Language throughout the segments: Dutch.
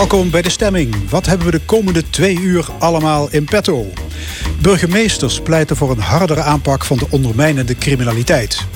Welkom bij de stemming. Wat hebben we de komende twee uur allemaal in petto? Burgemeesters pleiten voor een hardere aanpak van de ondermijnende criminaliteit.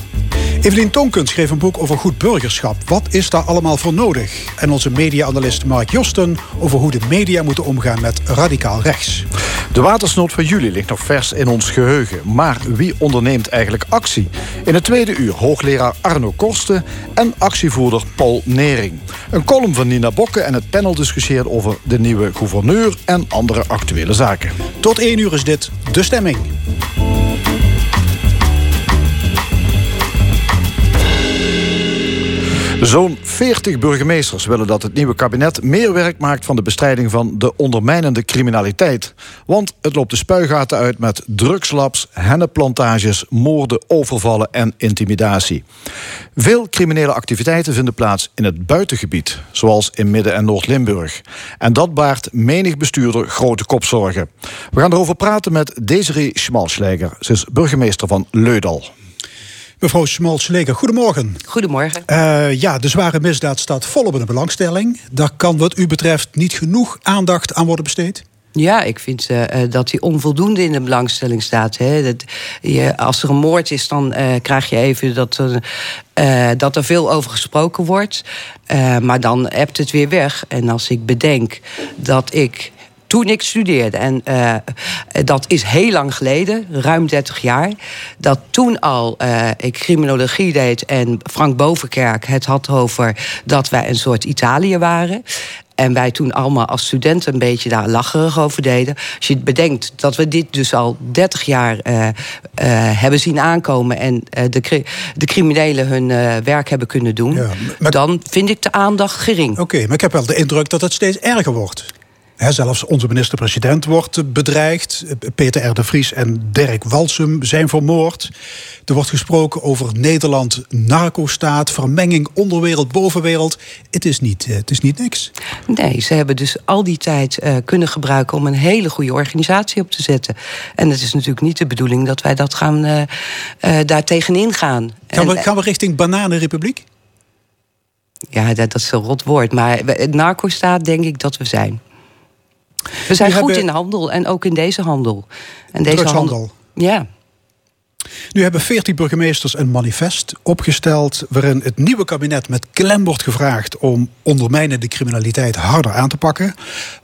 Evelien Tonkens schreef een boek over goed burgerschap. Wat is daar allemaal voor nodig? En onze media-analyst Mark Josten over hoe de media moeten omgaan met radicaal rechts. De watersnood van juli ligt nog vers in ons geheugen. Maar wie onderneemt eigenlijk actie? In het tweede uur hoogleraar Arno Korsten en actievoerder Paul Nering. Een column van Nina Bokke en het panel discussieert over de nieuwe gouverneur en andere actuele zaken. Tot één uur is dit De Stemming. Zo'n 40 burgemeesters willen dat het nieuwe kabinet meer werk maakt van de bestrijding van de ondermijnende criminaliteit. Want het loopt de spuigaten uit met drugslabs, hennenplantages, moorden, overvallen en intimidatie. Veel criminele activiteiten vinden plaats in het buitengebied, zoals in Midden- en Noord-Limburg. En dat baart menig bestuurder grote kopzorgen. We gaan erover praten met Desiree Schmalschläger. Ze burgemeester van Leudal. Mevrouw Schmalz-Leger, goedemorgen. Goedemorgen. Uh, ja, de zware misdaad staat volop in de belangstelling. Daar kan wat u betreft niet genoeg aandacht aan worden besteed? Ja, ik vind uh, dat die onvoldoende in de belangstelling staat. Hè. Dat, je, als er een moord is, dan uh, krijg je even dat, uh, dat er veel over gesproken wordt. maar dan hebt het weer weg. En als ik bedenk dat ik toen ik studeerde. En uh, dat is heel lang geleden, ruim 30 jaar. Dat toen al uh, ik criminologie deed en Frank Bovenkerk het had over dat wij een soort Italië waren. En wij toen allemaal als studenten een beetje daar lacherig over deden. Als je bedenkt dat we dit dus al 30 jaar uh, uh, hebben zien aankomen. en uh, de, de criminelen hun werk hebben kunnen doen. Ja, maar... dan vind ik de aandacht gering. Oké, okay, maar ik heb wel de indruk dat het steeds erger wordt. He, zelfs onze minister-president wordt bedreigd. Peter R. de Vries en Dirk Walsum zijn vermoord. Er wordt gesproken over Nederland narco-staat, vermenging onderwereld, bovenwereld. Het is niet, het is niet niks. Nee, ze hebben dus al die tijd uh, kunnen gebruiken om een hele goede organisatie op te zetten. En het is natuurlijk niet de bedoeling dat wij dat gaan, uh, uh, daar tegenin gaan. Gaan we, gaan we richting bananenrepubliek? Ja, dat, dat is een rot woord. Maar het narco-staat denk ik dat we zijn. We zijn goed in de handel en ook in deze handel. En deze handel. Ja. Nu hebben 14 burgemeesters een manifest opgesteld waarin het nieuwe kabinet met klem wordt gevraagd om ondermijnende criminaliteit harder aan te pakken.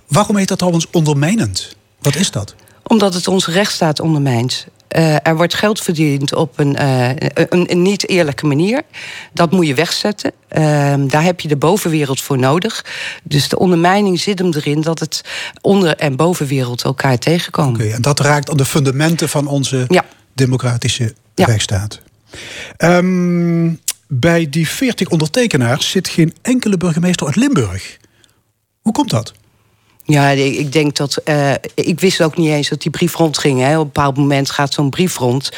Waarom heet dat trouwens ondermijnend? Wat is dat? Omdat het onze rechtsstaat ondermijnt. Uh, er wordt geld verdiend op een, uh, een, een, niet eerlijke manier. Dat moet je wegzetten. Uh, daar heb je de bovenwereld voor nodig. Dus de ondermijning zit hem erin dat het onder- en bovenwereld elkaar tegenkomen. Oké, okay, en dat raakt aan de fundamenten van onze ja. democratische ja. rechtsstaat. Um, bij die 40 ondertekenaars zit geen enkele burgemeester uit Limburg. Hoe komt dat? Ja, ik denk dat. Uh, ik wist ook niet eens dat die brief rondging. Hè. Op een bepaald moment gaat zo'n brief rond.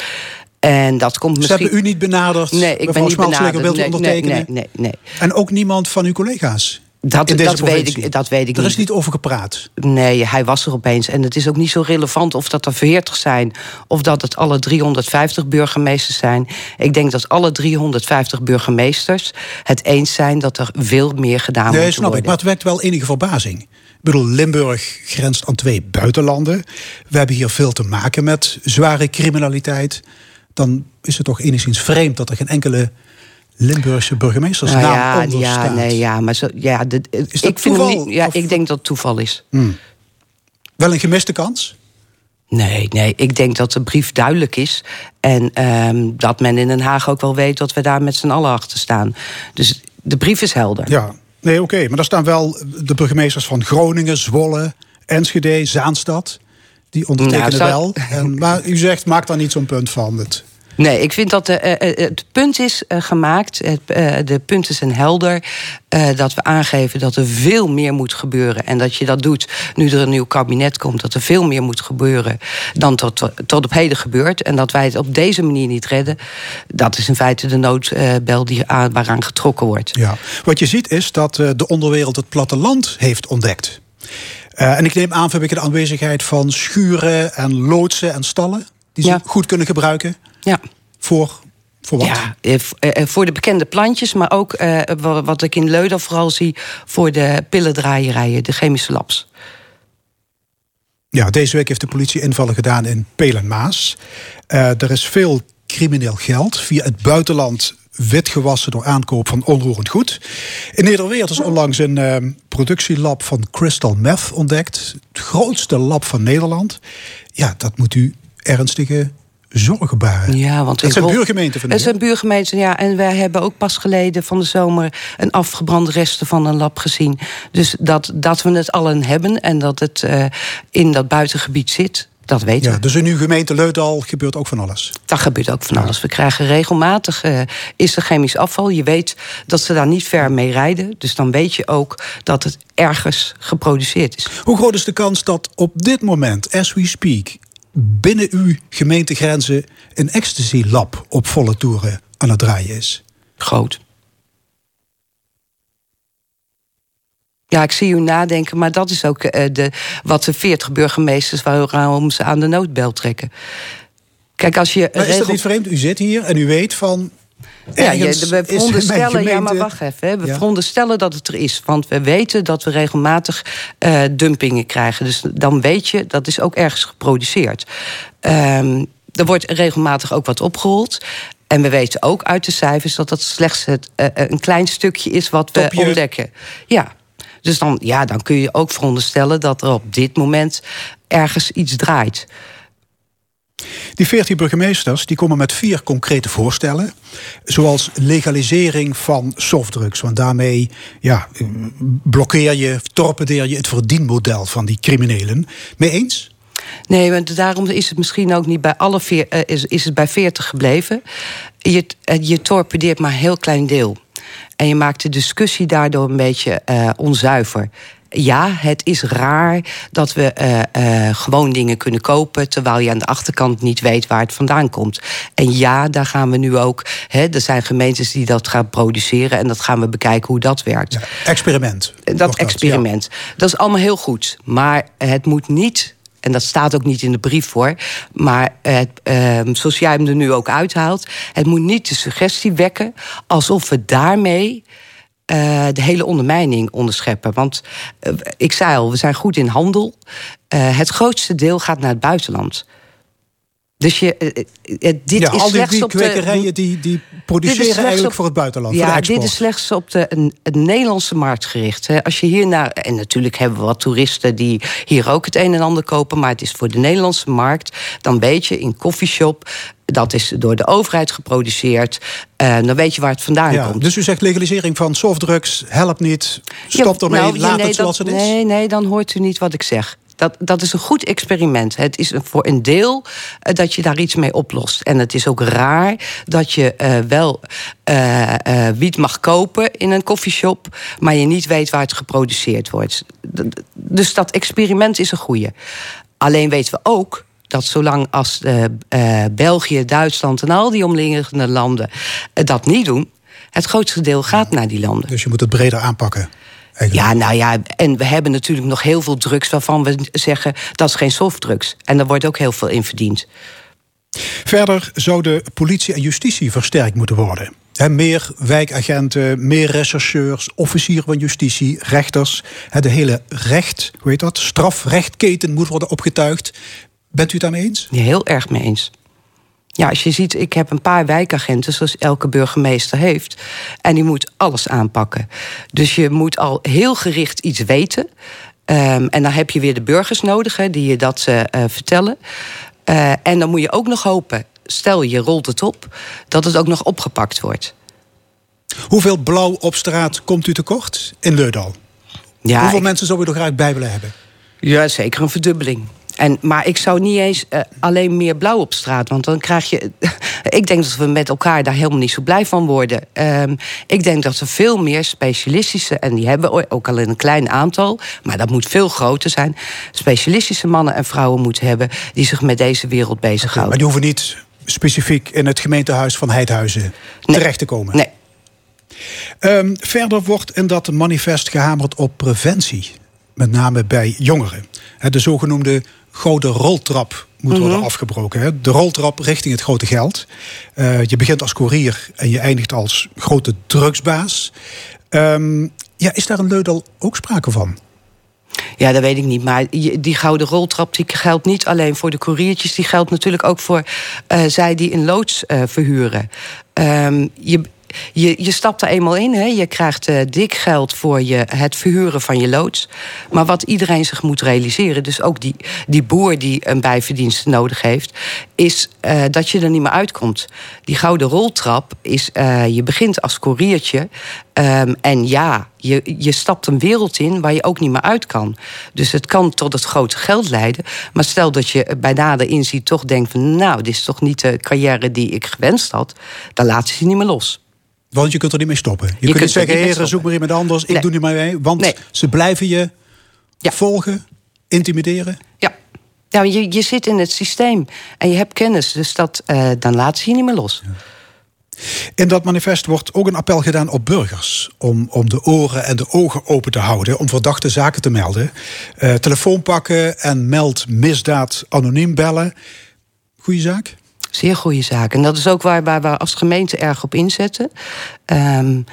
En dat komt misschien. Ze hebben u niet benaderd? Nee, ik ben niet benaderd. Wilt nee, ondertekenen? Nee, nee, nee, En ook niemand van uw collega's? Dat, dat, weet ik, dat weet ik er niet. Er is niet over gepraat? Nee, hij was er opeens. En het is ook niet zo relevant of dat er 40 zijn... of dat het alle 350 burgemeesters zijn. Ik denk dat alle 350 burgemeesters het eens zijn... dat er veel meer gedaan nee, moet snap worden. Ik, maar het wekt wel enige verbazing. Ik bedoel, Limburg grenst aan twee buitenlanden. We hebben hier veel te maken met zware criminaliteit. Dan is het toch enigszins vreemd dat er geen enkele Limburgse burgemeestersnaam nou ja, onder ja, staat. Nee, ja, maar zo, ja, de, is dat ik, vind toeval, hem niet, ja, of? ik denk dat het toeval is. Hmm. Wel een gemiste kans? Nee, nee, ik denk dat de brief duidelijk is. En um, dat men in Den Haag ook wel weet dat we daar met z'n allen achter staan. Dus de brief is helder. Ja, nee, oké. Okay. Maar daar staan wel de burgemeesters van Groningen, Zwolle, Enschede, Zaanstad. Die ondertekenen wel. En, maar u zegt, maak daar niet zo'n punt van. Het, Nee, ik vind dat de, uh, het punt is uh, gemaakt. Het, uh, de punten zijn helder. dat we aangeven dat er veel meer moet gebeuren. En dat je dat doet nu er een nieuw kabinet komt. Dat er veel meer moet gebeuren dan tot, tot op heden gebeurt. En dat wij het op deze manier niet redden. Dat is in feite de noodbel die aan, waaraan getrokken wordt. Ja. Wat je ziet is dat de onderwereld het platteland heeft ontdekt. en ik neem aan vanwege de aanwezigheid van schuren en loodsen en stallen. Die ze Ja. goed kunnen gebruiken Ja. voor, voor wat? Ja, eh, eh, voor de bekende plantjes, maar ook wat ik in Leuden vooral zie voor de pillendraaierijen, de chemische labs. Ja, deze week heeft de politie invallen gedaan in Pelenmaas. Uh, er is veel crimineel geld via het buitenland witgewassen door aankoop van onroerend goed. In Nederweert is onlangs een uh, productielab van Crystal Meth ontdekt. Het grootste lab van Nederland. Ja, dat moet u ernstige zorgen baren. Ja, want het zijn buurgemeenten van Het zijn buurgemeenten, ja. En wij hebben ook pas geleden van de zomer... een afgebrande resten van een lab gezien. Dus dat, dat we het allen hebben en dat het uh, in dat buitengebied zit... Dat weten ja, Dus in uw gemeente Leudal gebeurt ook van alles? Dat gebeurt ook van alles. We krijgen regelmatig uh, is er chemisch afval. Je weet dat ze daar niet ver mee rijden. Dus dan weet je ook dat het ergens geproduceerd is. Hoe groot is de kans dat op dit moment, as we speak... binnen uw gemeentegrenzen een ecstasy-lab op volle toeren aan het draaien is? Groot. Ja, ik zie u nadenken, maar dat is ook uh, de, wat de 40 burgemeesters waarom ze aan de noodbel trekken. Kijk, als je. Maar is dat niet vreemd? U zit hier en u weet van. Ja, je, we veronderstellen, gemeente... ja, maar wacht even. Hè. We ja. veronderstellen dat het er is. Want we weten dat we regelmatig uh, dumpingen krijgen. Dus dan weet je, dat is ook ergens geproduceerd. Um, er wordt regelmatig ook wat opgerold. En we weten ook uit de cijfers dat dat slechts het, uh, een klein stukje is wat we Topje. ontdekken. Ja. Dus dan, ja, dan kun je ook veronderstellen dat er op dit moment ergens iets draait. Die 14 burgemeesters die komen met vier concrete voorstellen. Zoals legalisering van softdrugs. Want daarmee ja, blokkeer je, torpedeer je het verdienmodel van die criminelen. Mee eens? Nee, want daarom is het misschien ook niet bij alle veer, uh, is, is het bij 40 gebleven. Je, uh, je torpedeert maar een heel klein deel. En je maakt de discussie daardoor een beetje uh, onzuiver. Ja, het is raar dat we uh, uh, gewoon dingen kunnen kopen... terwijl je aan de achterkant niet weet waar het vandaan komt. En ja, daar gaan we nu ook... Hè, er zijn gemeentes die dat gaan produceren... en dat gaan we bekijken hoe dat werkt. Ja, experiment. Dat experiment. ja. Dat is allemaal heel goed. Maar het moet niet en dat staat ook niet in de brief voor. Maar het, uh, zoals jij hem er nu ook uithaalt, het moet niet de suggestie wekken alsof we daarmee. Uh, de hele ondermijning onderscheppen. Want uh, ik zei al, we zijn goed in handel. Uh, het grootste deel gaat naar het buitenland. Dus je, dit ja, is al die, slechts die op de. kwekerijen die, die produceren eigenlijk op, voor het buitenland. Ja, voor de dit is slechts op de een, een Nederlandse markt gericht. Hè. Als je hier naar. En natuurlijk hebben we wat toeristen die hier ook het een en ander kopen. Maar het is voor de Nederlandse markt. Dan weet je in koffieshop. Dat is door de overheid geproduceerd. Uh, dan weet je waar het vandaan ja, komt. Dus u zegt legalisering van softdrugs helpt niet. Stop ja, ermee, nou, laat nee, het zoals het is. Nee, nee, dan hoort u niet wat ik zeg. Dat, dat is een goed experiment. Het is voor een deel uh, dat je daar iets mee oplost. En het is ook raar dat je uh, wel uh, wiet mag kopen in een koffieshop, maar je niet weet waar het geproduceerd wordt. Dus dat experiment is een goede. Alleen weten we ook dat zolang als België, Duitsland en al die omliggende landen dat niet doen, het grootste deel gaat naar die landen. Dus je moet het breder aanpakken. Eigenlijk. Ja, nou ja, en we hebben natuurlijk nog heel veel drugs waarvan we zeggen dat is geen softdrugs. En daar wordt ook heel veel in verdiend. Verder zou de politie en justitie versterkt moeten worden. He, meer wijkagenten, meer rechercheurs, officieren van justitie, rechters. He, de hele recht, hoe heet dat? Strafrechtketen moet worden opgetuigd. Bent u het daarmee eens? Ja, heel erg mee eens. Ja, als je ziet, ik heb een paar wijkagenten, zoals elke burgemeester heeft. En die moet alles aanpakken. Dus je moet al heel gericht iets weten. Um, en dan heb je weer de burgers nodig, hè, die je dat uh, vertellen. Uh, en dan moet je ook nog hopen, stel je rolt het op, dat het ook nog opgepakt wordt. Hoeveel blauw op straat komt u tekort in Leudal? Ja, Hoeveel ik... mensen zou u er graag bij willen hebben? Ja, zeker een verdubbeling. En, maar ik zou niet eens uh, alleen meer blauw op straat. Want dan krijg je. ik denk dat we met elkaar daar helemaal niet zo blij van worden. Um, ik denk dat we veel meer specialistische. En die hebben we ook al in een klein aantal. Maar dat moet veel groter zijn. Specialistische mannen en vrouwen moeten hebben. die zich met deze wereld bezighouden. Okay, maar die hoeven niet specifiek in het gemeentehuis van Heidhuizen nee. terecht te komen. Nee. Um, verder wordt in dat manifest gehamerd op preventie. Met name bij jongeren. De zogenoemde gouden roltrap moet worden mhm. afgebroken. Hè? De roltrap richting het grote geld. Uh, je begint als koerier en je eindigt als grote drugsbaas. Um, ja, is daar een Leudal ook sprake van? Ja, dat weet ik niet. Maar die gouden roltrap die geldt niet alleen voor de koeriertjes. Die geldt natuurlijk ook voor uh, zij die een loods uh, verhuren. Um, je, je, je stapt er eenmaal in. Hè. Je krijgt uh, dik geld voor je, het verhuren van je loods. Maar wat iedereen zich moet realiseren, dus ook die, die boer die een bijverdienst nodig heeft, is uh, dat je er niet meer uitkomt. Die gouden roltrap is, uh, je begint als koeriertje. Um, en ja, je, je stapt een wereld in waar je ook niet meer uit kan. Dus het kan tot het grote geld leiden. Maar stel dat je bij nader inziet toch denkt van... nou, dit is toch niet de carrière die ik gewenst had... dan laat ze je niet meer los. Want je kunt er niet mee stoppen. Je, kunt, niet zeggen, heren, zoek maar iemand anders. Ik doe niet meer mee. Want ze blijven je volgen, intimideren. Ja. Ja, je, je zit in het systeem en je hebt kennis. Dus dat, uh, dan laat ze je niet meer los. In dat manifest wordt ook een appel gedaan op burgers. Om, om de oren en de ogen open te houden. Om verdachte zaken te melden. Uh, telefoon pakken en meld misdaad anoniem bellen. Goeie zaak? Zeer goede zaak. En dat is ook waar, waar we als gemeente erg op inzetten. Um,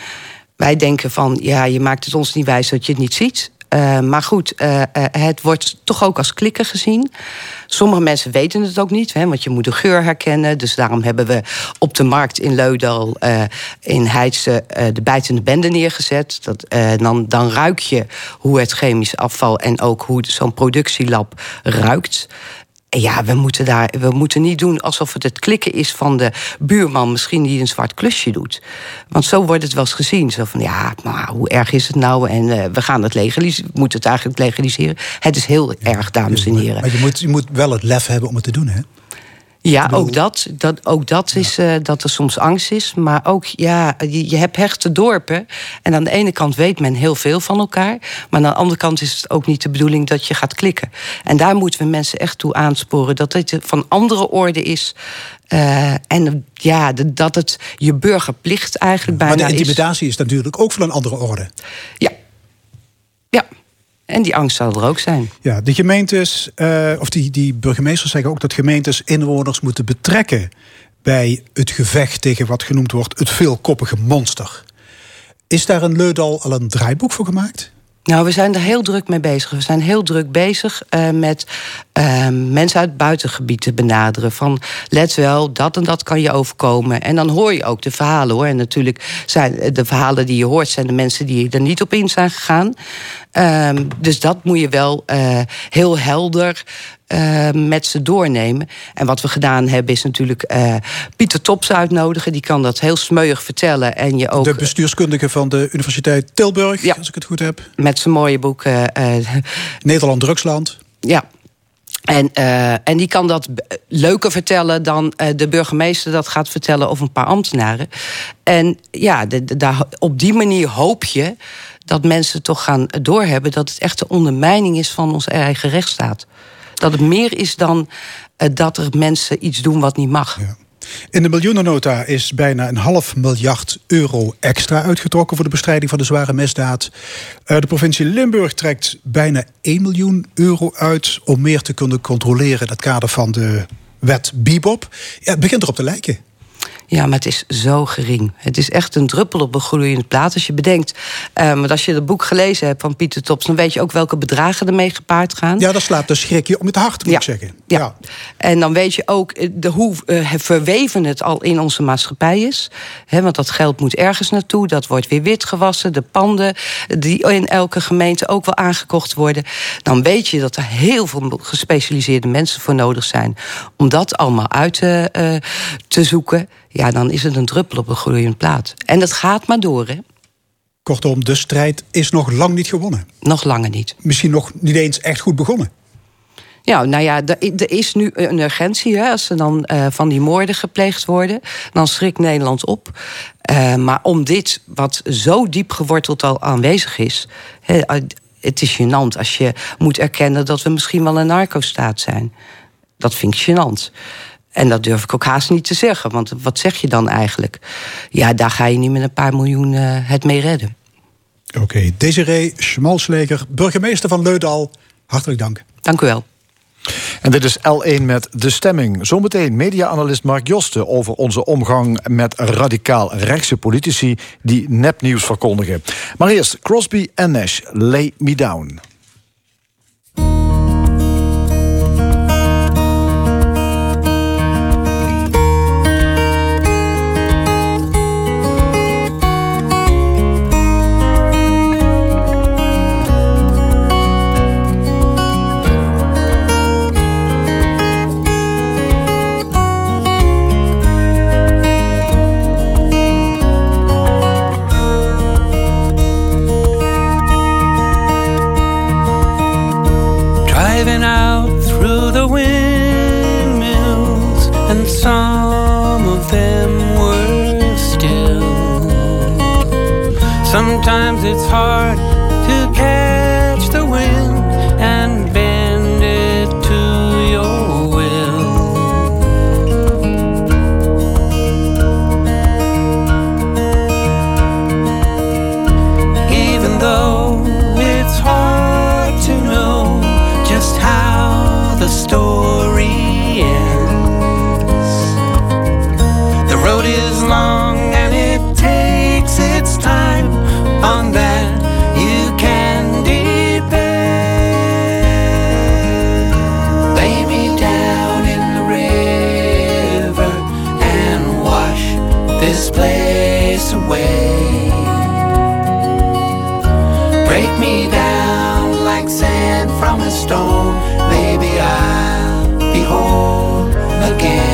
wij denken van, ja, je maakt het ons niet wijs dat je het niet ziet. Uh, maar goed, uh, uh, het wordt toch ook als klikken gezien. Sommige mensen weten het ook niet, hè, want je moet de geur herkennen. Dus daarom hebben we op de markt in Leudal in Heidse de bijtende bende neergezet. Dat, dan, dan ruik je hoe het chemisch afval en ook hoe zo'n productielab ruikt ja, we moeten, daar, we moeten niet doen alsof het het klikken is van de buurman, misschien die een zwart klusje doet. Want zo wordt het wel eens gezien. Zo van ja, maar hoe erg is het nou? En uh, we gaan het legaliseren. We moeten het eigenlijk legaliseren. Het is heel erg, dames en heren. Maar je moet, je moet wel het lef hebben om het te doen, hè? Ja, ook dat. dat ook dat is uh, dat er soms angst is. Maar ook, ja, je, je, hebt hechte dorpen. En aan de ene kant weet men heel veel van elkaar. Maar aan de andere kant is het ook niet de bedoeling dat je gaat klikken. En daar moeten we mensen echt toe aansporen. Dat het van andere orde is. Uh, en ja, dat het je burgerplicht eigenlijk bijna is. Maar de intimidatie is. is natuurlijk ook van een andere orde. Ja. Ja. En die angst zal er ook zijn. Ja, de gemeentes, uh, of die, die burgemeesters zeggen ook dat gemeentes inwoners moeten betrekken bij het gevecht tegen wat genoemd wordt het veelkoppige monster. Is daar een Leudal al een draaiboek voor gemaakt? Nou, we zijn er heel druk mee bezig. We zijn heel druk bezig uh, met uh, mensen uit buitengebied te benaderen. Van let wel, dat en dat kan je overkomen. En dan hoor je ook de verhalen hoor. En natuurlijk zijn de verhalen die je hoort, zijn de mensen die er niet op in zijn gegaan. Um, dus dat moet je wel uh, heel helder uh, met ze doornemen. En wat we gedaan hebben is natuurlijk uh, Pieter Tops uitnodigen. Die kan dat heel smeuig vertellen. En je ook, de bestuurskundige van de Universiteit Tilburg, ja, als ik het goed heb. Met zijn mooie boek. Uh, Nederland Drugsland. Ja, en, uh, en die kan dat leuker vertellen dan uh, de burgemeester dat gaat vertellen of een paar ambtenaren. En ja, de, de, daar, op die manier hoop je dat mensen toch gaan doorhebben dat het echt de ondermijning is van onze eigen rechtsstaat. Dat het meer is dan uh, dat er mensen iets doen wat niet mag. Ja. In de miljoenennota is bijna een half miljard euro extra uitgetrokken voor de bestrijding van de zware misdaad. Uh, de provincie Limburg trekt bijna 1 miljoen euro uit om meer te kunnen controleren in het kader van de wet Bibop. Ja, het begint erop te lijken. Ja, maar het is zo gering. Het is echt een druppel op een gloeiend plaat. Als je bedenkt, uh, want als je het boek gelezen hebt van Pieter Tops... dan weet je ook welke bedragen ermee gepaard gaan. Ja, dat slaat de schrik om het hart, moet ja. ik zeggen. Ja. ja. en dan weet je ook eh, de, hoe uh, verweven het al in onze maatschappij is. He, want dat geld moet ergens naartoe, dat wordt weer wit gewassen. De panden die in elke gemeente ook wel aangekocht worden. Dan weet je dat er heel veel gespecialiseerde mensen voor nodig zijn... om dat allemaal uit te, uh, te zoeken ja, dan is het een druppel op een gloeiende plaat. En dat gaat maar door, hè? Kortom, de strijd is nog lang niet gewonnen. Nog langer niet. Misschien nog niet eens echt goed begonnen. Ja, nou ja, er is nu een urgentie. Hè, als er dan uh, van die moorden gepleegd worden, dan schrikt Nederland op. Uh, maar om dit, wat zo diep geworteld al aanwezig is. Hè, het is gênant als je moet erkennen dat we misschien wel een narco-staat zijn. Dat vind ik gênant. En dat durf ik ook haast niet te zeggen. Want wat zeg je dan eigenlijk? Ja, daar ga je niet met een paar miljoen uh, het mee redden. Oké, okay. Desiree Schmalsleger, burgemeester van Leudal. Hartelijk dank. Dank u wel. En dit is L1 met De Stemming. Zometeen media-analyst Mark Josten over onze omgang met radicaal rechtse politici die nepnieuws verkondigen. Maar eerst Crosby en Nash, Lay Me Down. Sometimes it's hard Break me down like sand from a stone. Maybe I'll be whole again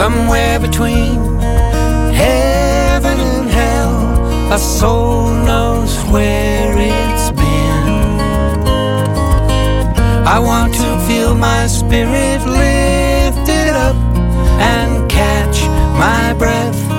Somewhere between heaven and hell, a soul knows where it's been. I want to feel my spirit lifted up and catch my breath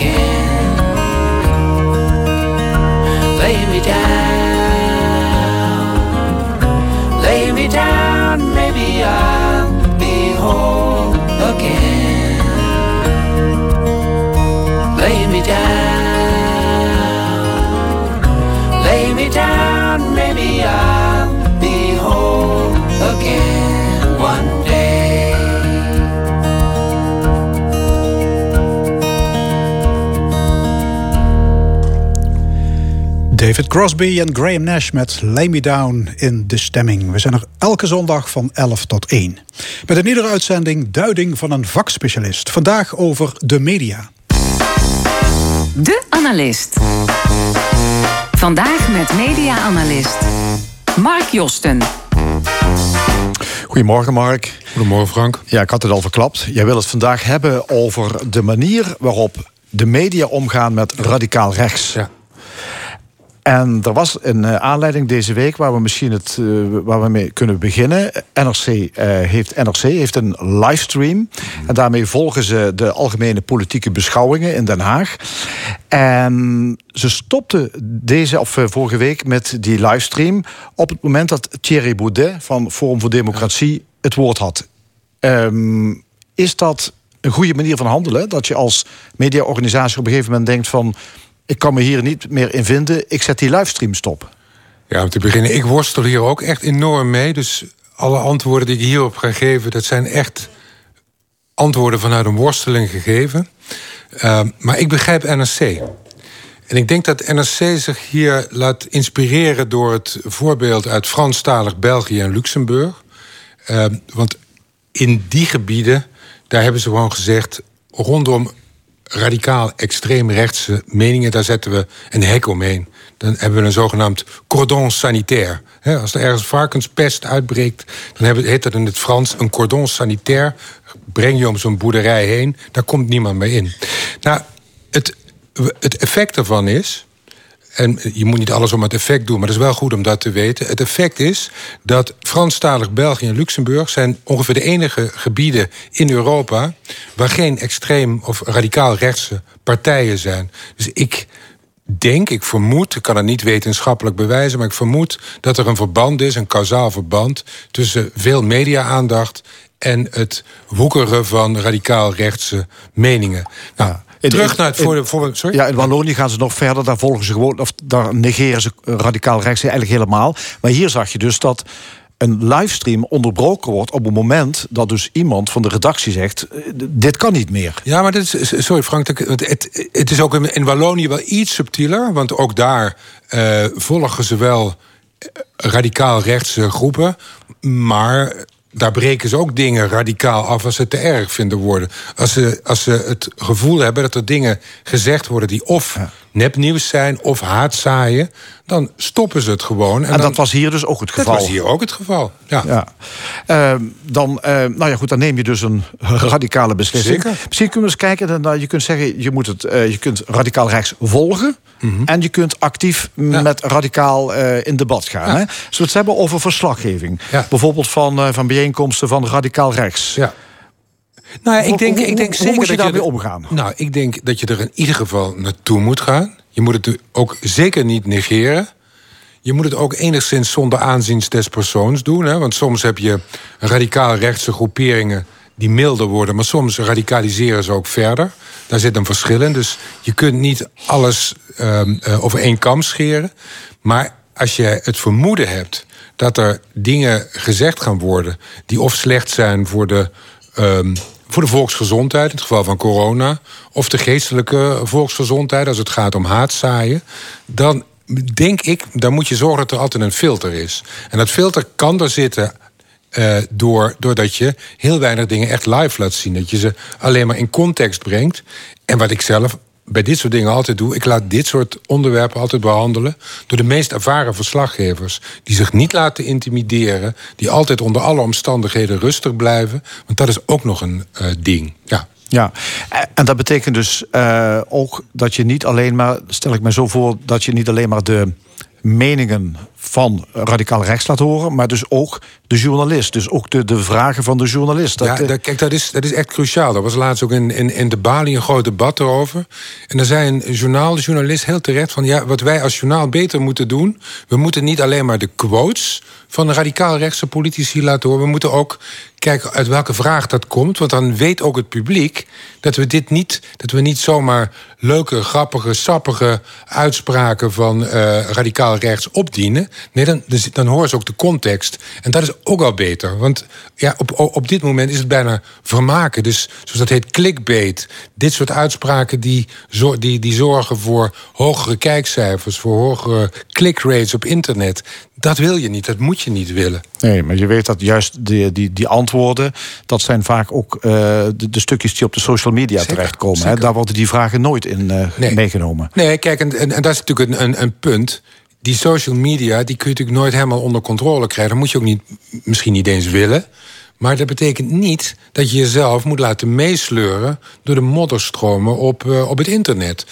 Lay me down, lay me down. Maybe I'll be whole again. Lay me down, lay me down. Maybe I'll be whole again David Crosby en Graham Nash met Lay Me Down in de stemming. We zijn er elke zondag van 11 tot 1. Met een iedere uitzending duiding van een vakspecialist. Vandaag over de media. De Analist. Vandaag met media-analyst Mark Josten. Goedemorgen, Mark. Goedemorgen, Frank. Ja, ik had het al verklapt. Jij wil het vandaag hebben over de manier waarop de media omgaan met radicaal rechts. Ja. En er was een eh, aanleiding deze week waar we misschien het, eh, waar we mee kunnen beginnen. NRC, eh, heeft, NRC heeft een livestream. En daarmee volgen ze de algemene politieke beschouwingen in Den Haag. En ze stopten deze of vorige week met die livestream op het moment dat Thierry Baudet van Forum voor Democratie het woord had. Ehm, is dat een goede manier van handelen? Dat je als mediaorganisatie op een gegeven moment denkt van ik kan me hier niet meer in vinden. Ik zet die livestream stop. Ja, om te beginnen, ik worstel hier ook echt enorm mee. Dus alle antwoorden die ik hierop ga geven... dat zijn echt antwoorden vanuit een worsteling gegeven. Uh, maar ik begrijp NRC. En ik denk dat NRC zich hier laat inspireren door het voorbeeld uit Franstalig België en Luxemburg. Uh, want in die gebieden, daar hebben ze gewoon gezegd, rondom radicaal extreemrechtse meningen, daar zetten we een hek omheen. Dan hebben we een zogenaamd cordon sanitaire. als er ergens varkenspest uitbreekt, dan heet dat in het Frans een cordon sanitaire. Breng je om zo'n boerderij heen, daar komt niemand meer in. Nou, het, het effect daarvan is en je moet niet alles om het effect doen, maar het is wel goed om dat te weten. Het effect is dat Franstalig België en Luxemburg zijn ongeveer de enige gebieden in Europa waar geen extreem of radicaal rechtse partijen zijn. Dus ik denk, ik vermoed, ik kan het niet wetenschappelijk bewijzen, maar ik vermoed dat er een verband is, een kausaal verband tussen veel media-aandacht en het woekeren van radicaal rechtse meningen. Nou, Terug naar het voor, voor, sorry? Ja, in Wallonië gaan ze nog verder. Daar volgen ze gewoon, of daar negeren ze radicaal rechts eigenlijk helemaal. Maar hier zag je dus dat een livestream onderbroken wordt op het moment dat dus iemand van de redactie zegt: eh, dit kan niet meer. Ja, maar dit is, sorry Frank, het, het, is ook in Wallonië wel iets subtieler, want ook daar uh, volgen ze wel eh, radicaal rechtse groepen, maar daar breken ze ook dingen radicaal af als ze te erg vinden worden. Als ze, als ze het gevoel hebben dat er dingen gezegd worden die of nepnieuws zijn of haatzaaien, dan stoppen ze het gewoon. En, dat was hier dus ook het geval. Dat was hier ook het geval. Ja. ja. Uh, dan, uh, nou ja, goed, dan neem je dus een radicale beslissing. Zeker. Misschien kunnen we eens kijken. Dan, nou, je kunt zeggen, je, moet het, uh, je kunt radicaal rechts volgen. Mm En je kunt actief ja. met radicaal uh, in debat gaan. Ja. Hè? Zullen we het hebben over verslaggeving? Ja. Bijvoorbeeld van, uh, van bijeenkomsten van radicaal rechts. Ja. Nou ja, ik denk, ik denk zeker hoe moet je dat daarmee omgaan? Nou, ik denk dat je er in ieder geval naartoe moet gaan. Je moet het ook zeker niet negeren. Je moet het ook enigszins zonder aanzien des persoons doen. Hè? Want soms heb je radicaal rechtse groeperingen die milder worden, maar soms radicaliseren ze ook verder. Daar zit een verschil in. Dus je kunt niet alles um, uh, over één kam scheren. Maar als je het vermoeden hebt dat er dingen gezegd gaan worden die of slecht zijn voor de um, voor de volksgezondheid, in het geval van corona, of de geestelijke volksgezondheid als het gaat om haatzaaien, dan denk ik, dan moet je zorgen dat er altijd een filter is. En dat filter kan er zitten uh, door, doordat je heel weinig dingen echt live laat zien. Dat je ze alleen maar in context brengt. En wat ik zelf bij dit soort dingen altijd doe. Ik laat dit soort onderwerpen altijd behandelen door de meest ervaren verslaggevers. Die zich niet laten intimideren. Die altijd onder alle omstandigheden rustig blijven. Want dat is ook nog een uh, ding. Ja. Ja, en dat betekent dus uh, ook dat je niet alleen maar, stel ik me zo voor, dat je niet alleen maar de meningen van radicaal rechts laat horen, maar dus ook de journalist. Dus ook de, de vragen van de journalist. Dat, ja, dat, kijk, dat is, dat is echt cruciaal. Er was laatst ook in, in, in de Bali een groot debat erover. En daar zei een journaal, de journalist heel terecht van... ja, wat wij als journaal beter moeten doen... we moeten niet alleen maar de quotes van radicaal rechtse politici laten horen... we moeten ook kijken uit welke vraag dat komt. Want dan weet ook het publiek dat we dit niet, dat we niet zomaar leuke, grappige, sappige uitspraken van uh, radicaal rechts opdienen. Nee, dan, dus, dan horen ze ook de context. En dat is ook al beter. Want ja, op, op dit moment is het bijna vermaken. Dus zoals dat heet clickbait. Dit soort uitspraken die, die, die zorgen voor hogere kijkcijfers, voor hogere clickrates op internet. Dat wil je niet, dat moet je niet willen. Nee, maar je weet dat juist die, die, die antwoorden... dat zijn vaak ook uh, de, de, stukjes die op de social media zeker, terechtkomen. Hè? Daar worden die vragen nooit in uh, nee. meegenomen. Nee, kijk, en, en, en dat is natuurlijk een, een, een punt die social media, die kun je natuurlijk nooit helemaal onder controle krijgen. Dat moet je ook niet, misschien niet eens willen. Maar dat betekent niet dat je jezelf moet laten meesleuren door de modderstromen op, uh, op het internet.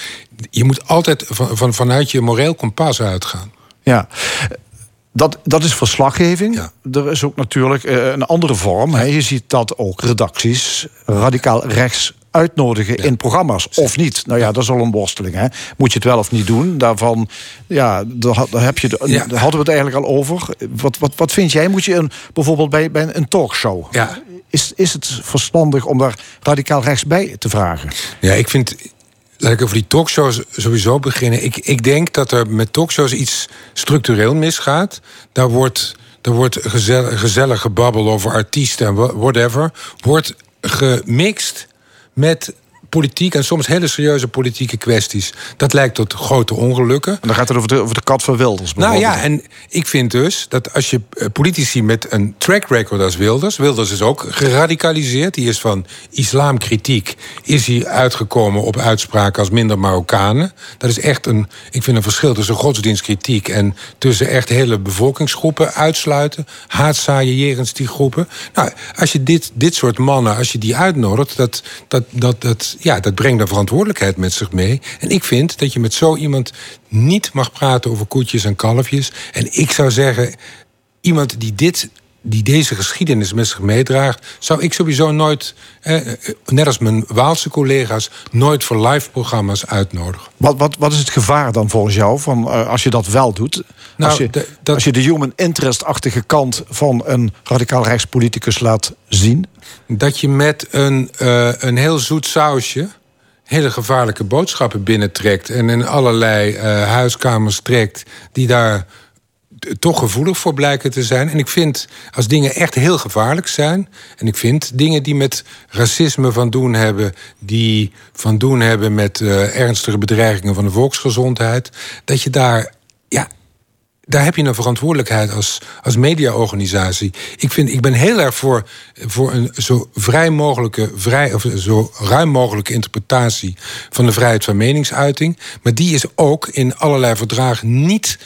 Je moet altijd van, van, vanuit je moreel kompas uitgaan. Ja. Dat, dat is verslaggeving. Ja. Er is ook natuurlijk uh, een andere vorm. Ja. Je ziet dat ook redacties radicaal rechts uitnodigen in programma's of niet. Nou ja, dat is al een worsteling. Hè? Moet je het wel of niet doen? Daarvan, ja, daar, heb je, de, hadden we het eigenlijk al over. Wat, wat, wat vind jij? Moet je een, bijvoorbeeld bij, bij een talkshow... Ja. Is, is het verstandig om daar radicaal rechts bij te vragen? Ja, ik vind... Laat ik over die talkshows sowieso beginnen. Ik, ik denk dat er met talkshows iets structureel misgaat. Daar wordt, daar wordt gezellig, gezellig gebabbel over artiesten en whatever. Wordt gemixt met politiek en soms hele serieuze politieke kwesties. Dat leidt tot grote ongelukken. En dan gaat het over de, over de kat van Wilders. Nou ja, en ik vind dus dat als je eh, politici met een track record als Wilders... Wilders is ook geradicaliseerd, die is van islamkritiek... is hij uitgekomen op uitspraken als minder Marokkanen. Dat is echt een, ik vind een verschil tussen godsdienstkritiek... en tussen echt hele bevolkingsgroepen uitsluiten. Haatzaaien jegens die groepen. Nou, als je dit, dit soort mannen, als je die uitnodigt... dat, dat, dat, dat, ja, dat brengt een verantwoordelijkheid met zich mee. En ik vind dat je met zo iemand niet mag praten over koetjes en kalfjes. En ik zou zeggen, iemand die dit die deze geschiedenis met zich meedraagt, zou ik sowieso nooit, eh, net als mijn Waalse collega's, nooit voor live programma's uitnodigen. Wat, wat, wat is het gevaar dan volgens jou van, eh, als je dat wel doet? Nou, als, je, de- dat- als je de human interest-achtige kant van een radicaal rechtspoliticus laat zien? Dat je met een, eh, een heel zoet sausje hele gevaarlijke boodschappen binnentrekt en in allerlei huiskamers trekt die daar toch gevoelig voor blijken te zijn. En ik vind, als dingen echt heel gevaarlijk zijn... en ik vind dingen die met racisme van doen hebben... die van doen hebben met eh, ernstige bedreigingen van de volksgezondheid... dat je daar... Daar heb je een verantwoordelijkheid als, als mediaorganisatie. Ik, vind, ik ben heel erg voor, voor een zo vrij mogelijke, vrij, of zo ruim mogelijke interpretatie van de vrijheid van meningsuiting. Maar die is ook in allerlei verdragen niet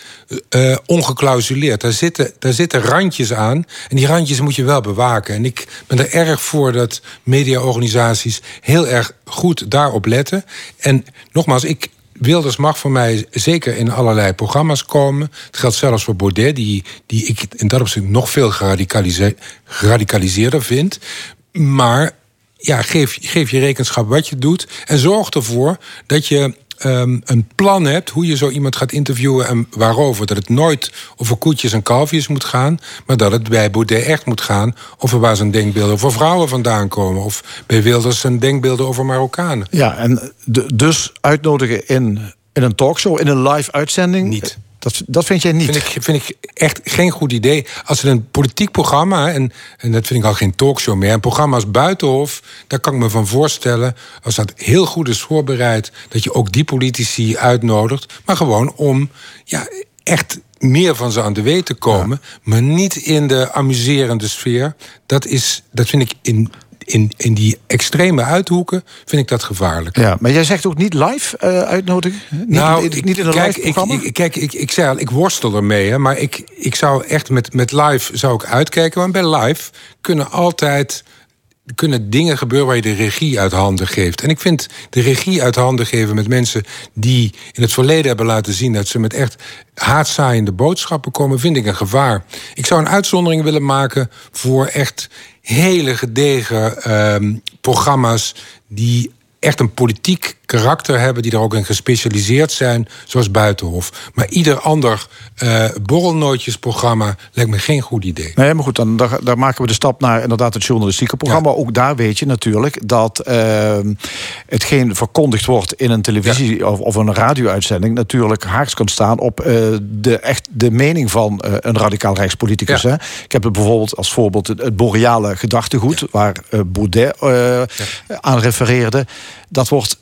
eh ongeclausuleerd. Daar zitten, daar zitten randjes aan. En die randjes moet je wel bewaken. En ik ben er erg voor dat mediaorganisaties heel erg goed daarop letten. En nogmaals, ik, Wilders mag voor mij zeker in allerlei programma's komen. Het geldt zelfs voor Baudet, die, die ik in dat opzicht nog veel geradicalise- geradicaliseerder vind. Maar ja, geef, geef je rekenschap wat je doet. En zorg ervoor dat je ehm, een plan hebt hoe je zo iemand gaat interviewen en waarover. Dat het nooit over koetjes en kalfjes moet gaan, maar dat het bij Baudet echt moet gaan over waar zijn denkbeelden over vrouwen vandaan komen. Of bij Wilders zijn denkbeelden over Marokkanen. Ja, en dus uitnodigen in, in een talkshow, in een live uitzending? Niet. Dat, dat vind jij niet? Vind ik, vind ik echt geen goed idee. Als het een politiek programma, en, en dat vind ik al geen talkshow meer, een programma als Buitenhof, daar kan ik me van voorstellen, als dat heel goed is voorbereid, dat je ook die politici uitnodigt, maar gewoon om ja, echt meer van ze aan de weet te komen, maar niet in de amuserende sfeer. Dat, is, dat vind ik in, in, in die extreme uithoeken, vind ik dat gevaarlijk. Ja, maar jij zegt ook niet live eh, uitnodigen? Niet, nou, niet, ik- niet in een kijk, live ik, kijk, ik, ik zei al, ik worstel ermee, hè, maar ik, ik zou echt met, met live zou ik uitkijken. Want bij live kunnen altijd kunnen dingen gebeuren waar je de regie uit handen geeft. En ik vind de regie uit handen geven met mensen die in het verleden hebben laten zien dat ze met echt haatzaaiende boodschappen komen, vind ik een gevaar. Ik zou een uitzondering willen maken voor echt hele gedegen ehm, programma's die echt een politiek karakter hebben, die daar ook in gespecialiseerd zijn, zoals Buitenhof. Maar ieder ander eh borrelnootjesprogramma lijkt me geen goed idee. Nee, maar goed, dan, daar, daar maken we de stap naar inderdaad het journalistieke programma. Ook daar weet je natuurlijk dat eh, hetgeen verkondigd wordt in een televisie- of, of een radio-uitzending natuurlijk haaks kan staan op eh, de, echt de mening van eh, een radicaal rechtspoliticus. Ja. Hè? Ik heb het bijvoorbeeld als voorbeeld het, het boreale gedachtegoed, waar Baudet eh, aan refereerde. Dat wordt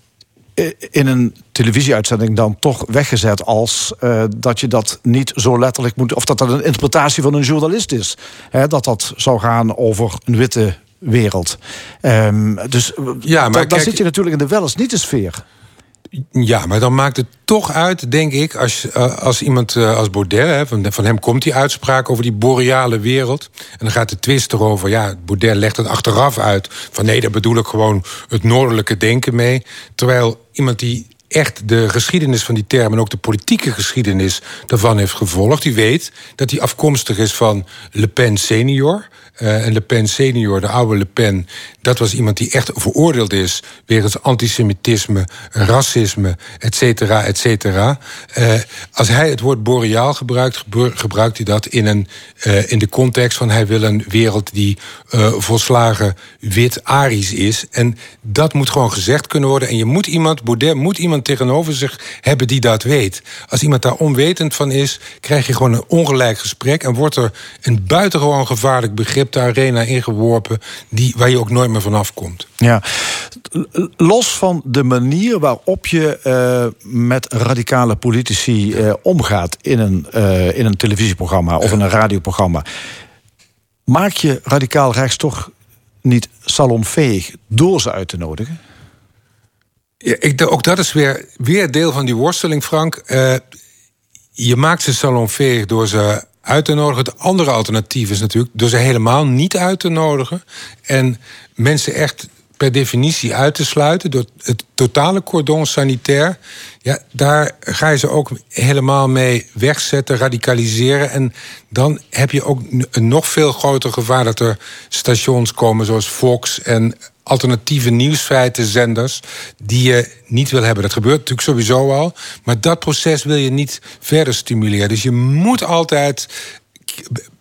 eh, in een televisieuitzending dan toch weggezet als eh, dat je dat niet zo letterlijk moet. of dat dat een interpretatie van een journalist is. Hè, dat dat zou gaan over een witte wereld. Ehm, dus Ja, maar da- daar kijk- zit je natuurlijk in de wel eens niet de sfeer. Ja, maar dan maakt het toch uit, denk ik, als, eh, als iemand eh, als Baudet, van hem komt die uitspraak over die boreale wereld. En dan gaat de twist erover, ja, Baudet legt het achteraf uit. Van nee, daar bedoel ik gewoon het noordelijke denken mee. Terwijl iemand die echt de geschiedenis van die term... en ook de politieke geschiedenis daarvan heeft gevolgd... die weet dat hij afkomstig is van Le Pen senior... Eh, en Le Pen senior, de oude Le Pen, dat was iemand die echt veroordeeld is wegens antisemitisme, racisme, et cetera, et cetera. Eh, als hij het woord boreaal gebruikt, gebruikt hij dat in, een, eh, in de context van hij wil een wereld die volslagen wit-arisch is. En dat moet gewoon gezegd kunnen worden. En je moet iemand, Baudet moet iemand tegenover zich hebben die dat weet. Als iemand daar onwetend van is, krijg je gewoon een ongelijk gesprek en wordt er een buitengewoon gevaarlijk begrip crypto-arena ingeworpen... Die, waar je ook nooit meer vanaf komt. Ja. Los van de manier waarop je uh, met radicale politici uh, omgaat... in een, uh, in een televisieprogramma of in een radioprogramma... maak je radicaal rechts toch niet salonveeg door ze uit te nodigen? Ja, ik, ook dat is weer, weer deel van die worsteling, Frank. Je maakt ze salonveeg door ze uit te nodigen. Het andere alternatief is natuurlijk door ze helemaal niet uit te nodigen. En mensen echt per definitie uit te sluiten door het totale cordon sanitair. Ja, daar ga je ze ook helemaal mee wegzetten, radicaliseren. En dan heb je ook een nog veel groter gevaar dat er stations komen zoals Fox en alternatieve nieuwsfeitenzenders die je niet wil hebben. Dat gebeurt natuurlijk sowieso al. Maar dat proces wil je niet verder stimuleren. Dus je moet altijd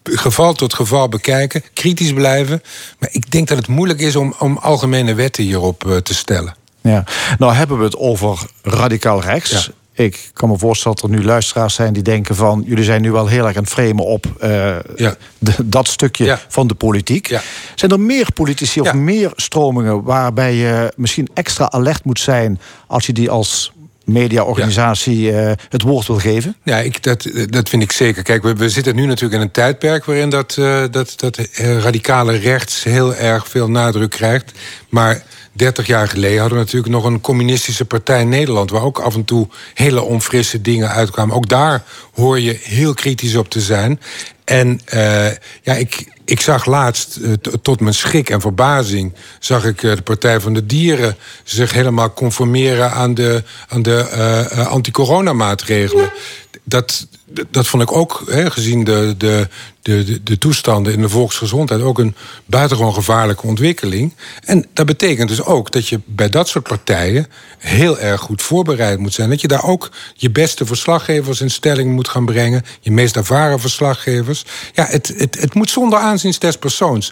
geval tot geval bekijken, kritisch blijven. Maar ik denk dat het moeilijk is om, om algemene wetten hierop uh, te stellen. Ja, nou hebben we het over radicaal rechts. Ik kan me voorstellen dat er nu luisteraars zijn die denken van... jullie zijn nu wel heel erg aan het framen op uh, ja. de, dat stukje ja. van de politiek. Ja. Zijn er meer politici of meer stromingen... waarbij je misschien extra alert moet zijn... als je die als mediaorganisatie ja. uh, het woord wil geven? Ja, ik, dat, dat vind ik zeker. Kijk, we, we zitten nu natuurlijk in een tijdperk waarin dat, uh, dat, dat radicale rechts heel erg veel nadruk krijgt. Maar 30 jaar geleden hadden we natuurlijk nog een communistische partij in Nederland... waar ook af en toe hele onfrisse dingen uitkwamen. Ook daar hoor je heel kritisch op te zijn. En uh, ja, ik, ik zag laatst, uh, tot mijn schrik en verbazing... zag ik uh, de Partij van de Dieren zich helemaal conformeren... aan de, aan de anti-coronamaatregelen. Dat, dat vond ik ook, hè, gezien de, de, de, de toestanden in de volksgezondheid... ook een buitengewoon gevaarlijke ontwikkeling. En dat betekent dus ook dat je bij dat soort partijen... heel erg goed voorbereid moet zijn. Dat je daar ook je beste verslaggevers in stelling moet gaan brengen. Je meest ervaren verslaggevers. Ja, het, het, het moet zonder aanzien des persoons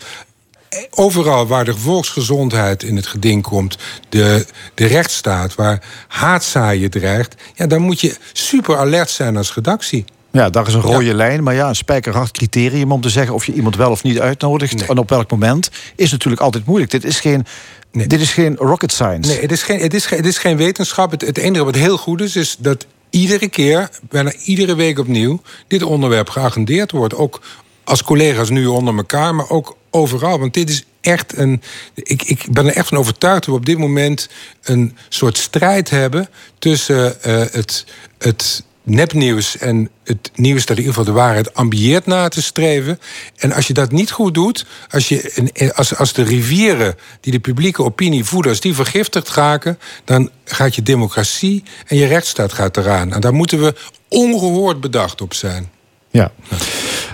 overal waar de volksgezondheid in het geding komt, de, de rechtsstaat, waar haatzaaien dreigt, ja, dan moet je super alert zijn als redactie. Ja, daar is een rode lijn, maar ja, een spijkerhard criterium om te zeggen of je iemand wel of niet uitnodigt en op welk moment is natuurlijk altijd moeilijk. Dit is geen. Dit is geen rocket science. Nee, het is geen, het is geen, het is geen wetenschap. Het, het enige wat heel goed is, is dat iedere keer, bijna iedere week opnieuw, dit onderwerp geagendeerd wordt. Ook als collega's nu onder elkaar, maar ook overal. Want dit is echt een. Ik, ik ben er echt van overtuigd dat we op dit moment een soort strijd hebben tussen uh, het, het nepnieuws en het nieuws dat in ieder geval de waarheid ambieert na te streven. En als je dat niet goed doet, als, je, als, als de rivieren die de publieke opinie voeden, als die vergiftigd raken, dan gaat je democratie en je rechtsstaat gaat eraan. En daar moeten we ongehoord bedacht op zijn. Ja.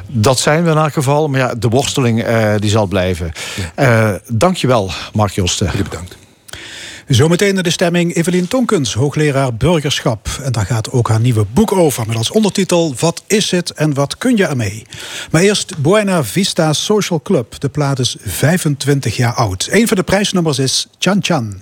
Dat zijn we in elk geval. Maar ja, de worsteling uh, die zal blijven. Ja. Uh, dankjewel, Mark Josten. Jullie bedankt. Zometeen naar de stemming Evelien Tonkens, hoogleraar burgerschap. En daar gaat ook haar nieuwe boek over. Met als ondertitel Wat is het en wat kun je ermee? Maar eerst Buena Vista Social Club. De plaat is 25 jaar oud. Een van de prijsnummers is Chan Chan.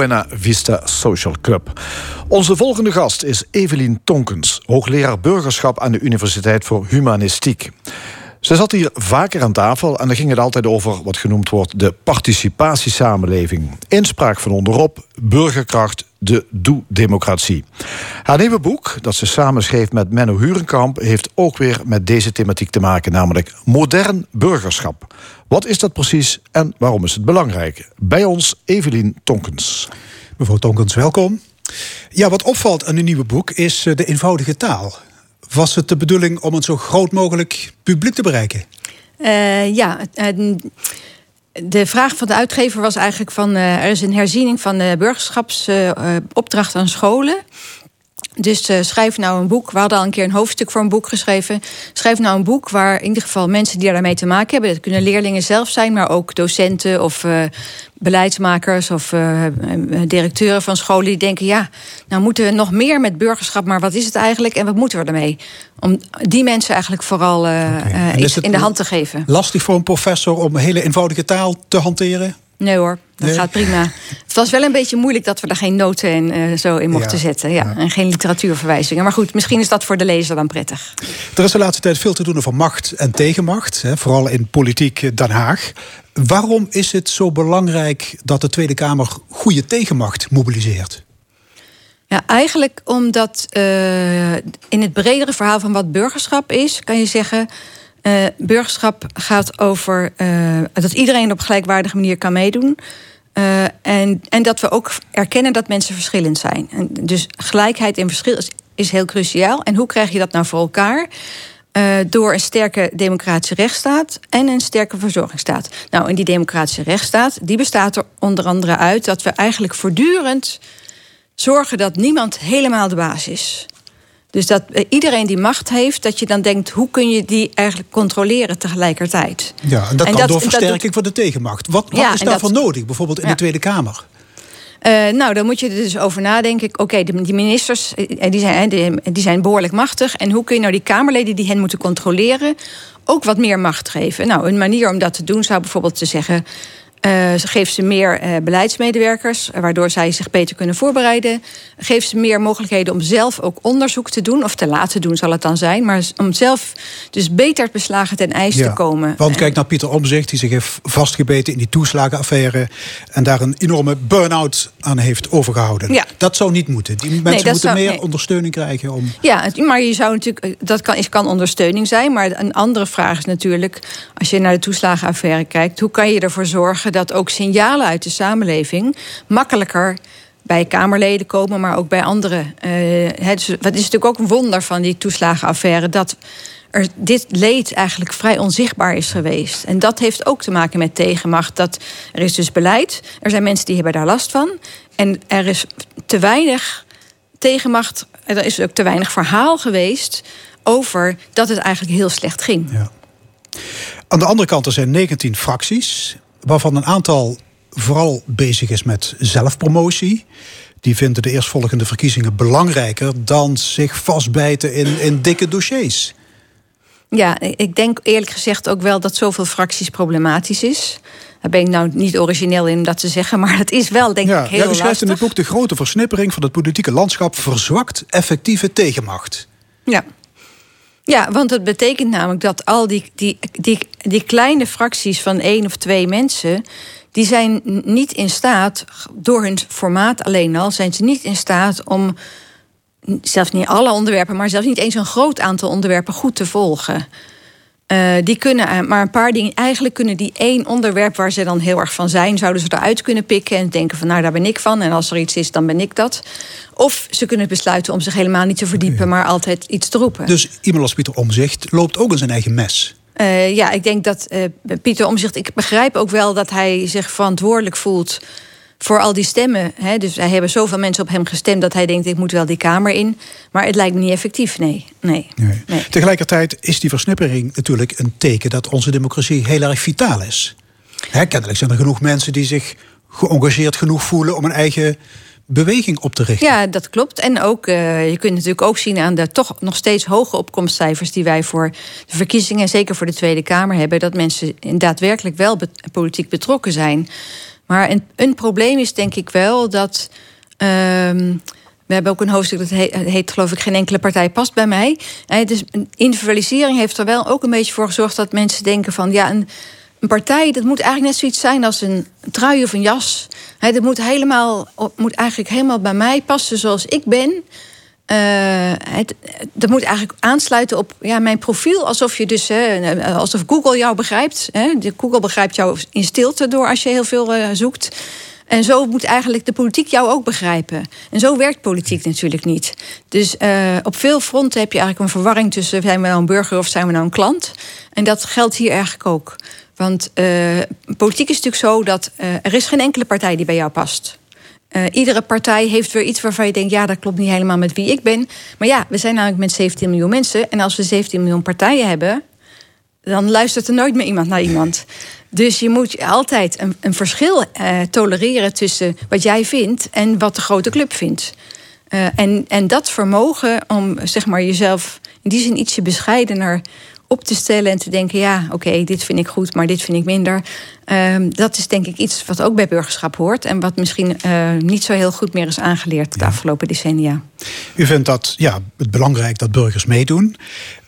Buena Vista Social Club. Onze volgende gast is Evelien Tonkens, hoogleraar burgerschap aan de Universiteit voor Humanistiek. Ze zat hier vaker aan tafel en dan ging het altijd over wat genoemd wordt de participatiesamenleving. Inspraak van onderop, burgerkracht, de doe-democratie. Haar nieuwe boek, dat ze samen schreef met Menno Hurenkamp, heeft ook weer met deze thematiek te maken, namelijk modern burgerschap. Wat is dat precies en waarom is het belangrijk? Bij ons Evelien Tonkens. Mevrouw Tonkens, welkom. Ja, wat opvalt aan uw nieuwe boek is eh, de eenvoudige taal. Was het de bedoeling om een zo groot mogelijk publiek te bereiken? Eh, ja, de vraag van de uitgever was eigenlijk van... eh, er is een herziening van de burgerschapsopdracht aan scholen. Dus eh, schrijf nou een boek. We hadden al een keer een hoofdstuk voor een boek geschreven. Schrijf nou een boek waar in ieder geval mensen die daarmee te maken hebben... dat kunnen leerlingen zelf zijn, maar ook docenten of eh, beleidsmakers... of eh, directeuren van scholen die denken... ja, nou moeten we nog meer met burgerschap... maar wat is het eigenlijk en wat moeten we ermee? Om die mensen eigenlijk vooral iets in de hand te geven. Lastig voor een professor om hele eenvoudige taal te hanteren? Nee hoor, dat Nee? gaat prima. Het was wel een beetje moeilijk dat we daar geen noten en eh, zo in mochten Ja. zetten. Ja. Ja. En geen literatuurverwijzingen. Maar goed, misschien is dat voor de lezer dan prettig. Er is de laatste tijd veel te doen over macht en tegenmacht, hè, vooral in politiek eh, Den Haag. Waarom is het zo belangrijk dat de Tweede Kamer goede tegenmacht mobiliseert? Ja, eigenlijk omdat eh, in het bredere verhaal van wat burgerschap is, kan je zeggen. Eh, burgerschap gaat over eh, dat iedereen op gelijkwaardige manier kan meedoen. Eh, en, en dat we ook erkennen dat mensen verschillend zijn. En dus gelijkheid en verschil is, heel cruciaal. En hoe krijg je dat nou voor elkaar? Door een sterke democratische rechtsstaat en een sterke verzorgingsstaat. Nou, en die democratische rechtsstaat die bestaat er onder andere uit dat we eigenlijk voortdurend zorgen dat niemand helemaal de baas is. Dus dat eh, iedereen die macht heeft, dat je dan denkt: hoe kun je die eigenlijk controleren tegelijkertijd? Ja, en dat En kan dat- door versterking doet- van de tegenmacht. Wat, wat Ja, is daarvoor dat- nodig, bijvoorbeeld in Ja. de Tweede Kamer? Uh, nou, dan moet je er dus over nadenken. Oké, die ministers die zijn, die zijn behoorlijk machtig. En hoe kun je nou die Kamerleden die hen moeten controleren... ook wat meer macht geven? Nou, een manier om dat te doen zou bijvoorbeeld te zeggen... Uh, geef ze meer uh, beleidsmedewerkers, waardoor zij zich beter kunnen voorbereiden. Geef ze meer mogelijkheden om zelf ook onderzoek te doen, of te laten doen zal het dan zijn, maar om zelf dus beter beslagen ten ijs te komen. Want kijk naar Pieter Omzicht, die zich heeft vastgebeten in die toeslagenaffaire en daar een enorme burn-out aan heeft overgehouden. Ja. Dat zou niet moeten. Die mensen nee, moeten meer ondersteuning krijgen om. Ja, maar je zou natuurlijk, eh, dat kan, kan ondersteuning zijn, maar een andere vraag is natuurlijk, als je naar de toeslagenaffaire kijkt, hoe kan je ervoor zorgen dat ook signalen uit de samenleving makkelijker bij Kamerleden komen, maar ook bij anderen. Uh, het, is, wat is natuurlijk ook een wonder van die toeslagenaffaire dat er dit leed eigenlijk vrij onzichtbaar is geweest. En dat heeft ook te maken met tegenmacht. Dat er is dus beleid, er zijn mensen die hebben daar last van. En er is te weinig tegenmacht, er is ook te weinig verhaal geweest over dat het eigenlijk heel slecht ging. Ja. Aan de andere kant, er zijn 19 fracties waarvan een aantal vooral bezig is met zelfpromotie. Die vinden de eerstvolgende verkiezingen belangrijker dan zich vastbijten in, in dikke dossiers. Ja, ik denk eerlijk gezegd ook wel dat zoveel fracties problematisch is. Daar ben ik nou niet origineel in om dat te zeggen, maar het is wel denk ja, ik heel ja, u schrijft in het boek de grote versnippering van het politieke landschap verzwakt effectieve tegenmacht. Ja. Ja, want het betekent namelijk dat al die, die, die, die kleine fracties van één of twee mensen. die zijn niet in staat, door hun formaat alleen al, zijn ze niet in staat om. zelfs niet alle onderwerpen, maar zelfs niet eens een groot aantal onderwerpen goed te volgen. Uh, die kunnen eh, maar een paar dingen. Eigenlijk kunnen die één onderwerp waar ze dan heel erg van zijn, zouden ze eruit kunnen pikken en denken van nou daar ben ik van. En als er iets is, dan ben ik dat. Of ze kunnen besluiten om zich helemaal niet te verdiepen, maar altijd iets te roepen. Dus iemand als Pieter Omzicht loopt ook in zijn eigen mes. Uh, ja, ik denk dat uh, Pieter Omzicht. Ik begrijp ook wel dat hij zich verantwoordelijk voelt voor al die stemmen. Hè, dus hij hebben zoveel mensen op hem gestemd dat hij denkt: ik moet wel die Kamer in. Maar het lijkt me niet effectief. Nee. nee. nee. Tegelijkertijd is die versnippering natuurlijk een teken dat onze democratie heel erg vitaal is. Hè, kennelijk zijn er genoeg mensen die zich geëngageerd genoeg voelen om een eigen beweging op te richten. Ja, dat klopt. En ook, uh, je kunt natuurlijk ook zien aan de toch nog steeds hoge opkomstcijfers die wij voor de verkiezingen, en zeker voor de Tweede Kamer hebben, dat mensen daadwerkelijk wel politiek betrokken zijn. Maar een, een probleem is denk ik wel dat. Ehm, we hebben ook een hoofdstuk dat heet, geloof ik, geen enkele partij past bij mij. En dus individualisering heeft er wel ook een beetje voor gezorgd dat mensen denken van ja, een, een partij, dat moet eigenlijk net zoiets zijn als een trui of een jas. He, dat moet, helemaal, moet eigenlijk helemaal bij mij passen zoals ik ben. Uh, het, dat moet eigenlijk aansluiten op ja, mijn profiel. Alsof je dus, alsof Google jou begrijpt. Hè. Google begrijpt jou in stilte door als je heel veel uh, zoekt. En zo moet eigenlijk de politiek jou ook begrijpen. En zo werkt politiek natuurlijk niet. Dus op veel fronten heb je eigenlijk een verwarring tussen zijn we nou een burger of zijn we nou een klant. En dat geldt hier eigenlijk ook. Want politiek is natuurlijk zo dat er is geen enkele partij die bij jou past. Uh, iedere partij heeft weer iets waarvan je denkt: ja, dat klopt niet helemaal met wie ik ben. Maar ja, we zijn namelijk met 17 miljoen mensen. En als we 17 miljoen partijen hebben, dan luistert er nooit meer iemand naar iemand. Dus je moet altijd een, een verschil uh, tolereren tussen wat jij vindt en wat de grote club vindt. Uh, en, en dat vermogen om zeg maar, jezelf in die zin ietsje bescheidener op te stellen en te denken: ja, oké, dit vind ik goed, maar dit vind ik minder. Uh, dat is denk ik iets wat ook bij burgerschap hoort en wat misschien uh, niet zo heel goed meer is aangeleerd de afgelopen decennia. U vindt dat ja, het belangrijk dat burgers meedoen.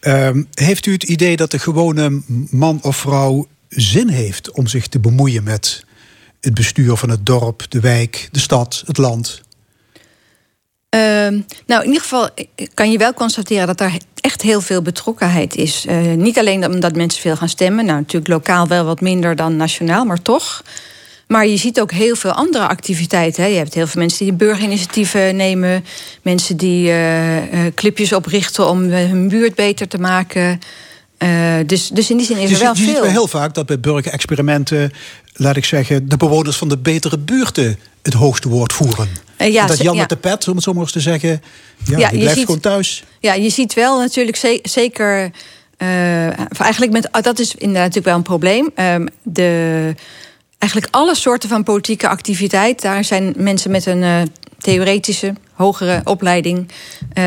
Uh, heeft u het idee dat de gewone man of vrouw zin heeft om zich te bemoeien met het bestuur van het dorp, de wijk, de stad, het land? Ehm, nou, in ieder geval kan je wel constateren dat er echt heel veel betrokkenheid is. Uh, niet alleen omdat mensen veel gaan stemmen. Nou, natuurlijk lokaal wel wat minder dan nationaal, maar toch. Maar je ziet ook heel veel andere activiteiten. Hè. Je hebt heel veel mensen die burgerinitiatieven nemen. Mensen die uh, clipjes oprichten om hun buurt beter te maken. Dus, dus in die zin is er wel je veel. Je ziet heel vaak dat bij burgerexperimenten... laat ik zeggen, de bewoners van de betere buurten het hoogste woord voeren. Uh, ja, dat Jan met de pet, om het zo maar eens te zeggen... Ja, ja die blijft ziet, gewoon thuis. Ja, je ziet wel natuurlijk zeker... Uh, eigenlijk met, dat is inderdaad natuurlijk wel een probleem. Um, de eigenlijk alle soorten van politieke activiteit. Daar zijn mensen met een uh, teoretische, hogere opleiding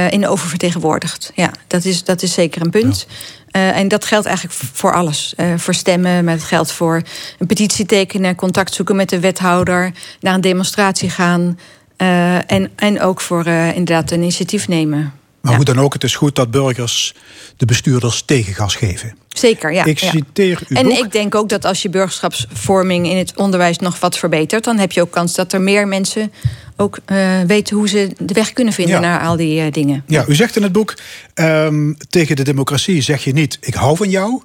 in oververtegenwoordigd. Ja, dat is, dat is zeker een punt. Uh, en dat geldt eigenlijk voor alles. voor stemmen, maar het geldt voor een petitie tekenen, contact zoeken met de wethouder, naar een demonstratie gaan. en, en ook voor inderdaad een initiatief nemen. Maar hoe dan ook, het is goed dat burgers de bestuurders tegengas geven. Zeker, ja. Ik citeer u. En ik denk ook dat als je burgerschapsvorming in het onderwijs nog wat verbetert, dan heb je ook kans dat er meer mensen ook uh, weten hoe ze de weg kunnen vinden naar al die uh, dingen. Ja, u zegt in het boek: um, tegen de democratie zeg je niet: ik hou van jou.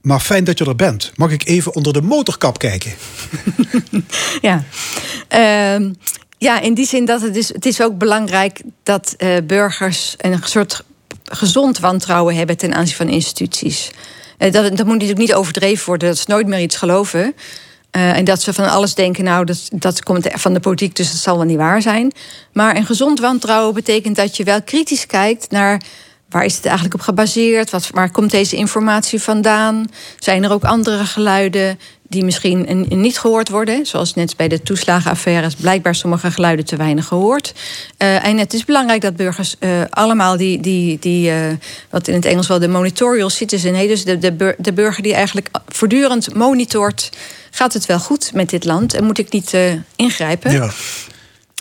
Maar fijn dat je er bent. Mag ik even onder de motorkap kijken? ja. Uh, ja, in die zin dat het is, het is ook belangrijk dat uh, burgers een soort gezond wantrouwen hebben ten aanzien van instituties. Uh, dat, dat moet natuurlijk niet overdreven worden, dat ze nooit meer iets geloven. Uh, en dat ze van alles denken, nou, dat, dat komt van de politiek, dus dat zal wel niet waar zijn. Maar een gezond wantrouwen betekent dat je wel kritisch kijkt naar waar is het eigenlijk op gebaseerd? Wat, waar komt deze informatie vandaan? Zijn er ook andere geluiden die misschien niet gehoord worden? Zoals net bij de toeslagenaffaires blijkbaar sommige geluiden te weinig gehoord. Uh, en het is belangrijk dat burgers uh, allemaal die, die, die uh, wat in het Engels wel de monitorial citizen, nee, dus de, de, de burger die eigenlijk voortdurend monitort, gaat het wel goed met dit land en moet ik niet ingrijpen? Ja.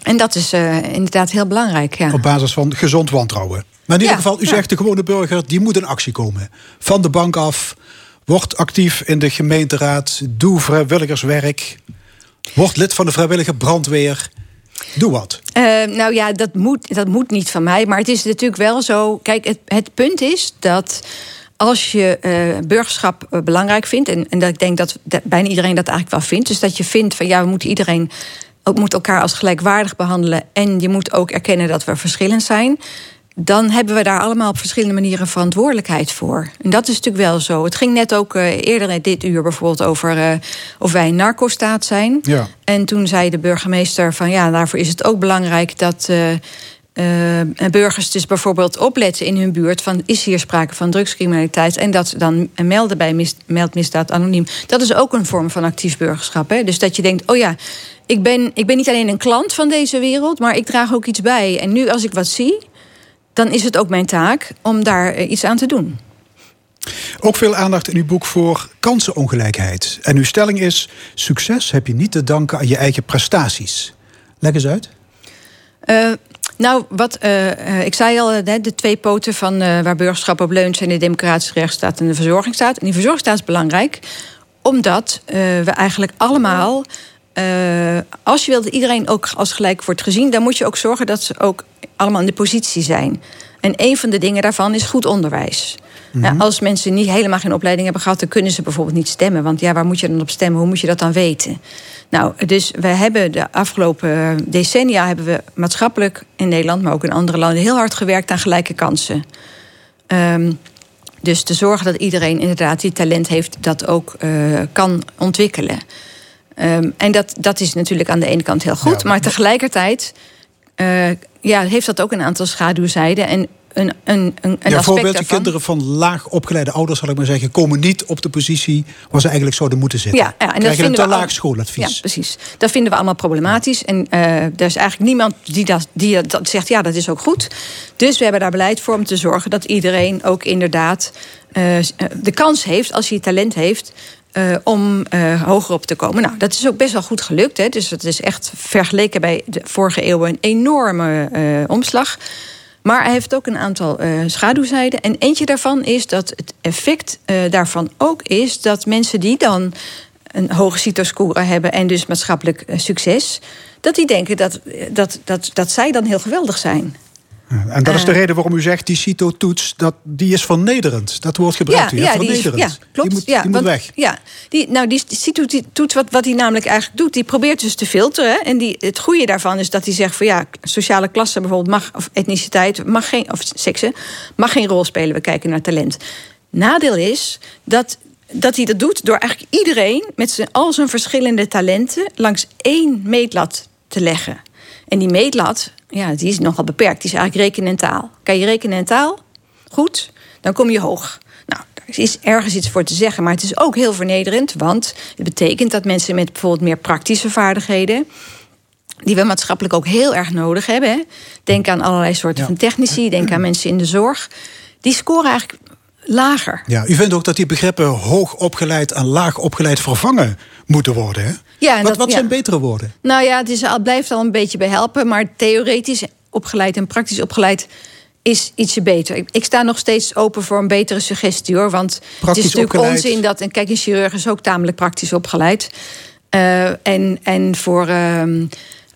En dat is inderdaad heel belangrijk. Ja. Op basis van gezond wantrouwen. Maar in ieder geval, u zegt de gewone burger, die moet in actie komen. Van de bank af, word actief in de gemeenteraad, doe vrijwilligerswerk, word lid van de vrijwillige brandweer. Doe wat. Uh, nou ja, dat moet, dat moet niet van mij. Maar het is natuurlijk wel zo. Kijk, het, het punt is dat als je uh, burgerschap uh, belangrijk vindt, en, en dat ik denk dat, dat, bijna iedereen dat eigenlijk wel vindt, dus dat je vindt van ja, we moeten iedereen ook moet elkaar als gelijkwaardig behandelen en je moet ook erkennen dat we verschillend zijn dan hebben we daar allemaal op verschillende manieren verantwoordelijkheid voor. En dat is natuurlijk wel zo. Het ging net ook uh, eerder dit uur bijvoorbeeld over uh, of wij een narcostaat zijn. Ja. En toen zei de burgemeester van ja, daarvoor is het ook belangrijk dat. Uh, burgers dus bijvoorbeeld opletten in hun buurt van is hier sprake van drugscriminaliteit en dat dan melden bij mis, meldmisdaad anoniem. Dat is ook een vorm van actief burgerschap. Hè? Dus dat je denkt, oh ja, ik ben, ik ben niet alleen een klant van deze wereld, maar ik draag ook iets bij. En nu als ik wat zie, dan is het ook mijn taak om daar eh, iets aan te doen. Ook veel aandacht in uw boek voor kansenongelijkheid. En uw stelling is: succes heb je niet te danken aan je eigen prestaties. Leg eens uit. Uh, nou, wat, uh, ik zei al, de twee poten van waar burgerschap op leunt zijn de democratische rechtsstaat en de verzorgingsstaat. En die verzorgingsstaat is belangrijk, omdat we eigenlijk allemaal als je wilt dat iedereen ook als gelijk wordt gezien, dan moet je ook zorgen dat ze ook allemaal in de positie zijn. En een van de dingen daarvan is goed onderwijs. Mm als mensen niet helemaal geen opleiding hebben gehad, dan kunnen ze bijvoorbeeld niet stemmen. Want ja, waar moet je dan op stemmen? Hoe moet je dat dan weten? Nou, dus we hebben de afgelopen decennia hebben we maatschappelijk in Nederland, maar ook in andere landen, heel hard gewerkt aan gelijke kansen. Um, dus te zorgen dat iedereen inderdaad die talent heeft, dat ook uh, kan ontwikkelen. Um, en dat, dat is natuurlijk aan de ene kant heel goed, maar tegelijkertijd uh, ja, heeft dat ook een aantal schaduwzijden. En een, een, een, ja, voorbeeld, kinderen van laag opgeleide ouders, zal ik maar zeggen, komen niet op de positie waar ze eigenlijk zouden moeten zitten. Ja, ja en dat vinden een te laag schooladvies. Ja, precies. Dat vinden we allemaal problematisch. En uh, er is eigenlijk niemand die, dat, die dat zegt, ja, dat is ook goed. Dus we hebben daar beleid voor om te zorgen dat iedereen ook inderdaad uh, de kans heeft, als hij talent heeft, uh, om uh, hoger op te komen. Nou, dat is ook best wel goed gelukt. Hè? Dus dat is echt vergeleken bij de vorige eeuw een enorme uh, omslag. Maar hij heeft ook een aantal schaduwzijden. En eentje daarvan is dat het effect daarvan ook is dat mensen die dan een hoge CITO-score hebben en dus maatschappelijk succes, dat die denken dat, dat, dat, dat zij dan heel geweldig zijn. En dat is de eh. reden waarom u zegt, die CITO-toets, dat, die is vernederend. Dat woord gebruikt ja, u, ja, vernederend. Ja, klopt. Die moet, ja, die moet weg. Ja, die, nou, die CITO-toets, wat, wat hij namelijk eigenlijk doet... die probeert dus te filteren. En die, het goede daarvan is dat hij zegt van... ja, sociale klasse bijvoorbeeld mag, of etniciteit, mag geen, of seksen... mag geen rol spelen, we kijken naar talent. Nadeel is dat dat hij dat doet door eigenlijk iedereen... met zijn, al zijn verschillende talenten langs één meetlat te leggen. En die meetlat, ja, die is nogal beperkt. Die is eigenlijk rekenen en taal. Kan je rekenen en taal? Goed, dan kom je hoog. Nou, is ergens iets voor te zeggen. Maar het is ook heel vernederend. Want het betekent dat mensen met bijvoorbeeld meer praktische vaardigheden die we maatschappelijk ook heel erg nodig hebben. Hè. Denk aan allerlei soorten van technici, denk aan mensen in de zorg. Die scoren eigenlijk lager. Ja, u vindt ook dat die begrippen hoog opgeleid en laag opgeleid vervangen moeten worden. Hè? Ja, en wat dat- wat ja. zijn betere woorden? Nou ja, het is, al- blijft al een beetje bij helpen. Maar theoretisch opgeleid en praktisch opgeleid is ietsje beter. Ik, ik sta nog steeds open voor een betere suggestie hoor. Want het is natuurlijk opgeleid. onzin dat. En kijk, een chirurg is ook tamelijk praktisch opgeleid. Eh, en, en voor. ehm,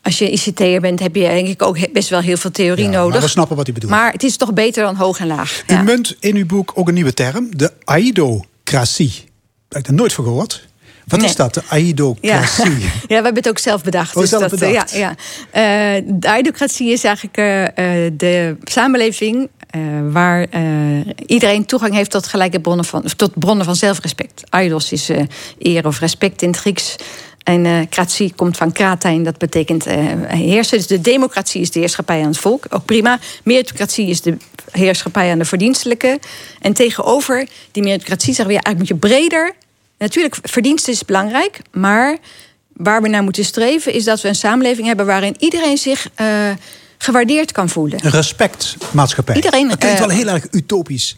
als je ICT'er bent, heb je denk ik ook best wel heel veel theorie Ja, nodig. maar we snappen wat u bedoelt. Maar het is toch beter dan hoog en laag. U Ja. munt in uw boek ook een nieuwe term, de aidocratie. Daar heb ik er nooit van gehoord. Wat Nee. is dat, de Ja. aidocratie? ja, we hebben het ook zelf bedacht. Oh, zelf dat, eh, bedacht. Ja, ja. Eh, de aidocratie is eigenlijk eh, de samenleving waar iedereen toegang heeft tot gelijke bronnen van, tot bronnen van zelfrespect. Aidos is eer of respect in het Grieks. En kratie komt van kratijn, dat betekent heersen. Dus de democratie is de heerschappij aan het volk, ook prima. Meritocratie is de heerschappij aan de verdienstelijke. En tegenover die meritocratie zeggen we, ja, eigenlijk moet je breder Natuurlijk, verdienst is belangrijk, maar waar we naar moeten streven is dat we een samenleving hebben waarin iedereen zich eh, gewaardeerd kan voelen. Een respectmaatschappij. Iedereen, dat klinkt eh, wel heel erg utopisch.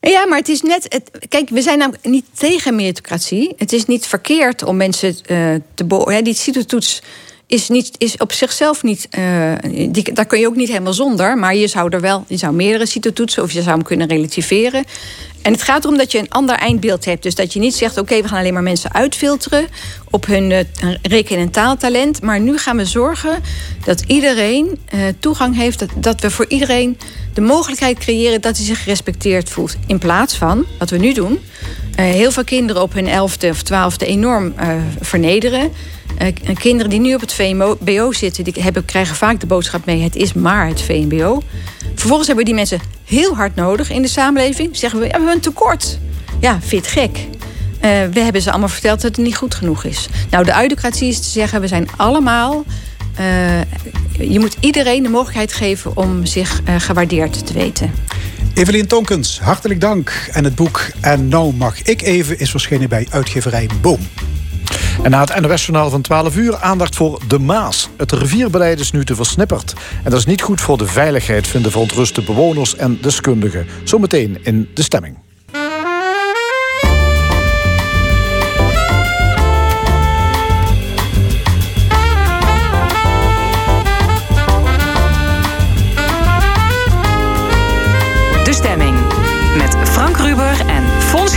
Ja, maar het is net. Het, kijk, we zijn namelijk niet tegen meritocratie. Het is niet verkeerd om mensen eh, te ja, Die CITO-toets is, niet, is op zichzelf niet. eh, daar kun je ook niet helemaal zonder. Maar je zou er wel. Je zou meerdere CITO-toetsen of je zou hem kunnen relativeren. En het gaat erom dat je een ander eindbeeld hebt. Dus dat je niet zegt: oké, we gaan alleen maar mensen uitfilteren op hun eh, reken- en taaltalent. Maar nu gaan we zorgen dat iedereen eh, toegang heeft. Dat, dat we voor iedereen de mogelijkheid creëren dat hij zich gerespecteerd voelt. In plaats van wat we nu doen. eh, heel veel kinderen op hun elfde of twaalfde enorm eh, vernederen. Eh, kinderen die nu op het VMBO zitten, die hebben, krijgen vaak de boodschap mee: het is maar het VMBO. Vervolgens hebben we die mensen heel hard nodig in de samenleving. Zeggen we, ja, we hebben een tekort. Ja, het gek. We hebben ze allemaal verteld dat het niet goed genoeg is. Nou, de audocratie is te zeggen, we zijn allemaal... eh, je moet iedereen de mogelijkheid geven om zich eh, gewaardeerd te weten. Evelien Tonkens, hartelijk dank. En het boek En nou mag ik even is verschenen bij uitgeverij Boom. En na het NOS-journaal van 12 uur aandacht voor de Maas. Het rivierbeleid is nu te versnipperd. En dat is niet goed voor de veiligheid, vinden verontruste bewoners en deskundigen. Zometeen in de stemming.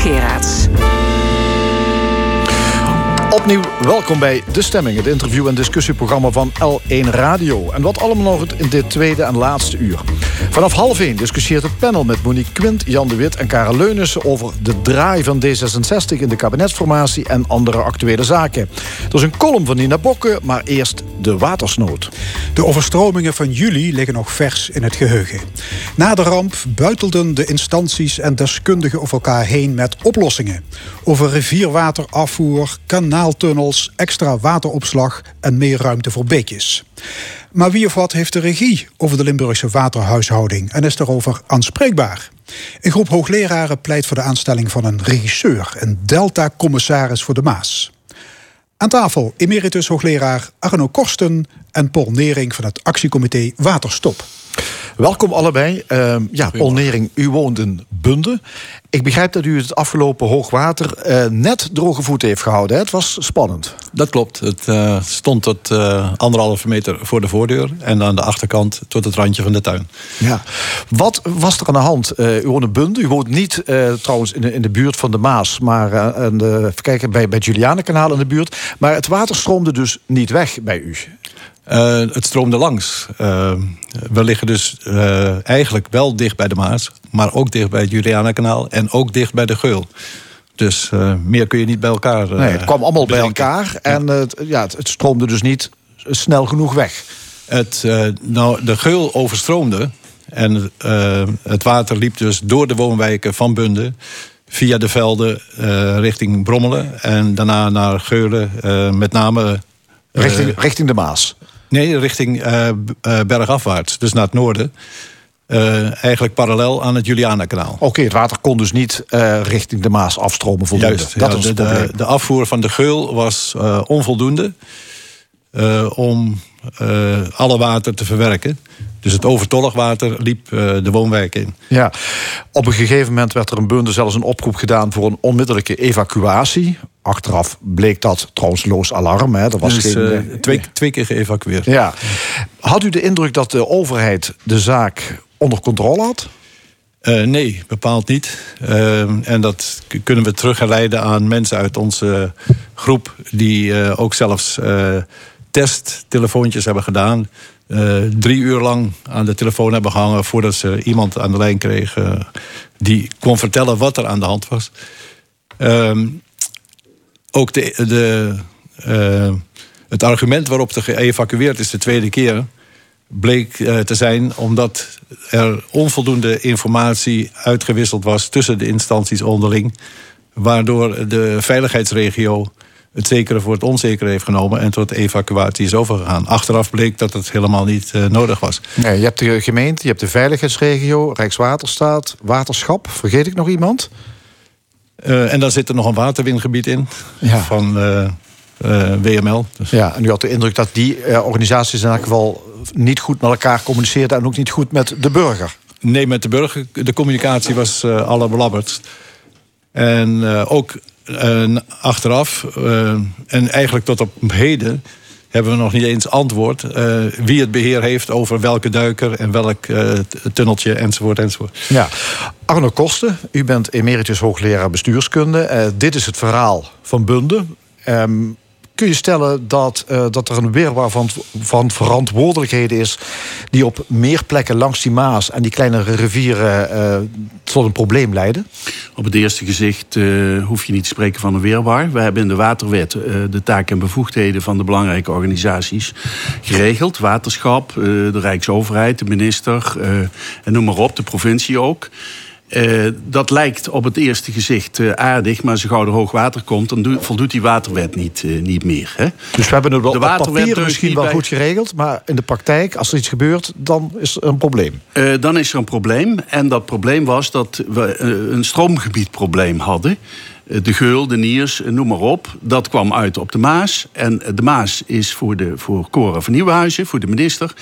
Geraerts. Opnieuw welkom bij De Stemming, het interview- en discussieprogramma van L1 Radio. En wat allemaal nog in dit tweede en laatste uur. Vanaf half 1 discussieert het panel met Monique Quint, Jan de Wit en Karel Leunissen over de draai van D66 in de kabinetsformatie en andere actuele zaken. Er is een column van Nina Bokke, maar eerst de watersnood. De overstromingen van juli liggen nog vers in het geheugen. Na de ramp buitelden de instanties en deskundigen over elkaar heen met oplossingen. Over rivierwaterafvoer, kanaaltunnels, extra wateropslag en meer ruimte voor beekjes. Maar wie of wat heeft de regie over de Limburgse waterhuishouding en is daarover aanspreekbaar? Een groep hoogleraren pleit voor de aanstelling van een regisseur, een Delta-commissaris voor de Maas. Aan tafel emeritus hoogleraar Arno Korsten en Paul Nering van het actiecomité Waterstop. Welkom allebei. Uh, ja, Paul Nering, u woont in Bunde. Ik begrijp dat u het afgelopen hoogwater uh, net droge voeten heeft gehouden. Hè? Het was spannend. Dat klopt. Het uh, stond tot uh, anderhalve meter voor de voordeur. En aan de achterkant tot het randje van de tuin. Ja. Wat was er aan de hand? U woont in Bunde. U woont niet trouwens in de, in de buurt van de Maas. Maar aan de, kijken, bij, bij het Julianenkanaal in de buurt. Maar het water stroomde dus niet weg bij u. Uh, het stroomde langs. Uh, we liggen dus uh, eigenlijk wel dicht bij de Maas, maar ook dicht bij het Julianakanaal en ook dicht bij de Geul. Dus meer kun je niet bij elkaar. nee, het kwam allemaal bedenken. bij elkaar en het, ja, het, het, stroomde dus niet snel genoeg weg. Het, nou, de Geul overstroomde en het water liep dus door de woonwijken van Bunde via de velden richting Brommelen en daarna naar Geulen, met name Richting, richting de Maas? Nee, richting uh, bergafwaarts, dus naar het noorden. eh, eigenlijk parallel aan het Julianakanaal. Oké, het water kon dus niet richting de Maas afstromen voldoende. Juist, dat ja, de, de, de afvoer van de geul was onvoldoende om alle water te verwerken. Dus het overtollig water liep eh, de woonwijk in. Ja, op een gegeven moment werd er in Bunde zelfs een oproep gedaan voor een onmiddellijke evacuatie. Achteraf bleek dat trouwens loos alarm. Hè. Er was dus geen, eh, eh, twee, twee keer geëvacueerd. Ja. Had u de indruk dat de overheid de zaak onder controle had? Eh, nee, bepaald niet. Eh, en dat kunnen we terugleiden aan mensen uit onze groep... die eh, ook zelfs eh, testtelefoontjes hebben gedaan. Eh, drie uur lang aan de telefoon hebben gehangen... voordat ze iemand aan de lijn kregen... die kon vertellen wat er aan de hand was. Ehm, ook de, de, eh, het argument waarop er geëvacueerd is de tweede keer bleek eh, te zijn omdat er onvoldoende informatie uitgewisseld was tussen de instanties onderling, waardoor de veiligheidsregio het zekere voor het onzekere heeft genomen en tot evacuatie is overgegaan. Achteraf bleek dat het helemaal niet eh, nodig was. Nee, je hebt de gemeente, je hebt de veiligheidsregio, Rijkswaterstaat, waterschap. Vergeet ik nog iemand? Eh, en dan zit er nog een waterwingebied in Ja. van eh, WML. Dus Ja, en u had de indruk dat die organisaties in elk geval niet goed met elkaar communiceerden en ook niet goed met de burger. Nee, met de burger. De communicatie was eh allerbelabberdst. En ook eh, achteraf, eh, en eigenlijk tot op heden... hebben we nog niet eens antwoord eh, wie het beheer heeft over welke duiker... en welk tunneltje, enzovoort, enzovoort. Ja. Arno Kosten, u bent emeritus hoogleraar bestuurskunde. Dit is het verhaal van Bunde. Ehm, kun je stellen dat, eh, dat er een wirwar van, van verantwoordelijkheden is... die op meer plekken langs die Maas en die kleinere rivieren eh, tot een probleem leiden? Op het eerste gezicht eh, hoef je niet te spreken van een weerwaar. We hebben in de waterwet de taken en bevoegdheden van de belangrijke organisaties geregeld. Waterschap, de Rijksoverheid, de minister en noem maar op, de provincie ook. Eh, dat lijkt op het eerste gezicht eh, aardig, maar als er gauw er hoog water komt, dan doe- voldoet die waterwet niet, eh, niet meer. Hè? Dus we hebben het wel De op waterwet misschien wel bij- goed geregeld... maar in de praktijk, als er iets gebeurt, dan is er een probleem. Dan is er een probleem. En dat probleem was dat we een stroomgebiedprobleem hadden. De Geul, de Niers, noem maar op. Dat kwam uit op de Maas. En de Maas is voor, de, voor Cora van Nieuwenhuizen, voor de minister.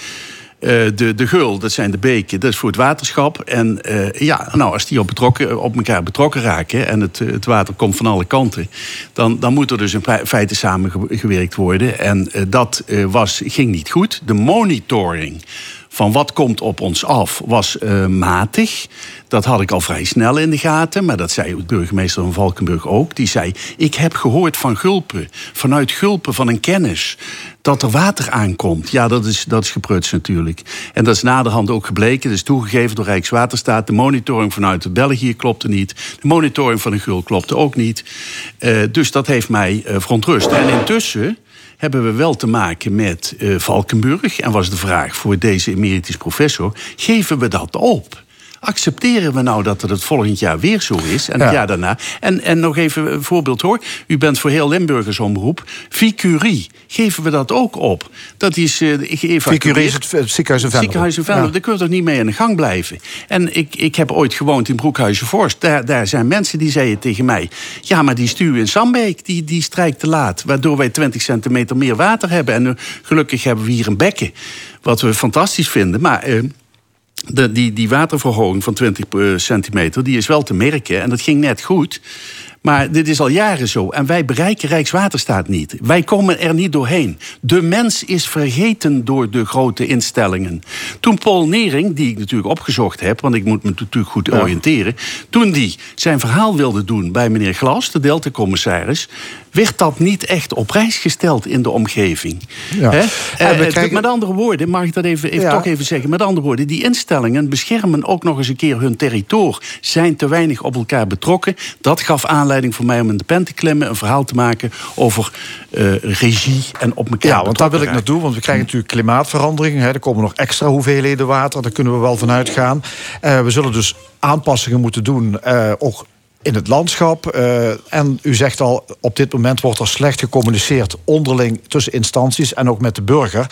Eh, de, de Geul, dat zijn de beken, dat is voor het waterschap. En eh, ja, nou, als die op, betrokken, op elkaar betrokken raken... en het, het water komt van alle kanten... dan, dan moet er dus in fe- feite samengewerkt worden. En eh, dat was, ging niet goed. De monitoring van wat komt op ons af was eh, matig. Dat had ik al vrij snel in de gaten, maar dat zei burgemeester van Valkenburg ook. Die zei: Ik heb gehoord van Gulpen, vanuit Gulpen van een kennis, dat er water aankomt. Ja, dat is, dat is gepruts natuurlijk. En dat is naderhand ook gebleken. Dat is toegegeven door Rijkswaterstaat. De monitoring vanuit België klopte niet. De monitoring van de Gul klopte ook niet. Eh, dus dat heeft mij eh, verontrust. En intussen hebben we wel te maken met eh, Valkenburg. En was de vraag voor deze emeritus professor: geven we dat op? Accepteren we nou dat het het volgend jaar weer zo is en het Ja. jaar daarna? En, en nog even een voorbeeld hoor. U bent voor heel Limburgers omroep. Vicurie, geven we dat ook op? Dat is geëvacueerd. Vicurie is het, het ziekenhuis in Venlo. Ziekenhuis in Venlo, Ja. daar kun je toch niet mee aan de gang blijven. En ik, ik heb ooit gewoond in Broekhuizen-Vorst. Daar, daar zijn mensen die zeiden tegen mij... ja, maar die stuw in Sambeek, die, die strijkt te laat. Waardoor wij 20 centimeter meer water hebben. En eh, gelukkig hebben we hier een bekken. Wat we fantastisch vinden. Maar... eh, de, die, die waterverhoging van 20 centimeter, die is wel te merken. En dat ging net goed. Maar dit is al jaren zo. En wij bereiken Rijkswaterstaat niet. Wij komen er niet doorheen. De mens is vergeten door de grote instellingen. Toen Paul Nering, die ik natuurlijk opgezocht heb... want ik moet me natuurlijk goed oriënteren... toen die zijn verhaal wilde doen bij meneer Glas, de Delta-commissaris... werd dat niet echt op prijs gesteld in de omgeving. Ja. Hè? Eh, krijgen- Met andere woorden, mag ik dat even, even Ja. toch even zeggen... met andere woorden, die instellingen beschermen ook nog eens een keer hun territoor... zijn te weinig op elkaar betrokken. Dat gaf aanleiding voor mij om in de pen te klimmen... een verhaal te maken over eh, regie en op elkaar Ja, want daar wil ik naartoe. Want we krijgen natuurlijk klimaatverandering. Hè. Er komen nog extra hoeveelheden water. Daar kunnen we wel van uitgaan. Eh, we zullen dus aanpassingen moeten doen. ook in het landschap. eh, en u zegt al, op dit moment wordt er slecht gecommuniceerd onderling tussen instanties en ook met de burger.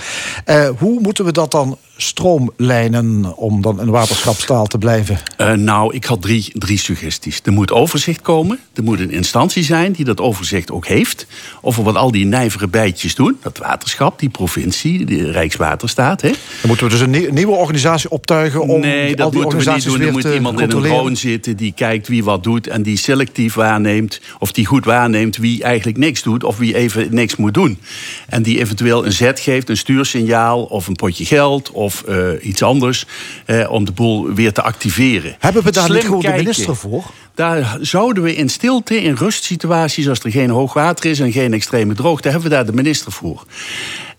Eh, hoe moeten we dat dan stroomlijnen om dan in waterschapstaal te blijven? Eh, nou, ik had drie, drie suggesties. Er moet overzicht komen. Er moet een instantie zijn die dat overzicht ook heeft. Over wat al die nijvere bijtjes doen. Dat waterschap, die provincie, de Rijkswaterstaat. Hè? Dan moeten we dus een nie- nieuwe organisatie optuigen om nee, al dat die moeten we niet doen. Er moet iemand in een drone zitten die kijkt wie wat doet... en die selectief waarneemt, of die goed waarneemt... wie eigenlijk niks doet of wie even niks moet doen. En die eventueel een zet geeft, een stuursignaal... of een potje geld of eh, iets anders... Eh, om de boel weer te activeren. Hebben we daar Slim niet gewoon de minister voor? Daar zouden we in stilte, in rustsituaties... als er geen hoogwater is en geen extreme droogte... hebben we daar de minister voor.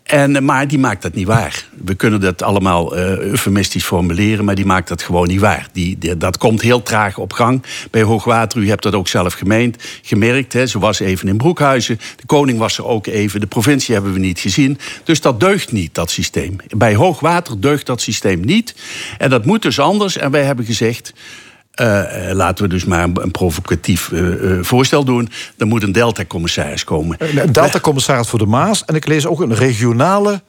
En, eh, maar die maakt dat niet waar. We kunnen dat allemaal eh, eufemistisch formuleren, maar die maakt dat gewoon niet waar. Die, die- dat komt heel traag op gang bij hoogwater. U hebt dat ook zelf gemeend, gemerkt. Hè. Ze was even in Broekhuizen. De koning was er ook even. De provincie hebben we niet gezien. Dus dat deugt niet, dat systeem. Bij hoogwater deugt dat systeem niet. En dat moet dus anders. En wij hebben gezegd. Eh, eh, laten we dus maar een, provocatief eh, voorstel doen. Er moet een Delta-commissaris komen. Een Delta-commissaris voor de Maas. En ik lees ook een regionale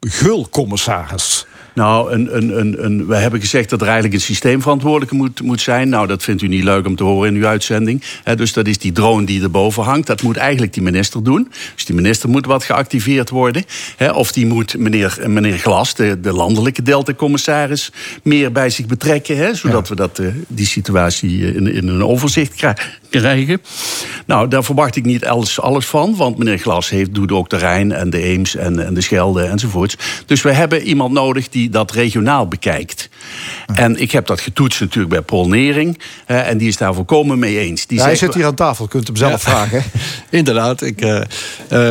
gulcommissaris. Nou, een, een, een, een, we hebben gezegd dat er eigenlijk een systeemverantwoordelijke moet, moet zijn. Nou, dat vindt u niet leuk om te horen in uw uitzending. Dus dat is die drone die erboven hangt. Dat moet eigenlijk die minister doen. Dus die minister moet wat geactiveerd worden. Of die moet meneer, meneer Glas, de, de landelijke Delta-commissaris... meer bij zich betrekken. Zodat we dat, eh, die situatie eh, in, in een overzicht kri- krijgen. Nou, daar verwacht ik niet alles, alles van. Want meneer Glas heeft, doet ook de Rijn en de Eems en, en de Schelde enzovoorts. Dus we hebben iemand nodig die dat regionaal bekijkt. En ik heb dat getoetst natuurlijk bij Paul Nering. eh, en die is daar volkomen mee eens. Die Ja, hij zit hier aan tafel, kunt hem zelf vragen. Inderdaad. Ik, eh, eh,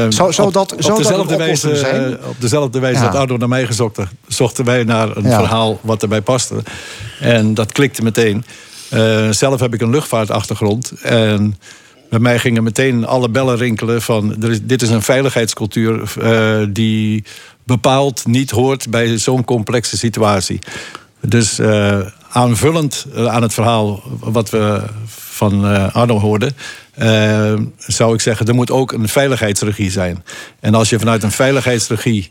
Zou- zou op- dat- op, zou dat dezelfde een oplossing wijze, zijn? eh, op dezelfde wijze Ja. dat Arno naar mij gezocht zochten wij naar een Ja. verhaal wat erbij paste. En dat klikte meteen. Eh, zelf heb ik een luchtvaartachtergrond. En bij mij gingen meteen alle bellen rinkelen van... Er is, dit is een veiligheidscultuur eh, die bepaald niet hoort bij zo'n complexe situatie. Dus eh, aanvullend eh, aan het verhaal wat we van eh, Arno hoorden... zou ik zeggen, er moet ook een veiligheidsregie zijn. En als je vanuit een veiligheidsregie...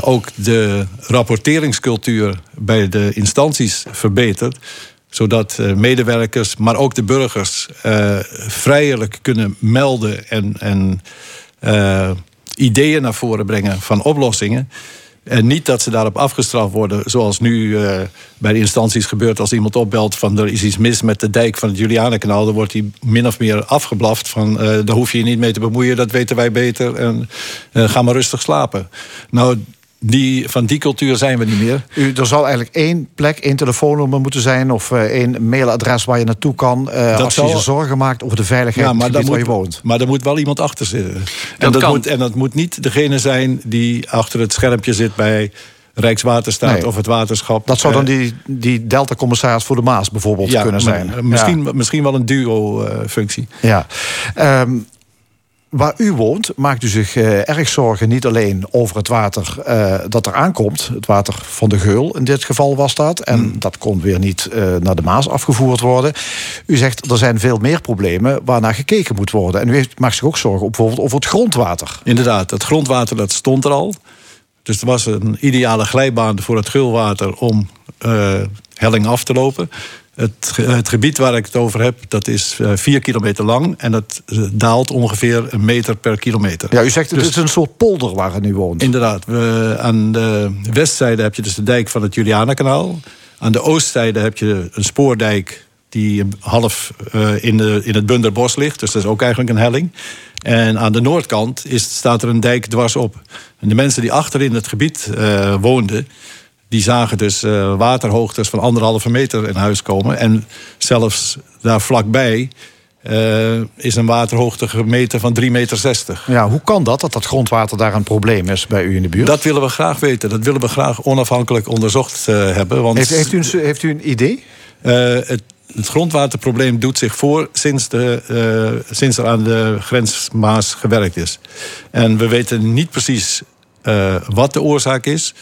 ook de rapporteringscultuur bij de instanties verbetert zodat medewerkers, maar ook de burgers vrijelijk kunnen melden en, en ideeën naar voren brengen van oplossingen. En niet dat ze daarop afgestraft worden, zoals nu eh, bij de instanties gebeurt als iemand opbelt van er is iets mis met de dijk van het Julianenkanaal. Dan wordt hij min of meer afgeblaft van eh, daar hoef je je niet mee te bemoeien, dat weten wij beter. En eh, ga maar rustig slapen. Nou, die, van die cultuur zijn we niet meer. U, er zou eigenlijk één plek, één telefoonnummer moeten zijn... of eh, één mailadres waar je naartoe kan... eh, Dat als je zorgen maakt over de veiligheid Ja, ja, maar, daar waar je moet, woont. maar er moet wel iemand achter zitten. En Dat moet, en dat moet niet degene zijn die achter het schermpje zit bij Rijkswaterstaat Nee. of het waterschap. Dat zou dan Eh, die, die Delta-commissaris voor de Maas bijvoorbeeld ja, kunnen zijn. Misschien, misschien wel een duo-functie. Ja. Ehm, waar u woont, maakt u zich eh, erg zorgen niet alleen over het water eh, dat er aankomt. Het water van de Geul in dit geval was dat. En Hmm. dat kon weer niet eh, naar de Maas afgevoerd worden. U zegt er zijn veel meer problemen waarnaar gekeken moet worden. En u heeft, maakt zich ook zorgen op, bijvoorbeeld over het grondwater. Inderdaad, het grondwater dat stond er al. Dus er was een ideale glijbaan voor het gulwater om helling af te lopen. Het, ge- het gebied waar ik het over heb, dat is eh, vier kilometer lang... en dat eh, daalt ongeveer een meter per kilometer. Ja, u zegt het Dus- is een soort polder waar u nu woont. Inderdaad. We, aan de westzijde heb je dus de dijk van het Julianakanaal. Aan de oostzijde heb je een spoordijk die half eh, in, de, in het Bunderbos ligt. Dus dat is ook eigenlijk een helling. En aan de noordkant is, staat er een dijk dwars op. En de mensen die achter in het gebied woonden... die zagen dus eh, waterhoogtes van anderhalve meter in huis komen. En zelfs daar vlakbij eh, is een waterhoogte gemeten van 3,60 meter. Ja, hoe kan dat, dat dat grondwater daar een probleem is bij u in de buurt? Dat willen we graag weten. Dat willen we graag onafhankelijk onderzocht eh, hebben. Want heeft, heeft, u een, heeft u een idee? het, het grondwaterprobleem doet zich voor sinds, de, sinds er aan de grens Maas gewerkt is. En we weten niet precies wat de oorzaak is.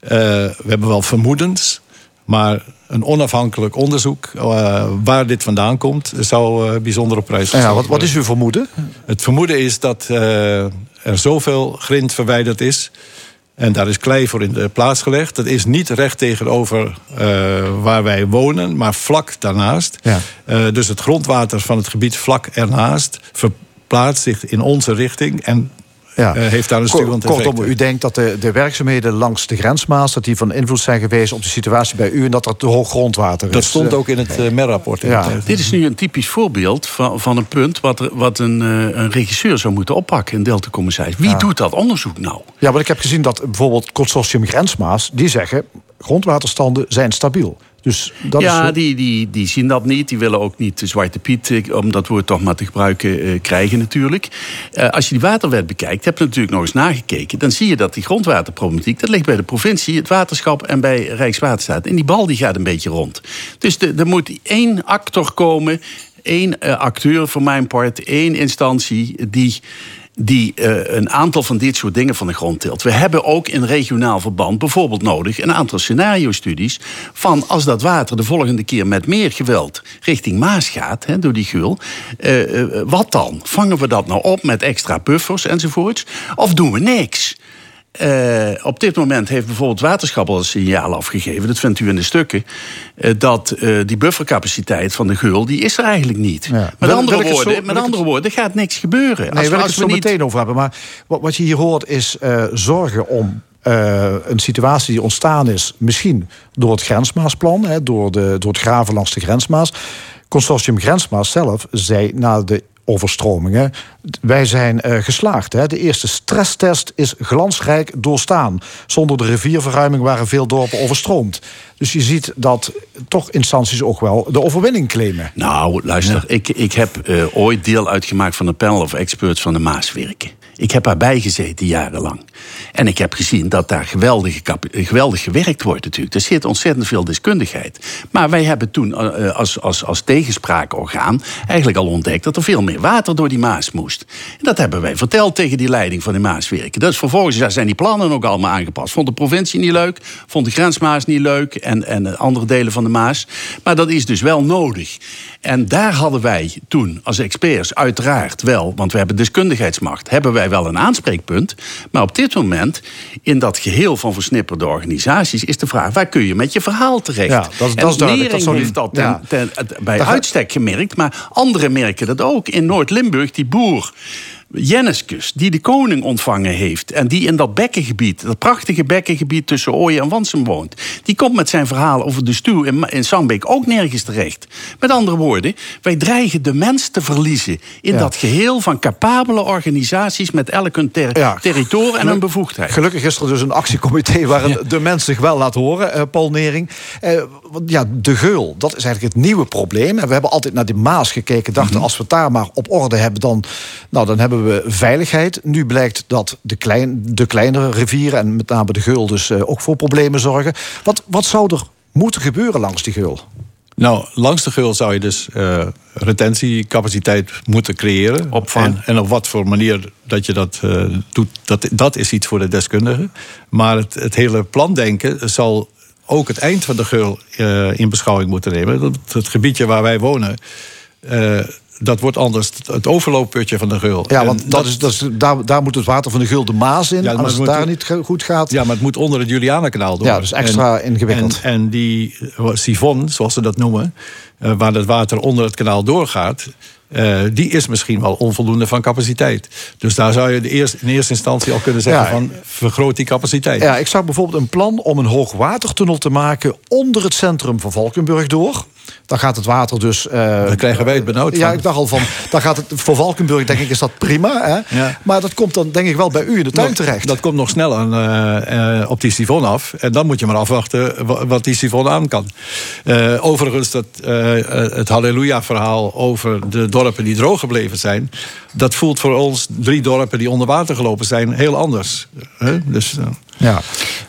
Eh, we hebben wel vermoedens. Maar een onafhankelijk onderzoek eh, waar dit vandaan komt, zou eh, bijzonder op prijs Ja, gesteld wat, wat is uw vermoeden? Het vermoeden is dat er zoveel grind verwijderd is. En daar is klei voor in de plaats gelegd. Dat is niet recht tegenover waar wij wonen, maar vlak daarnaast. Ja. Dus het grondwater van het gebied vlak ernaast verplaatst zich in onze richting en Ja. eh, heeft daar een Kort-. Kortom, u denkt dat de, de werkzaamheden langs de grensmaas... dat die van invloed zijn geweest op de situatie bij u... en dat er te hoog grondwater is. Dat stond Eh, ook in het eh, MER-rapport. in Ja. Dit is nu een typisch voorbeeld van, van een punt wat, er, wat een, eh, een regisseur zou moeten oppakken, een deltacommissaris. Wie doet dat onderzoek nou? Ja, maar ik heb gezien dat bijvoorbeeld consortium Grensmaas... die zeggen, grondwaterstanden zijn stabiel. Dus dat ja, is... die, die, die zien dat niet. Die willen ook niet de Zwarte Piet, eh, om dat woord toch maar te gebruiken, eh, krijgen natuurlijk. Eh, als je die waterwet bekijkt, heb je natuurlijk nog eens nagekeken... dan zie je dat die grondwaterproblematiek, dat ligt bij de provincie... het waterschap en bij Rijkswaterstaat. En die bal die gaat een beetje rond. Dus er moet één actor komen, één eh, acteur voor mijn part... één instantie die die eh, een aantal van dit soort dingen van de grond tilt. We hebben ook in regionaal verband bijvoorbeeld nodig een aantal scenario-studies van als dat water de volgende keer met meer geweld richting Maas gaat, door die gul, eh, eh, wat dan? Vangen we dat nou op met extra buffers enzovoorts? Of doen we niks? Eh, op dit moment heeft bijvoorbeeld Waterschap al een signaal afgegeven, dat vindt u in de stukken, eh, dat eh, die buffercapaciteit van de geul, die is er eigenlijk niet. Ja. Met, andere, woorden, met andere woorden, er gaat niks gebeuren. Nee, Als we- als het zo niet- meteen over hebben. Maar wat, wat je hier hoort is zorgen om een situatie die ontstaan is... misschien door het grensmaasplan, hè, door, de, door het graven langs de grensmaas. Consortium Grensmaas zelf zei na de overstromingen... wij zijn eh, geslaagd. Hè. De eerste stresstest is glansrijk doorstaan. Zonder de rivierverruiming waren veel dorpen overstroomd. Dus je ziet dat toch instanties ook wel de overwinning claimen. Nou, luister, ik, ik heb eh, ooit deel uitgemaakt van een panel of experts van de Maaswerken. Ik heb daarbij gezeten jarenlang. En ik heb gezien dat daar geweldig, geweldig gewerkt wordt natuurlijk. Er zit ontzettend veel deskundigheid. Maar wij hebben toen eh, als, als, als tegenspraakorgaan eigenlijk al ontdekt... dat er veel meer water door die Maas moest. En dat hebben wij verteld tegen die leiding van de Maaswerken. Dus vervolgens zijn die plannen ook allemaal aangepast. Vond de provincie niet leuk, vond de grensmaas niet leuk... en, en andere delen van de Maas. Maar dat is dus wel nodig. En daar hadden wij toen als experts uiteraard wel... want we hebben deskundigheidsmacht, hebben wij wel een aanspreekpunt. Maar op dit moment, in dat geheel van versnipperde organisaties... is de vraag, waar kun je met je verhaal terecht? Ja, dat is- En dat is duidelijk. Dat heeft dat ten- ja. ten- het- bij uitstek gemerkt, maar anderen merken dat ook. In Noord-Limburg, die boer... Jenniskus, die de koning ontvangen heeft... en die in dat bekkengebied, dat prachtige bekkengebied... tussen Ooyen en Wansum woont... die komt met zijn verhaal over de stuw in, in Zandbeek ook nergens terecht. Met andere woorden, wij dreigen de mens te verliezen... in Ja. dat geheel van capabele organisaties... met elk hun ter- Ja. territorium en een bevoegdheid. Gelukkig is er dus een actiecomité waarin de mens zich wel laat horen, eh, Paul Nering. Eh, ja, de geul, dat is eigenlijk het nieuwe probleem. En we hebben altijd naar de Maas gekeken, dachten Mhm. als we het daar maar op orde hebben, dan, nou, dan hebben we veiligheid. Nu blijkt dat de, klein, de kleinere rivieren, en met name de geul, dus eh, ook voor problemen zorgen. Wat, wat zou er moeten gebeuren langs die geul? Nou, langs de geul zou je dus eh, retentiecapaciteit moeten creëren. Opvang. En, en op wat voor manier dat je dat eh, doet, dat, dat is iets voor de deskundigen. Maar het, het hele plandenken zal ook het eind van de geul eh, in beschouwing moeten nemen. Dat, het gebiedje waar wij wonen, eh, dat wordt anders het overloopputje van de geul. Ja, want dat is, dat is, daar, daar moet het water van de geul de Maas in. Ja, als het daar niet goed gaat. Ja, maar het moet onder het Julianenkanaal door. Ja, dus extra En- ingewikkeld. En, en die eh, sifon, zoals ze dat noemen, eh, waar het water onder het kanaal doorgaat, eh, die is misschien wel onvoldoende van capaciteit. Dus daar zou je de eerst, in eerste instantie al kunnen zeggen Ja. van vergroot die capaciteit. Ja, ik zag bijvoorbeeld een plan om een hoogwatertunnel te maken onder het centrum van Valkenburg door. Dan gaat het water dus. eh, Daar krijgen wij het benauwd Ja, van. ik dacht al van. Dan gaat het voor Valkenburg, denk ik, is dat prima. Hè? Ja. Maar dat komt dan, denk ik, wel bij u in de tuin terecht. Dat komt nog snel aan, eh, eh, op die sifon af. En dan moet je maar afwachten wa- wat die sifon aan kan. Overigens, dat, het halleluja-verhaal over de dorpen die droog gebleven zijn... dat voelt voor ons, drie dorpen die onder water gelopen zijn, heel anders. Hè? Dus, eh, Ja.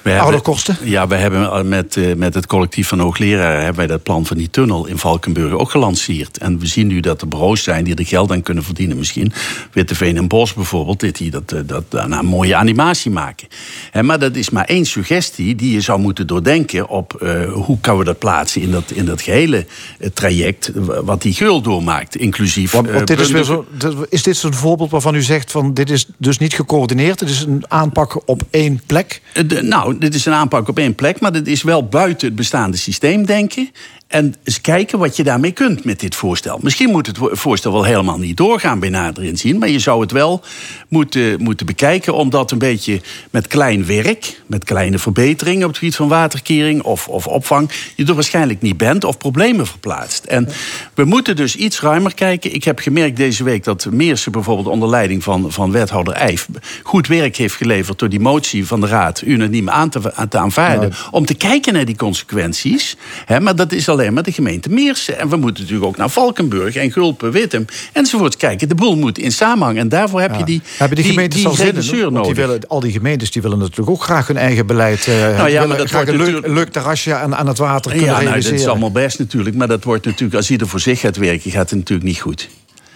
We Oude hebben- kosten? Ja, we hebben eh, met, eh, met het collectief van hoogleraren... hebben wij dat plan van die tunnel in Valkenburg ook gelanceerd. En we zien nu dat er bureaus zijn die er geld aan kunnen verdienen. Misschien Witteveen en Bos bijvoorbeeld... dit die dat, dat, nou, een mooie animatie maken. Hè, maar dat is maar één suggestie die je zou moeten doordenken... op eh, hoe kan we dat plaatsen in dat, in dat gehele eh, traject... wat die geul doormaakt, inclusief... Want, want dit is, weer zo, dit- dit zo'n voorbeeld waarvan u zegt van dit is dus niet gecoördineerd, het is een aanpak op één plek? Eh, de- nou, dit is een aanpak op één plek, maar dit is wel buiten het bestaande systeem denken. En eens kijken wat je daarmee kunt met dit voorstel. Misschien moet het voorstel wel helemaal niet doorgaan bij nader inzien. Maar je zou het wel moeten, moeten bekijken. Omdat een beetje met klein werk, met kleine verbeteringen op het gebied van waterkering of, of opvang. je er waarschijnlijk niet bent of problemen verplaatst. En we moeten dus iets ruimer kijken. Ik heb gemerkt deze week dat Meersen bijvoorbeeld onder leiding van, van wethouder Eijf. goed werk heeft geleverd door die motie van de Raad unaniem aan te, aan te aanvaarden. Om te kijken naar die consequenties. Maar dat is alleen maar de gemeente Meersen. En we moeten natuurlijk ook naar Valkenburg en Gulpen, Wittem enzovoort kijken. De boel moet in samenhang. En daarvoor heb je die, die, gemeentes regisseur Die nodig. willen, al die gemeentes die willen natuurlijk ook graag hun eigen beleid. eh ja, willen maar dat wordt een leuk, terrasje aan, aan het water kunnen Ja, nou, dat is allemaal best natuurlijk. Maar dat wordt natuurlijk, als ieder voor zich gaat werken, gaat het natuurlijk niet goed.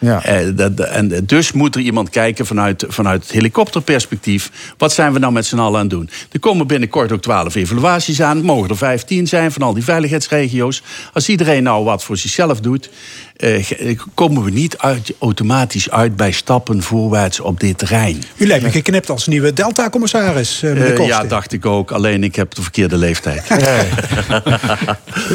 Ja. Eh, dat, en dus moet er iemand kijken vanuit, vanuit het helikopterperspectief. Wat zijn we nou met z'n allen aan het doen? Er komen binnenkort ook twaalf evaluaties aan. Het mogen er vijftien zijn van al die veiligheidsregio's. Als iedereen nou wat voor zichzelf doet... eh, ge- komen we niet uit, automatisch uit bij stappen voorwaarts op dit terrein. U lijkt me geknipt als nieuwe Delta-commissaris, eh, meneer Eh, Koster. ja, dacht ik ook. Alleen ik heb de verkeerde leeftijd.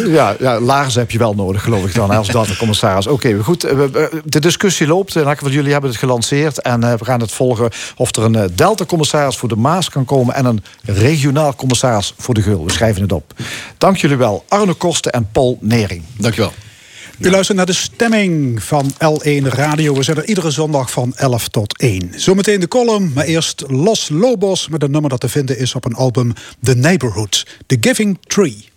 Ja, ja, Lars heb je wel nodig, geloof ik dan, als datacommissaris. Oké, goed. eh, De discussie loopt. En elk van jullie hebben het gelanceerd. En eh, we gaan het volgen of er een eh, Delta-commissaris voor de Maas kan komen... en een regionaal commissaris voor de Geul. We schrijven het op. Dank jullie wel, Arne Kosten en Paul Nering. Dankjewel. U luistert naar de stemming van L1 Radio. We zijn er iedere zondag van 11 tot 1. Zometeen de column, maar eerst Los Lobos... met een nummer dat te vinden is op een album The Neighborhood. The Giving Tree.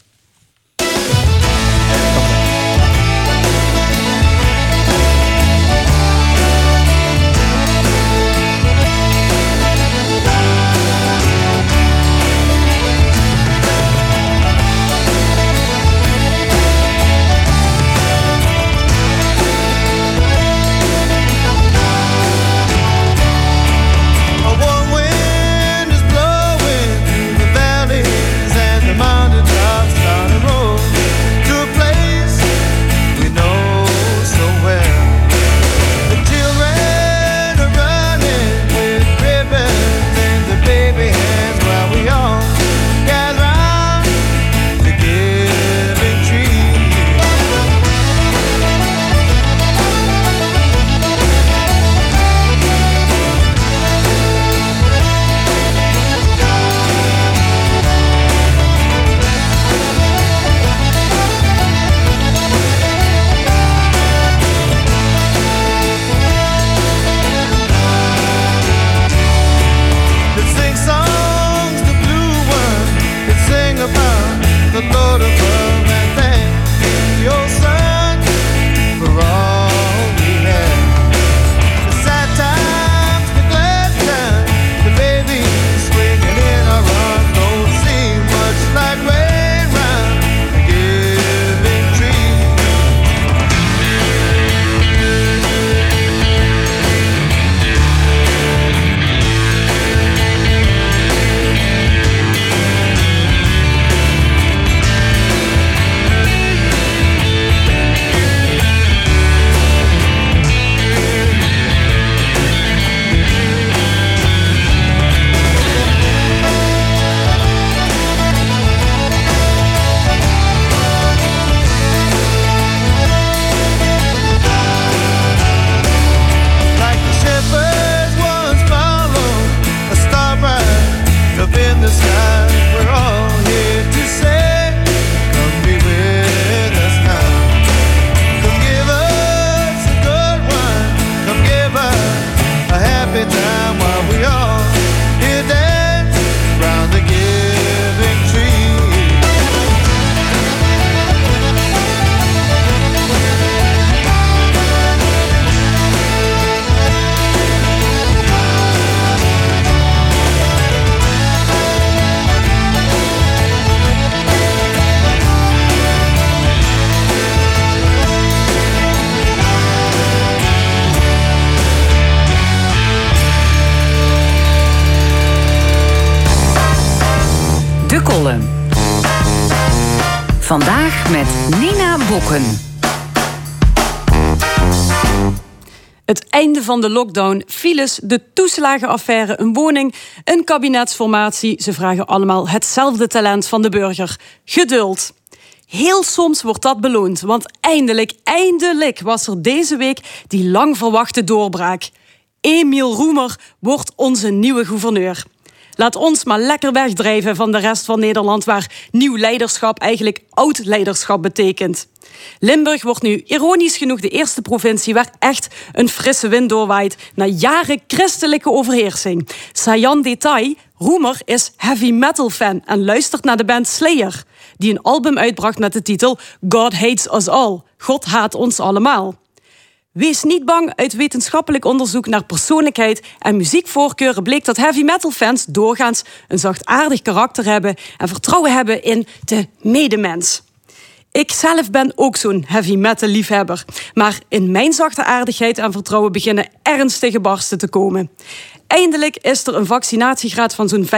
Het einde van de lockdown, files, de toeslagenaffaire, een woning, een kabinetsformatie. Ze vragen allemaal hetzelfde talent van de burger: geduld. Heel soms wordt dat beloond, want eindelijk, eindelijk was er deze week die lang verwachte doorbraak. Emiel Roemer wordt onze nieuwe gouverneur. Laat ons maar lekker wegdrijven van de rest van Nederland, waar nieuw leiderschap eigenlijk oud leiderschap betekent. Limburg wordt nu ironisch genoeg de eerste provincie waar echt een frisse wind doorwaait na jaren christelijke overheersing. Sayan detail, Roemer is heavy metal fan en luistert naar de band Slayer, die een album uitbracht met de titel God Hates Us All. God haat ons allemaal. Wees niet bang, uit wetenschappelijk onderzoek naar persoonlijkheid en muziekvoorkeuren bleek dat heavy metal fans doorgaans een zachtaardig karakter hebben en vertrouwen hebben in de medemens. Ik zelf ben ook zo'n heavy metal liefhebber, maar in mijn zachte aardigheid en vertrouwen beginnen ernstige barsten te komen. Eindelijk is er een vaccinatiegraad van zo'n 85%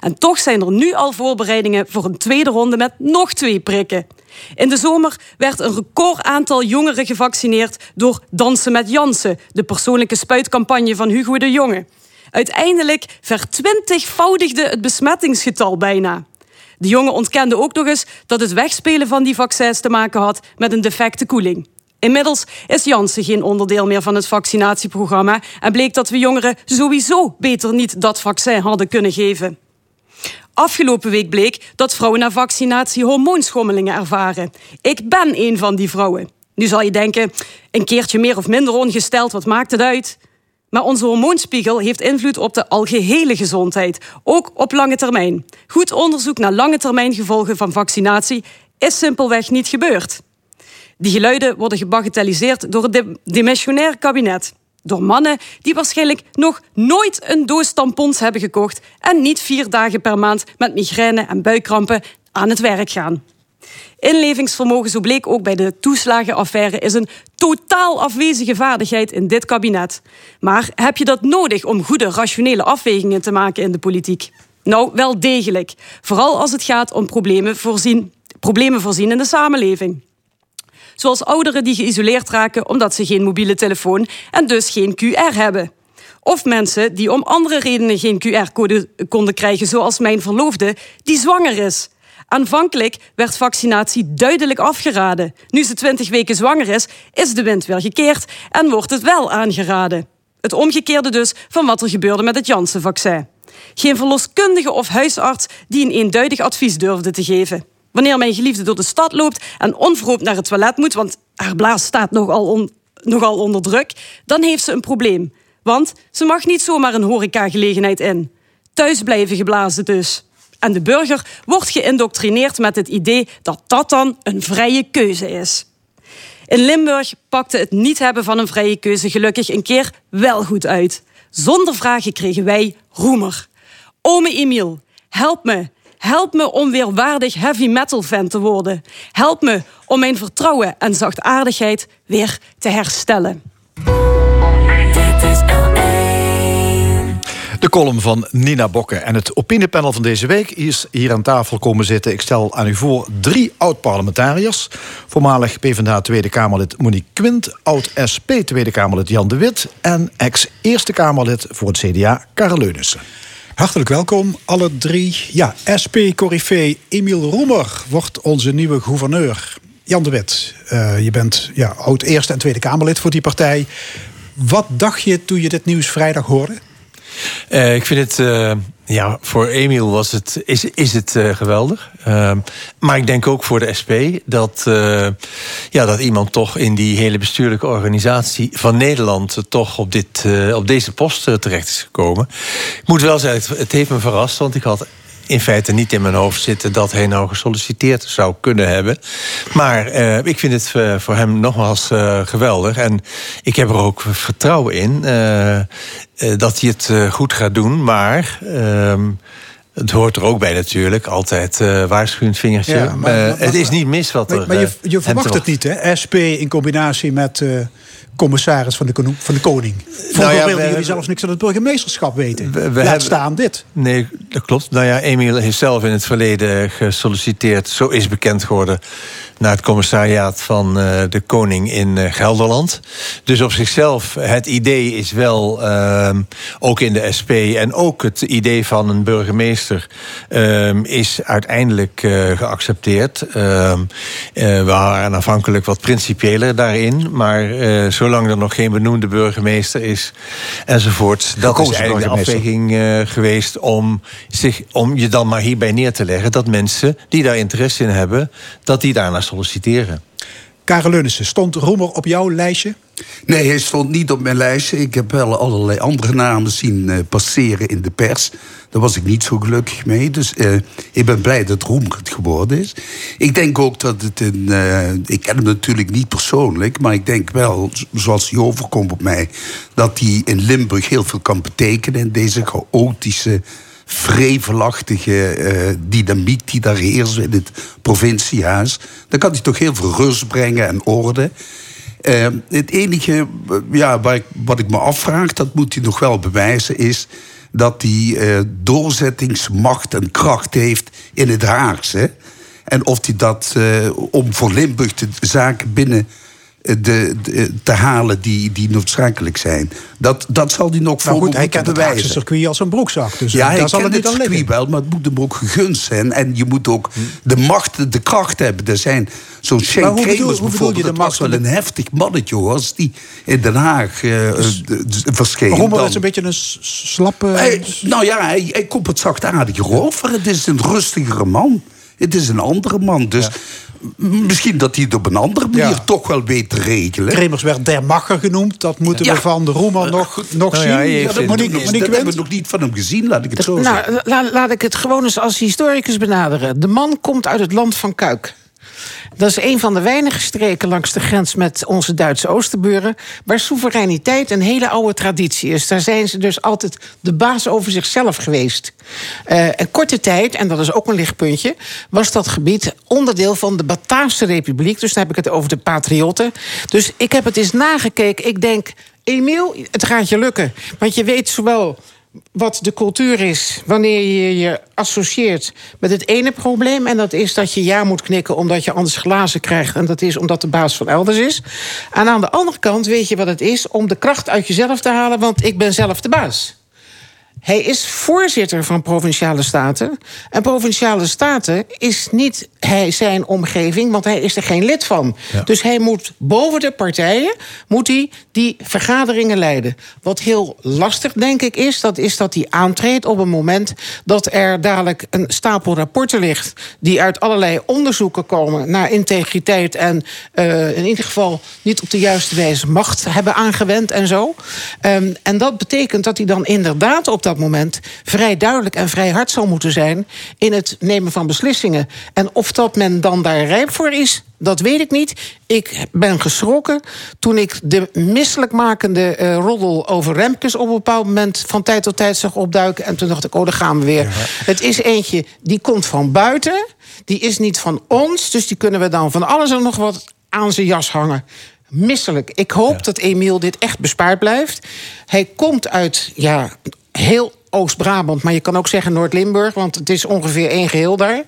En toch zijn er nu al voorbereidingen voor een tweede ronde met nog twee prikken. In de zomer werd een record aantal jongeren gevaccineerd door Dansen met Jansen, de persoonlijke spuitcampagne van Hugo de Jonge. Uiteindelijk vertwintigvoudigde het besmettingsgetal bijna. De jongen ontkende ook nog eens dat het wegspelen van die vaccins te maken had met een defecte koeling. Inmiddels is Janssen geen onderdeel meer van het vaccinatieprogramma en bleek dat we jongeren sowieso beter niet dat vaccin hadden kunnen geven. Afgelopen week bleek dat vrouwen na vaccinatie hormoonschommelingen ervaren. Ik ben een van die vrouwen. Nu zal je denken, een keertje meer of minder ongesteld, wat maakt het uit? Maar onze hormoonspiegel heeft invloed op de algehele gezondheid, ook op lange termijn. Goed onderzoek naar lange termijn gevolgen van vaccinatie is simpelweg niet gebeurd. Die geluiden worden gebagatelliseerd door het demissionair kabinet. Door mannen die waarschijnlijk nog nooit een doos tampons hebben gekocht en niet vier dagen per maand met migraine en buikkrampen aan het werk gaan. Inlevingsvermogen, zo bleek ook bij de toeslagenaffaire, is een totaal afwezige vaardigheid in dit kabinet. Maar heb je dat nodig om goede, rationele afwegingen te maken in de politiek? Nou, wel degelijk. Vooral als het gaat om problemen voorzien, problemen voorzien in de samenleving. Zoals ouderen die geïsoleerd raken omdat ze geen mobiele telefoon en dus geen QR hebben. Of mensen die om andere redenen geen QR-code konden krijgen, zoals mijn verloofde, die zwanger is. Aanvankelijk werd vaccinatie duidelijk afgeraden. Nu ze 20 weken zwanger is, is de wind weer gekeerd en wordt het wel aangeraden. Het omgekeerde dus van wat er gebeurde met het Janssen-vaccin. Geen verloskundige of huisarts die een eenduidig advies durfde te geven. Wanneer mijn geliefde door de stad loopt en onverhoopt naar het toilet moet, want haar blaas staat nogal, on, onder druk, dan heeft ze een probleem. Want ze mag niet zomaar een horecagelegenheid in. Thuis blijven geblazen dus. En de burger wordt geïndoctrineerd met het idee dat dat dan een vrije keuze is. In Limburg pakte het niet hebben van een vrije keuze gelukkig een keer wel goed uit. Zonder vragen kregen wij roemer. Ome Emiel, help me. Help me om weer waardig heavy metal fan te worden. Help me om mijn vertrouwen en zachtaardigheid weer te herstellen. De column van Nina Bokke. En het opiniepanel van deze week is hier aan tafel komen zitten. Ik stel aan u voor drie oud-parlementariërs. Voormalig PvdA Tweede Kamerlid Monique Quint. Oud-SP Tweede Kamerlid Jan de Wit. En ex-Eerste Kamerlid voor het CDA Karel Leunissen. Hartelijk welkom, alle drie. Ja, SP-corrivee Emiel Roemer wordt onze nieuwe gouverneur. Jan de Wit, uh, je bent ja, oud Eerste en Tweede Kamerlid voor die partij. Wat dacht je toen je dit nieuws vrijdag hoorde? Uh, ik vind het, uh, ja, voor Emiel was het, is, is het uh, geweldig. Ehm, maar ik denk ook voor de SP dat, ja, dat iemand toch in die hele bestuurlijke organisatie van Nederland toch op, dit, op deze post terecht is gekomen. Ik moet wel zeggen, het, het heeft me verrast, want ik had in feite niet in mijn hoofd zitten dat hij nou gesolliciteerd zou kunnen hebben. Maar uh, ik vind het uh, voor hem nogmaals uh, geweldig. En ik heb er ook vertrouwen in dat hij het goed gaat doen. Maar. ehm het hoort er ook bij natuurlijk, altijd uh, waarschuwend vingertje. Ja, maar, maar, het is niet mis wat er... Maar je, je verwacht het niet, hè? SP in combinatie met uh, commissaris van de, van de koning. Voor nou ja, wilden jullie zelfs niks aan het burgemeesterschap weten. We, we Laat hebben, staan dit. Nee, dat klopt. Nou ja, Emiel heeft zelf in het verleden gesolliciteerd. Zo is bekend geworden naar het commissariaat van eh, de koning in eh, Gelderland. Dus op zichzelf, het idee is wel, ehm, ook in de SP... en ook het idee van een burgemeester ehm, is uiteindelijk eh, geaccepteerd. Ehm, eh, we waren aanvankelijk wat principieler daarin... maar zolang er nog geen benoemde burgemeester is enzovoort... dat is eigenlijk de afweging geweest om, zich, om je dan maar hierbij neer te leggen... dat mensen die daar interesse in hebben, dat die daarna solliciteren. Karel Leunissen, stond Roemer op jouw lijstje? Nee, hij stond niet op mijn lijstje. Ik heb wel allerlei andere namen zien eh, passeren in de pers. Daar was ik niet zo gelukkig mee. Dus eh, ik ben blij dat Roemer het geworden is. Ik denk ook dat het een... eh, ik ken hem natuurlijk niet persoonlijk... maar ik denk wel, zoals hij overkomt op mij... dat hij in Limburg heel veel kan betekenen... in deze chaotische, vrevelachtige eh, dynamiek die daar heerst... in het provinciehuis. Dan kan hij toch heel veel rust brengen en orde... Eh, het enige eh, ja, waar ik, wat ik me afvraag, dat moet hij nog wel bewijzen, is dat hij doorzettingsmacht en kracht heeft in het Haagse. En of hij dat om voor Limburg de zaken binnen de, de- te halen die, die noodzakelijk zijn. Dat, dat zal hij nog voor goed, moeten hij kent het bewijzen. circuit als een broekzak. Dus ja, daar hij zal het niet het liggen. circuit wel, maar het moet hem ook gegund zijn. En je moet ook de macht, de kracht hebben. Er zijn zo'n Shane Kremers hoe bedoel je bijvoorbeeld. Dat was wel een heftig mannetje hoor. Als die in Den Haag eh, eh, d- d- verscheen. Dan- is een beetje een slappe... Hij- nou ja, hij, hij komt het zachtaardiger over. Het is een rustigere man. Het is een andere man. Dus misschien dat hij het op een andere manier Ja. toch wel weet te regelen. Kremers werd der Macher genoemd. Dat moeten Ja. we van de Roemer nog, nog Nou zien. ja, dat, Monique, Monique dat hebben we nog niet van hem gezien, laat ik het zo zeggen. Nou, la- laat ik het gewoon eens als historicus benaderen. De man komt uit het land van Kuik. Dat is een van de weinige streken langs de grens met onze Duitse oosterburen... waar soevereiniteit een hele oude traditie is. Daar zijn ze dus altijd de baas over zichzelf geweest. Eh een korte tijd, en dat is ook een lichtpuntje... was dat gebied onderdeel van de Bataafse Republiek. Dus dan heb ik het over de patriotten. Dus ik heb het eens nagekeken. Ik denk, Emiel, het gaat je lukken. Want je weet zowel wat de cultuur is wanneer je je associeert met het ene probleem. En dat is dat je ja moet knikken omdat je anders glazen krijgt. En dat is omdat de baas van elders is. En aan de andere kant weet je wat het is om de kracht uit jezelf te halen. Want ik ben zelf de baas. Hij is voorzitter van Provinciale Staten. En Provinciale Staten is niet hij zijn omgeving, want hij is er geen lid van. Dus hij moet boven de partijen moet hij die vergaderingen leiden. Wat heel lastig, denk ik, is, dat is dat hij aantreedt op een moment dat er dadelijk een stapel rapporten ligt. die uit allerlei onderzoeken komen naar integriteit en eh, in ieder geval niet op de juiste wijze macht hebben aangewend en zo. Ehm, en dat betekent dat hij dan inderdaad op dat moment vrij duidelijk en vrij hard zal moeten zijn in het nemen van beslissingen. En of dat men dan daar rijp voor is, dat weet ik niet. Ik ben geschrokken toen ik de misselijkmakende eh roddel over Remkes op een bepaald moment van tijd tot tijd zag opduiken. En toen dacht ik, oh, daar gaan we weer. Het is eentje die komt van buiten, die is niet van ons, dus die kunnen we dan van alles en nog wat aan zijn jas hangen. Misselijk. Ik hoop dat Emiel dit echt bespaard blijft. Hij komt uit, ja, heel Oost-Brabant, maar je kan ook zeggen Noord-Limburg, want het is ongeveer één geheel daar.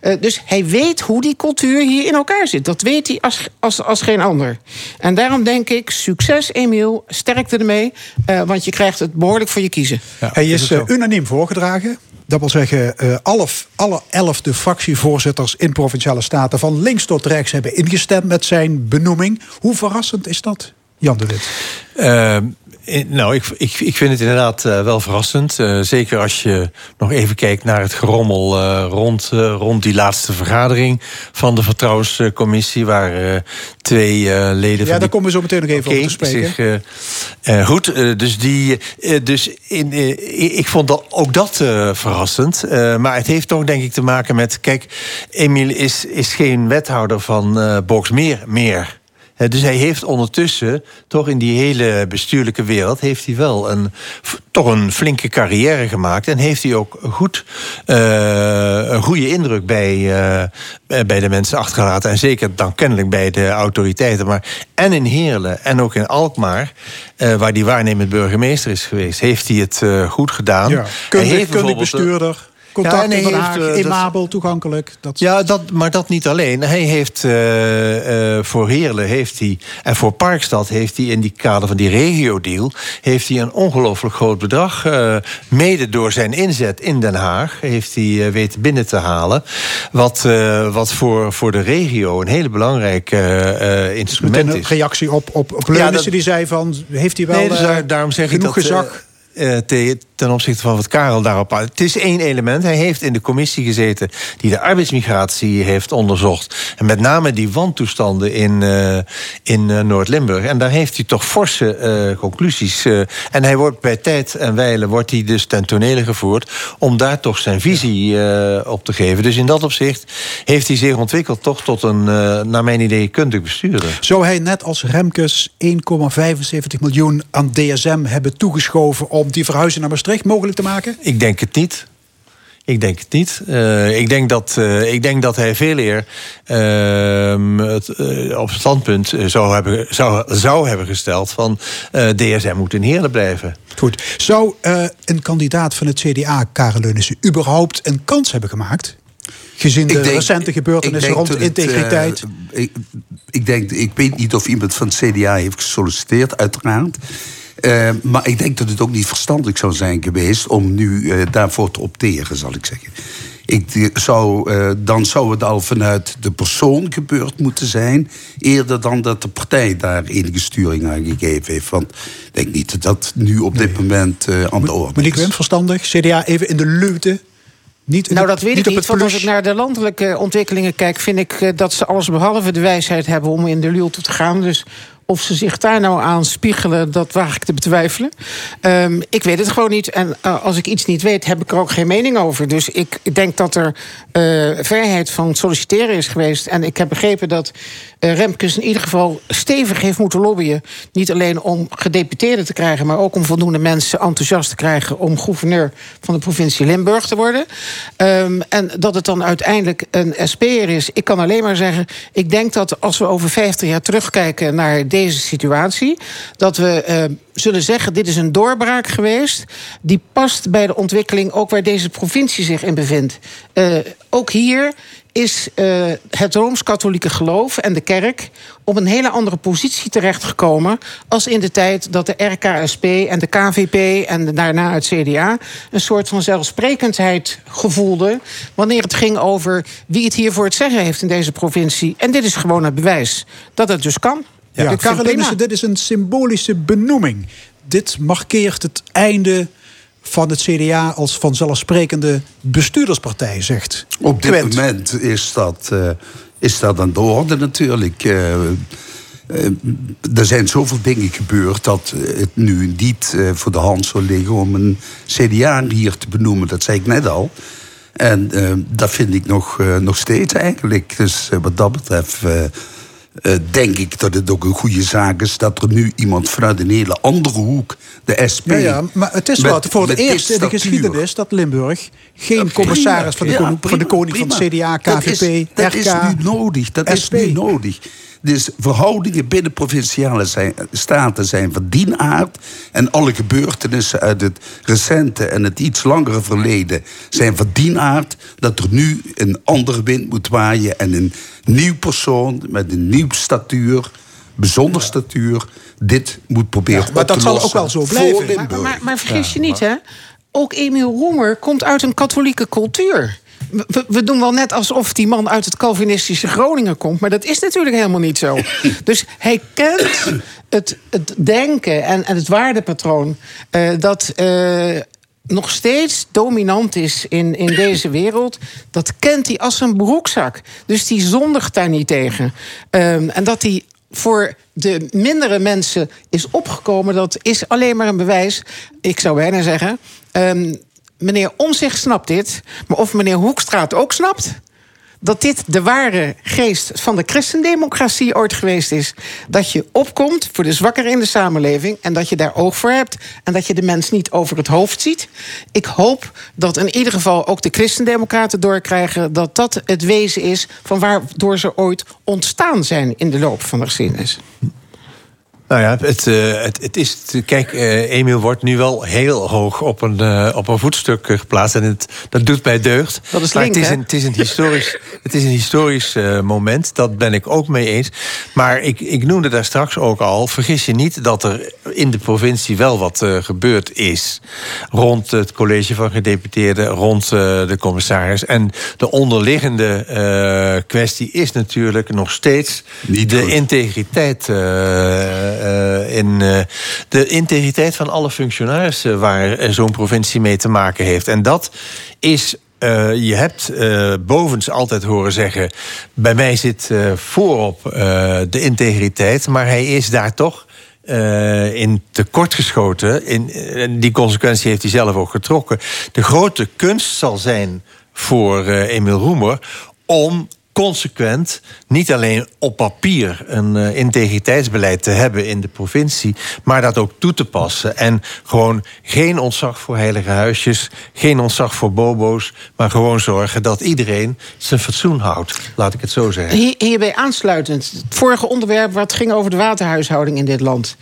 Eh, dus hij weet hoe die cultuur hier in elkaar zit. Dat weet hij als, als, als geen ander. En daarom denk ik, succes Emiel, sterkte ermee, eh, want je krijgt het behoorlijk voor je kiezen. Hij is eh, unaniem voorgedragen. Dat wil zeggen, eh, alle, alle elf de fractievoorzitters in Provinciale Staten... van links tot rechts hebben ingestemd met zijn benoeming. Hoe verrassend is dat, Jan de Wit? Eh, eh, nou, ik, ik, ik vind het inderdaad eh, wel verrassend. Eh, zeker als je nog even kijkt naar het gerommel eh, rond, rond die laatste vergadering van de Vertrouwenscommissie, waar twee leden Ja, van daar die komen we zo meteen nog even over te spreken. zich, goed, dus, die, dus in, ik vond dat, ook dat verrassend. Maar het heeft toch denk ik te maken met... Kijk, Emiel is, is geen wethouder van Boxmeer meer. Eh, Dus hij heeft ondertussen, toch in die hele bestuurlijke wereld... heeft hij wel een, toch een flinke carrière gemaakt... en heeft hij ook goed, eh, een goede indruk bij, eh, bij de mensen achtergelaten. En zeker dan kennelijk bij de autoriteiten. Maar en in Heerlen en ook in Alkmaar... waar die waarnemend burgemeester is geweest... heeft hij het goed gedaan. Ja, hij heeft bijvoorbeeld, bestuurder. Contact Ja, hij in Den heeft, Haag, eh, dat- immabel, toegankelijk. Dat... Ja, dat, maar dat niet alleen. Hij heeft eh, eh, voor Heerlen heeft hij, en voor Parkstad heeft hij in die kader van die regio-deal... heeft hij een ongelooflijk groot bedrag, eh, mede door zijn inzet in Den Haag... heeft hij eh, weten binnen te halen. Wat, eh, wat voor, voor de regio een hele belangrijke eh, eh, instrument is. een reactie op, op, op Ja, Leunissen dat- die zei van... heeft hij wel Nee, dus eh, daar- daarom zeg genoeg ik dat, gezag? Eh, te- ten opzichte van wat Karel daarop aan. Het is één element. Hij heeft in de commissie gezeten die de arbeidsmigratie heeft onderzocht. En met name die wantoestanden in, eh, in eh, Noord-Limburg. En daar heeft hij toch forse conclusies. en hij wordt bij tijd en wijle wordt hij dus ten tonele gevoerd om daar toch zijn visie op te geven. Dus in dat opzicht heeft hij zich ontwikkeld toch tot een, naar mijn idee, kundig bestuurder. Zou hij net als Remkes 1,75 miljoen aan DSM hebben toegeschoven... om die verhuizing naar Maastricht mogelijk te maken? Ik denk het niet. Ik denk het niet. Eh, ik, denk dat, eh, ik denk dat hij veel eer ehm, het, eh, op het standpunt zou hebben, zou, zou hebben gesteld van eh, DSM moet in Heerlen blijven. Goed. Zou eh, een kandidaat van het CDA, Karel Leunissen... überhaupt een kans hebben gemaakt? Gezien de denk- recente gebeurtenissen rond het, integriteit. ik, ik, denk, ik weet niet of iemand van het CDA heeft gesolliciteerd, uiteraard. Eh, maar ik denk dat het ook niet verstandig zou zijn geweest om nu eh, daarvoor te opteren, zal ik zeggen. Ik eh, zou, eh, dan zou het al vanuit de persoon gebeurd moeten zijn, eerder dan dat de partij daar enige sturing aan gegeven heeft. Want ik denk niet dat dat nu op dit moment eh, aan de orde Monique is. Wim, verstandig. CDA even in de luwte. Niet Nou, dat weet niet ik niet. Want als ik naar de landelijke ontwikkelingen kijk, vind ik dat ze alles behalve de wijsheid hebben om in de luwte te gaan. Dus of ze zich daar nou aan spiegelen, dat waag ik te betwijfelen. Ehm, ik weet het gewoon niet. En eh, als ik iets niet weet, heb ik er ook geen mening over. Dus ik denk dat er eh, vrijheid van solliciteren is geweest. En ik heb begrepen dat eh, Remkes in ieder geval stevig heeft moeten lobbyen. Niet alleen om gedeputeerden te krijgen, maar ook om voldoende mensen enthousiast te krijgen om gouverneur van de provincie Limburg te worden. Ehm, en dat het dan uiteindelijk een SP'er is. Ik kan alleen maar zeggen, ik denk dat als we over 50 jaar terugkijken naar deze situatie, dat we eh, zullen zeggen: dit is een doorbraak geweest. Die past bij de ontwikkeling ook waar deze provincie zich in bevindt. Eh, ook hier is eh, het rooms-katholieke geloof en de kerk op een hele andere positie terechtgekomen als in de tijd dat de RKSP en de KVP en daarna het CDA een soort van zelfsprekendheid gevoelden wanneer het ging over wie het hier voor het zeggen heeft in deze provincie. En dit is gewoon het bewijs dat het dus kan. Ja, prima. Leunissen, dit is een symbolische benoeming. Dit markeert het einde van het CDA als vanzelfsprekende bestuurderspartij, zegt Op dit moment is dat, eh, is dat aan de orde natuurlijk. Eh, eh, er zijn zoveel dingen gebeurd dat het nu niet eh, voor de hand zou liggen om een CDA hier te benoemen. Dat zei ik net al. En dat vind ik nog, eh, nog steeds eigenlijk. Dus wat dat betreft eh, denk ik dat het ook een goede zaak is dat er nu iemand vanuit een hele andere hoek, de SP. Ja, ja, maar het is met- wat voor dit eerste in de geschiedenis dat Limburg geen commissaris van de, prima. koning, Ja, van de prima, koning van het prima. CDA, Dat KVP, is, dat RK. is nu nodig. Dat SP. is nu nodig. Dus verhoudingen binnen provinciale zijn, staten zijn van die aard. En alle gebeurtenissen uit het recente en het iets langere verleden zijn van die aard. Dat er nu een andere wind moet waaien. En een nieuw persoon met een nieuw statuur, bijzonder statuur, dit moet proberen Ja, maar op dat te zal ook lossen wel zo blijven. Maar, maar, maar vergis je niet, hè? Ook Emiel Roemer komt uit een katholieke cultuur. We, we doen wel net alsof die man uit het Calvinistische Groningen komt, maar dat is natuurlijk helemaal niet zo. dus hij kent het, het denken en, en het waardepatroon eh, dat. eh, nog steeds dominant is in, in deze wereld, dat kent hij als een broekzak. Dus die zondigt daar niet tegen. Ehm, en dat hij voor de mindere mensen is opgekomen, dat is alleen maar een bewijs. Ik zou bijna zeggen. ehm, meneer Omzicht snapt dit, maar of meneer Hoekstra het ook snapt dat dit de ware geest van de christendemocratie ooit geweest is. Dat je opkomt voor de zwakkeren in de samenleving en dat je daar oog voor hebt en dat je de mens niet over het hoofd ziet. Ik hoop dat in ieder geval ook de christendemocraten doorkrijgen dat dat het wezen is van waardoor ze ooit ontstaan zijn in de loop van de geschiedenis. Nou ja, het, eh, het, het is. Kijk, eh, Emiel wordt nu wel heel hoog op een, eh, op een voetstuk geplaatst. En het, dat doet mij deugd. Dat is maar link, het is een, het is een historisch, het is een historisch eh, moment. Dat ben ik ook mee eens. Maar ik, ik noemde daar straks ook al. Vergis je niet dat er in de provincie wel wat eh, gebeurd is. Rond het college van gedeputeerden, rond eh, de commissaris. En de onderliggende eh, kwestie is natuurlijk nog steeds de integriteit. In, eh, de integriteit van alle functionarissen waar eh, zo'n provincie mee te maken heeft. En dat is. eh, je hebt eh, bovens altijd horen zeggen. Bij mij zit eh, voorop eh, de integriteit, maar hij is daar toch eh, in tekortgeschoten. In, en die consequentie heeft hij zelf ook getrokken. De grote kunst zal zijn voor eh Emiel Roemer om consequent, niet alleen op papier, een eh, integriteitsbeleid te hebben in de provincie, maar dat ook toe te passen. En gewoon geen ontzag voor heilige huisjes, geen ontzag voor bobo's, maar gewoon zorgen dat iedereen zijn fatsoen houdt. Laat ik het zo zeggen. Hier, hierbij aansluitend, het vorige onderwerp wat ging over de waterhuishouding in dit land.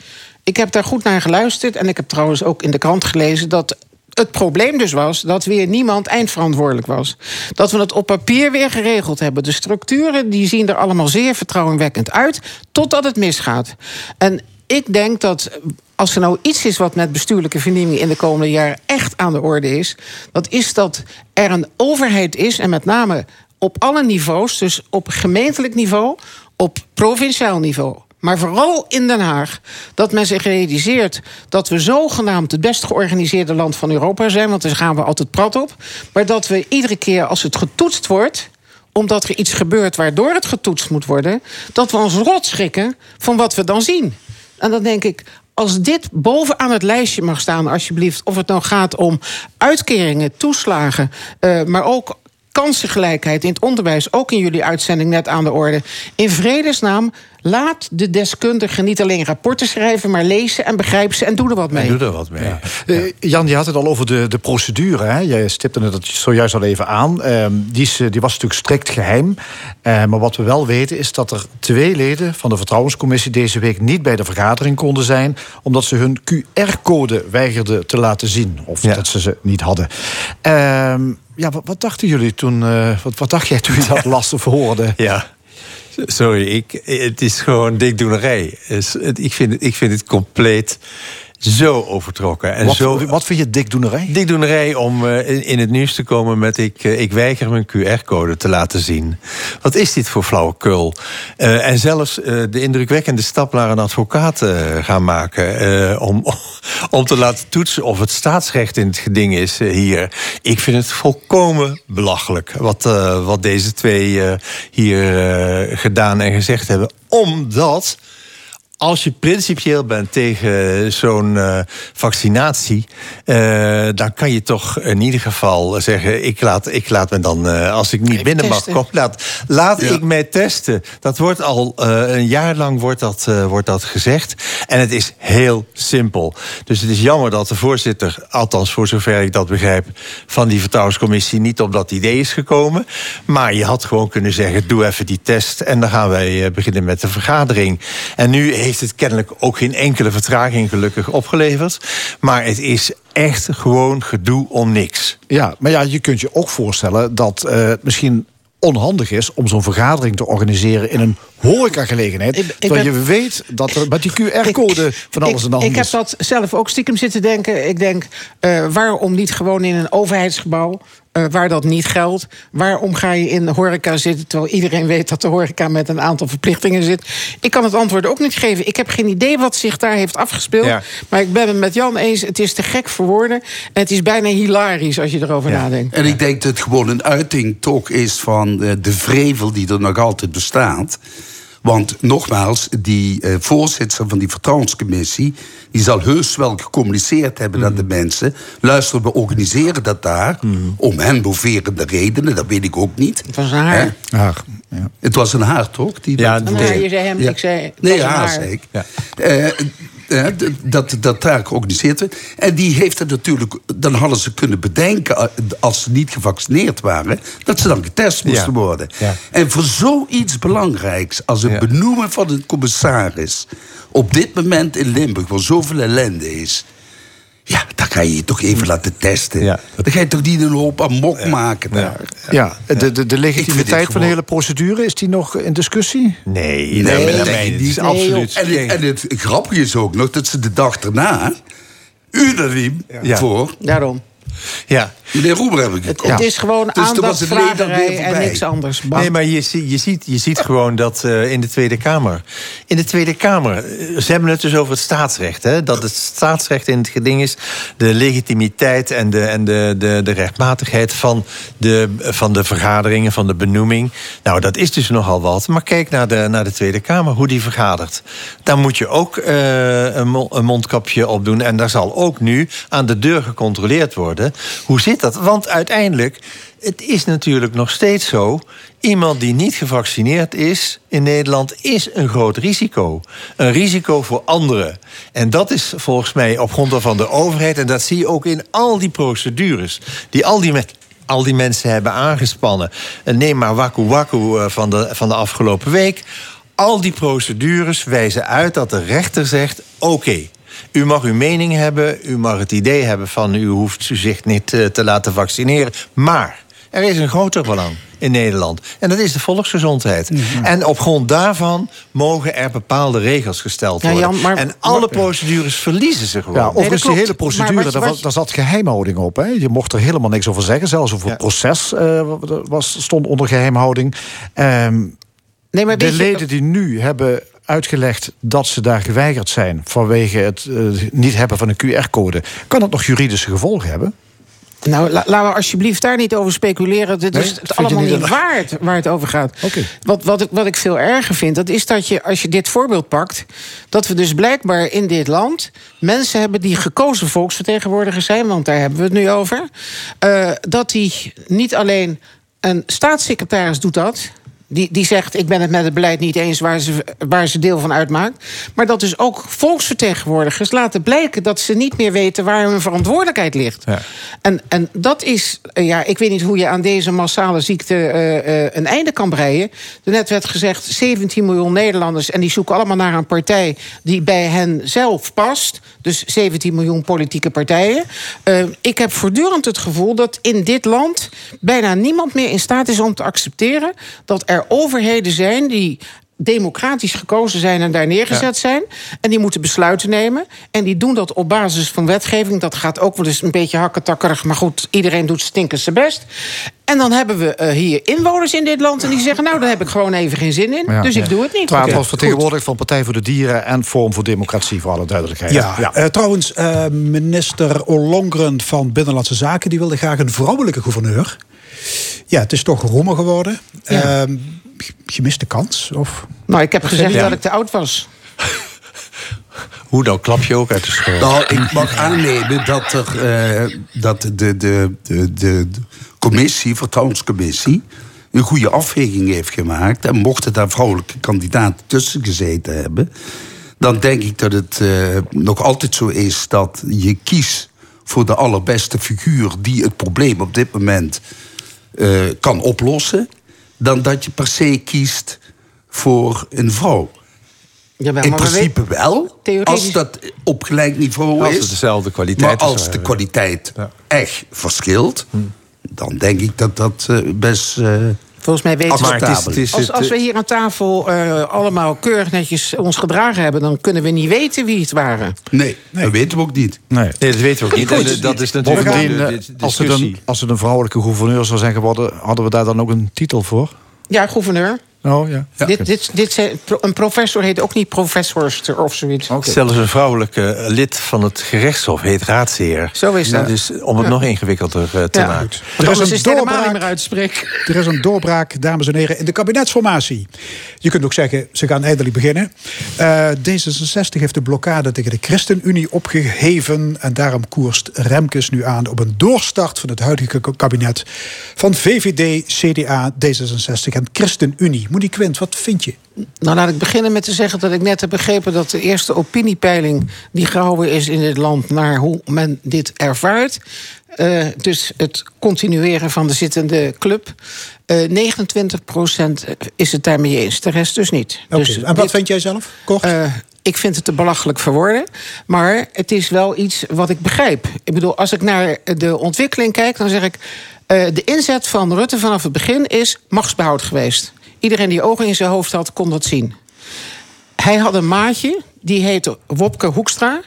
Ik heb daar goed naar geluisterd en ik heb trouwens ook in de krant gelezen dat het probleem dus was dat weer niemand eindverantwoordelijk was. Dat we het op papier weer geregeld hebben. De structuren die zien er allemaal zeer vertrouwenwekkend uit, totdat het misgaat. En ik denk dat als er nou iets is wat met bestuurlijke vernieuwing in de komende jaren echt aan de orde is, dat is dat er een overheid is, en met name op alle niveaus, dus op gemeentelijk niveau, op provinciaal niveau. Maar vooral in Den Haag. Dat men zich realiseert dat we zogenaamd het best georganiseerde land van Europa zijn. Want daar gaan we altijd prat op. Maar dat we iedere keer als het getoetst wordt omdat er iets gebeurt waardoor het getoetst moet worden, dat we ons rot schrikken van wat we dan zien. En dan denk ik, als dit bovenaan het lijstje mag staan, alsjeblieft, of het nou gaat om uitkeringen, toeslagen, eh, maar ook kansengelijkheid in het onderwijs, ook in jullie uitzending net aan de orde. In vredesnaam, laat de deskundigen niet alleen rapporten schrijven, maar lezen en begrijpen ze en doe er wat mee. Doe er wat mee. Eh, Jan, je had het al over de, de procedure. Hè? Jij stipte het zojuist al even aan. Ehm, die, is, eh, die was natuurlijk strikt geheim. Eh, maar wat we wel weten is dat er twee leden van de Vertrouwenscommissie deze week niet bij de vergadering konden zijn. omdat ze hun QR-code weigerden te laten zien. Of dat ze ze niet hadden. Ehm, ja, wat, wat dachten jullie toen. eh, wat, wat dacht jij toen je dat las of hoorde? Ja. Sorry, ik, het is gewoon dikdoenerij. Het- Ik vind, ik vind het compleet zo overtrokken. En Wat- zo, wat vind je dikdoenerij? Dikdoenerij om eh, in, in het nieuws te komen met... Ik, eh, ik weiger mijn QR-code te laten zien. Wat is dit voor flauwekul? Eh, en zelfs de indrukwekkende stap naar een advocaat gaan maken... om, om te laten toetsen of het staatsrecht in het geding is hier. Ik vind het volkomen belachelijk wat, wat deze twee hier gedaan en gezegd hebben. Omdat als je principieel bent tegen zo'n eh, vaccinatie, eh, dan kan je toch in ieder geval zeggen: ik laat, ik laat me dan, eh, als ik niet binnen mag komen, laat, laat Ja. ik mij testen. Dat wordt al eh, een jaar lang wordt dat, eh, wordt dat gezegd. En het is heel simpel. Dus het is jammer dat de voorzitter, althans voor zover ik dat begrijp, van die vertrouwenscommissie niet op dat idee is gekomen. Maar je had gewoon kunnen zeggen: doe even die test en dan gaan wij eh, beginnen met de vergadering. En nu heeft het kennelijk ook geen enkele vertraging gelukkig opgeleverd. Maar het is echt gewoon gedoe om niks. Ja, maar ja, je kunt je ook voorstellen dat eh, het misschien onhandig is om zo'n vergadering te organiseren in een horecagelegenheid. Ik- ik ben- je weet dat er met die QR-code van alles ik, de hand Ik heb dat zelf ook stiekem zitten denken. Ik denk, eh, waarom niet gewoon in een overheidsgebouw... eh, waar dat niet geldt? Waarom ga je in de horeca zitten... terwijl iedereen weet dat de horeca met een aantal verplichtingen zit? Ik kan het antwoord ook niet geven. Ik heb geen idee wat zich daar heeft afgespeeld. Ja. Maar ik ben het met Jan eens. Het is te gek voor woorden. En het is bijna hilarisch als je erover nadenkt. En ik denk dat het gewoon een uiting toch is van eh, de vrevel die er nog altijd bestaat. Want nogmaals, die eh, voorzitter van die vertrouwenscommissie... die zal heus wel gecommuniceerd hebben naar de mensen. Luister, we organiseren dat daar om hen moverende redenen. Dat weet ik ook niet. Het was een haar. Haar, Het was een haar, toch? Die Ja, dat- Nou, je zei hem, ik zei... Nee, haar, haar. zei ik. Eh, hè, d- dat, dat daar georganiseerd werd. En die heeft het natuurlijk... Dan hadden ze kunnen bedenken, eh, als ze niet gevaccineerd waren... dat ze dan getest moesten Ja. worden. Ja. En voor zoiets belangrijks als het benoemen van een commissaris... op dit moment in Limburg, waar zoveel ellende is... Ja, dan ga je je toch even laten testen. Dan ga je toch niet een hoop amok maken daar. Ja, de, de, de legitimiteit van de hele procedure, is die nog in discussie? Nee, Nee, nee, dat niet. is absoluut. En, het- en het grappige is ook nog dat ze de dag daarna unaniem Ja. voor Daarom. Ja. meneer Roemer hebben Het, gekomen. het is gewoon Dus het aandachtsvragerij en niks anders. Bam. Nee, maar je, je, ziet, je ziet gewoon dat eh, in de Tweede Kamer. In de Tweede Kamer. eh, Ze hebben het dus over het staatsrecht. Hè? Dat het staatsrecht in het geding is. De legitimiteit en de, en de, de, de rechtmatigheid van de, van de vergaderingen, van de benoeming. Nou, dat is dus nogal wat. Maar kijk naar de, naar de Tweede Kamer, hoe die vergadert. Daar moet je ook eh, een, mo- een mondkapje op doen. En daar zal ook nu aan de deur gecontroleerd worden. Hoe zit dat? Want uiteindelijk. Het is natuurlijk nog steeds zo. Iemand die niet gevaccineerd is in Nederland is een groot risico. Een risico voor anderen. En dat is volgens mij op grond van de overheid. En dat zie je ook in al die procedures. Die al die, met, al die mensen hebben aangespannen. En neem maar Waku Waku eh, van de, van de afgelopen week. Al die procedures wijzen uit dat de rechter zegt: oké. U mag uw mening hebben, u mag het idee hebben van u hoeft u zich niet eh, te laten vaccineren. Maar er is een groter belang in Nederland. En dat is de volksgezondheid. En op grond daarvan mogen er bepaalde regels gesteld Ja, worden. Jan, maar- en alle procedures verliezen ze gewoon. Ja, overigens, die klopt. hele procedure, Maar wat- daar, wat- was- daar zat geheimhouding op. Hè? Je mocht er helemaal niks over zeggen. Zelfs over het proces eh, was, stond onder geheimhouding. Ehm, Nee, maar de leden die nu hebben uitgelegd dat ze daar geweigerd zijn... vanwege het eh, niet hebben van een QR-code... kan dat nog juridische gevolgen hebben? Nou, la- laten we alsjeblieft daar niet over speculeren. Dit Nee? is het allemaal niet waar het, waar het over gaat. Oké. Wat, wat, ik, wat ik veel erger vind, dat is dat je, als je dit voorbeeld pakt... dat we dus blijkbaar in dit land mensen hebben... die gekozen volksvertegenwoordigers zijn, want daar hebben we het nu over... eh, dat die niet alleen een staatssecretaris doet dat... Die, die zegt, ik ben het met het beleid niet eens waar ze, waar ze deel van uitmaakt. Maar dat dus ook volksvertegenwoordigers laten blijken... dat ze niet meer weten waar hun verantwoordelijkheid ligt. Ja. En, en dat is, eh, ja, ik weet niet hoe je aan deze massale ziekte eh, eh, een einde kan breien. Net werd gezegd 17 miljoen Nederlanders en die zoeken allemaal naar een partij die bij hen zelf past. Dus 17 miljoen politieke partijen. Ik heb voortdurend het gevoel dat in dit land bijna niemand meer in staat is om te accepteren dat er overheden zijn die democratisch gekozen zijn en daar neergezet zijn. En die moeten besluiten nemen. En die doen dat op basis van wetgeving. Dat gaat ook wel eens een beetje hakketakkerig. Maar goed, iedereen doet stinkend zijn best. En dan hebben we eh, hier inwoners in dit land... en die zeggen, nou, daar heb ik gewoon even geen zin in. Ja. dus ik doe het niet. Oké, was vertegenwoordigd van Partij voor de Dieren... en Forum voor Democratie, voor alle duidelijkheid. Ja, eh, trouwens, eh, minister Ollongren van Binnenlandse Zaken... die wilde graag een vrouwelijke gouverneur. Ja, het is toch Roemer geworden. Ja. Ehm, gemiste kans? Of? Nou, ik heb gezegd Ja. dat ik te oud was. Hoe dan klap je ook uit de school. Nou, ik mag aannemen dat, er, eh, dat de, de, de, de, de commissie, vertrouwenscommissie... een goede afweging heeft gemaakt. En mochten daar vrouwelijke kandidaten tussen gezeten hebben... dan denk ik dat het eh, nog altijd zo is dat je kiest voor de allerbeste figuur... die het probleem op dit moment eh, kan oplossen... dan dat je per se kiest voor een vrouw. Jawel, In we principe wel, Theoretisch- als dat op gelijk niveau Als is. het dezelfde kwaliteit Maar is, als de hebben. kwaliteit Ja. echt verschilt... Hm. dan denk ik dat dat eh, best... eh, Volgens mij weten Maar het het is Als, als we hier aan tafel eh, allemaal keurig netjes ons gedragen hebben... dan kunnen we niet weten wie het waren. nee, dat weten we ook niet. Nee. Nee, dat weten we ook niet. Goed. dat is natuurlijk Bovendien, de, eh, de- als, het een, als het een vrouwelijke gouverneur zou zijn geworden... hadden we daar dan ook een titel voor? Ja, gouverneur. Oh, ja. Dit, dit, dit zijn, een professor heet ook niet professorster of zoiets. Zelfs een vrouwelijke lid van het gerechtshof heet raadsheer. Zo is dat. Dus om het Ja. nog ingewikkelder eh, te Ja. maken. Er is een is doorbraak. niet meer uit te spreken. Er is een doorbraak, dames en heren, in de kabinetsformatie. Je kunt ook zeggen, ze gaan eindelijk beginnen. Eh, D66 heeft de blokkade tegen de ChristenUnie opgeheven... en daarom koerst Remkes nu aan op een doorstart van het huidige kabinet... van VVD, CDA, D66 en ChristenUnie. Moody Quint, wat vind je? Nou, laat ik beginnen met te zeggen dat ik net heb begrepen dat de eerste opiniepeiling die gehouden is in dit land naar hoe men dit ervaart. eh, dus het continueren van de zittende club. eh 29% is het daarmee eens. De rest dus niet. Dus en wat dit- vind jij zelf? Kort? Eh, ik vind het te belachelijk voor woorden. Maar het is wel iets wat ik begrijp. Ik bedoel, als ik naar de ontwikkeling kijk, dan zeg ik. eh, de inzet van Rutte vanaf het begin is machtsbehoud geweest. Iedereen die ogen in zijn hoofd had, kon dat zien. Hij had een maatje, die heette Wopke Hoekstra.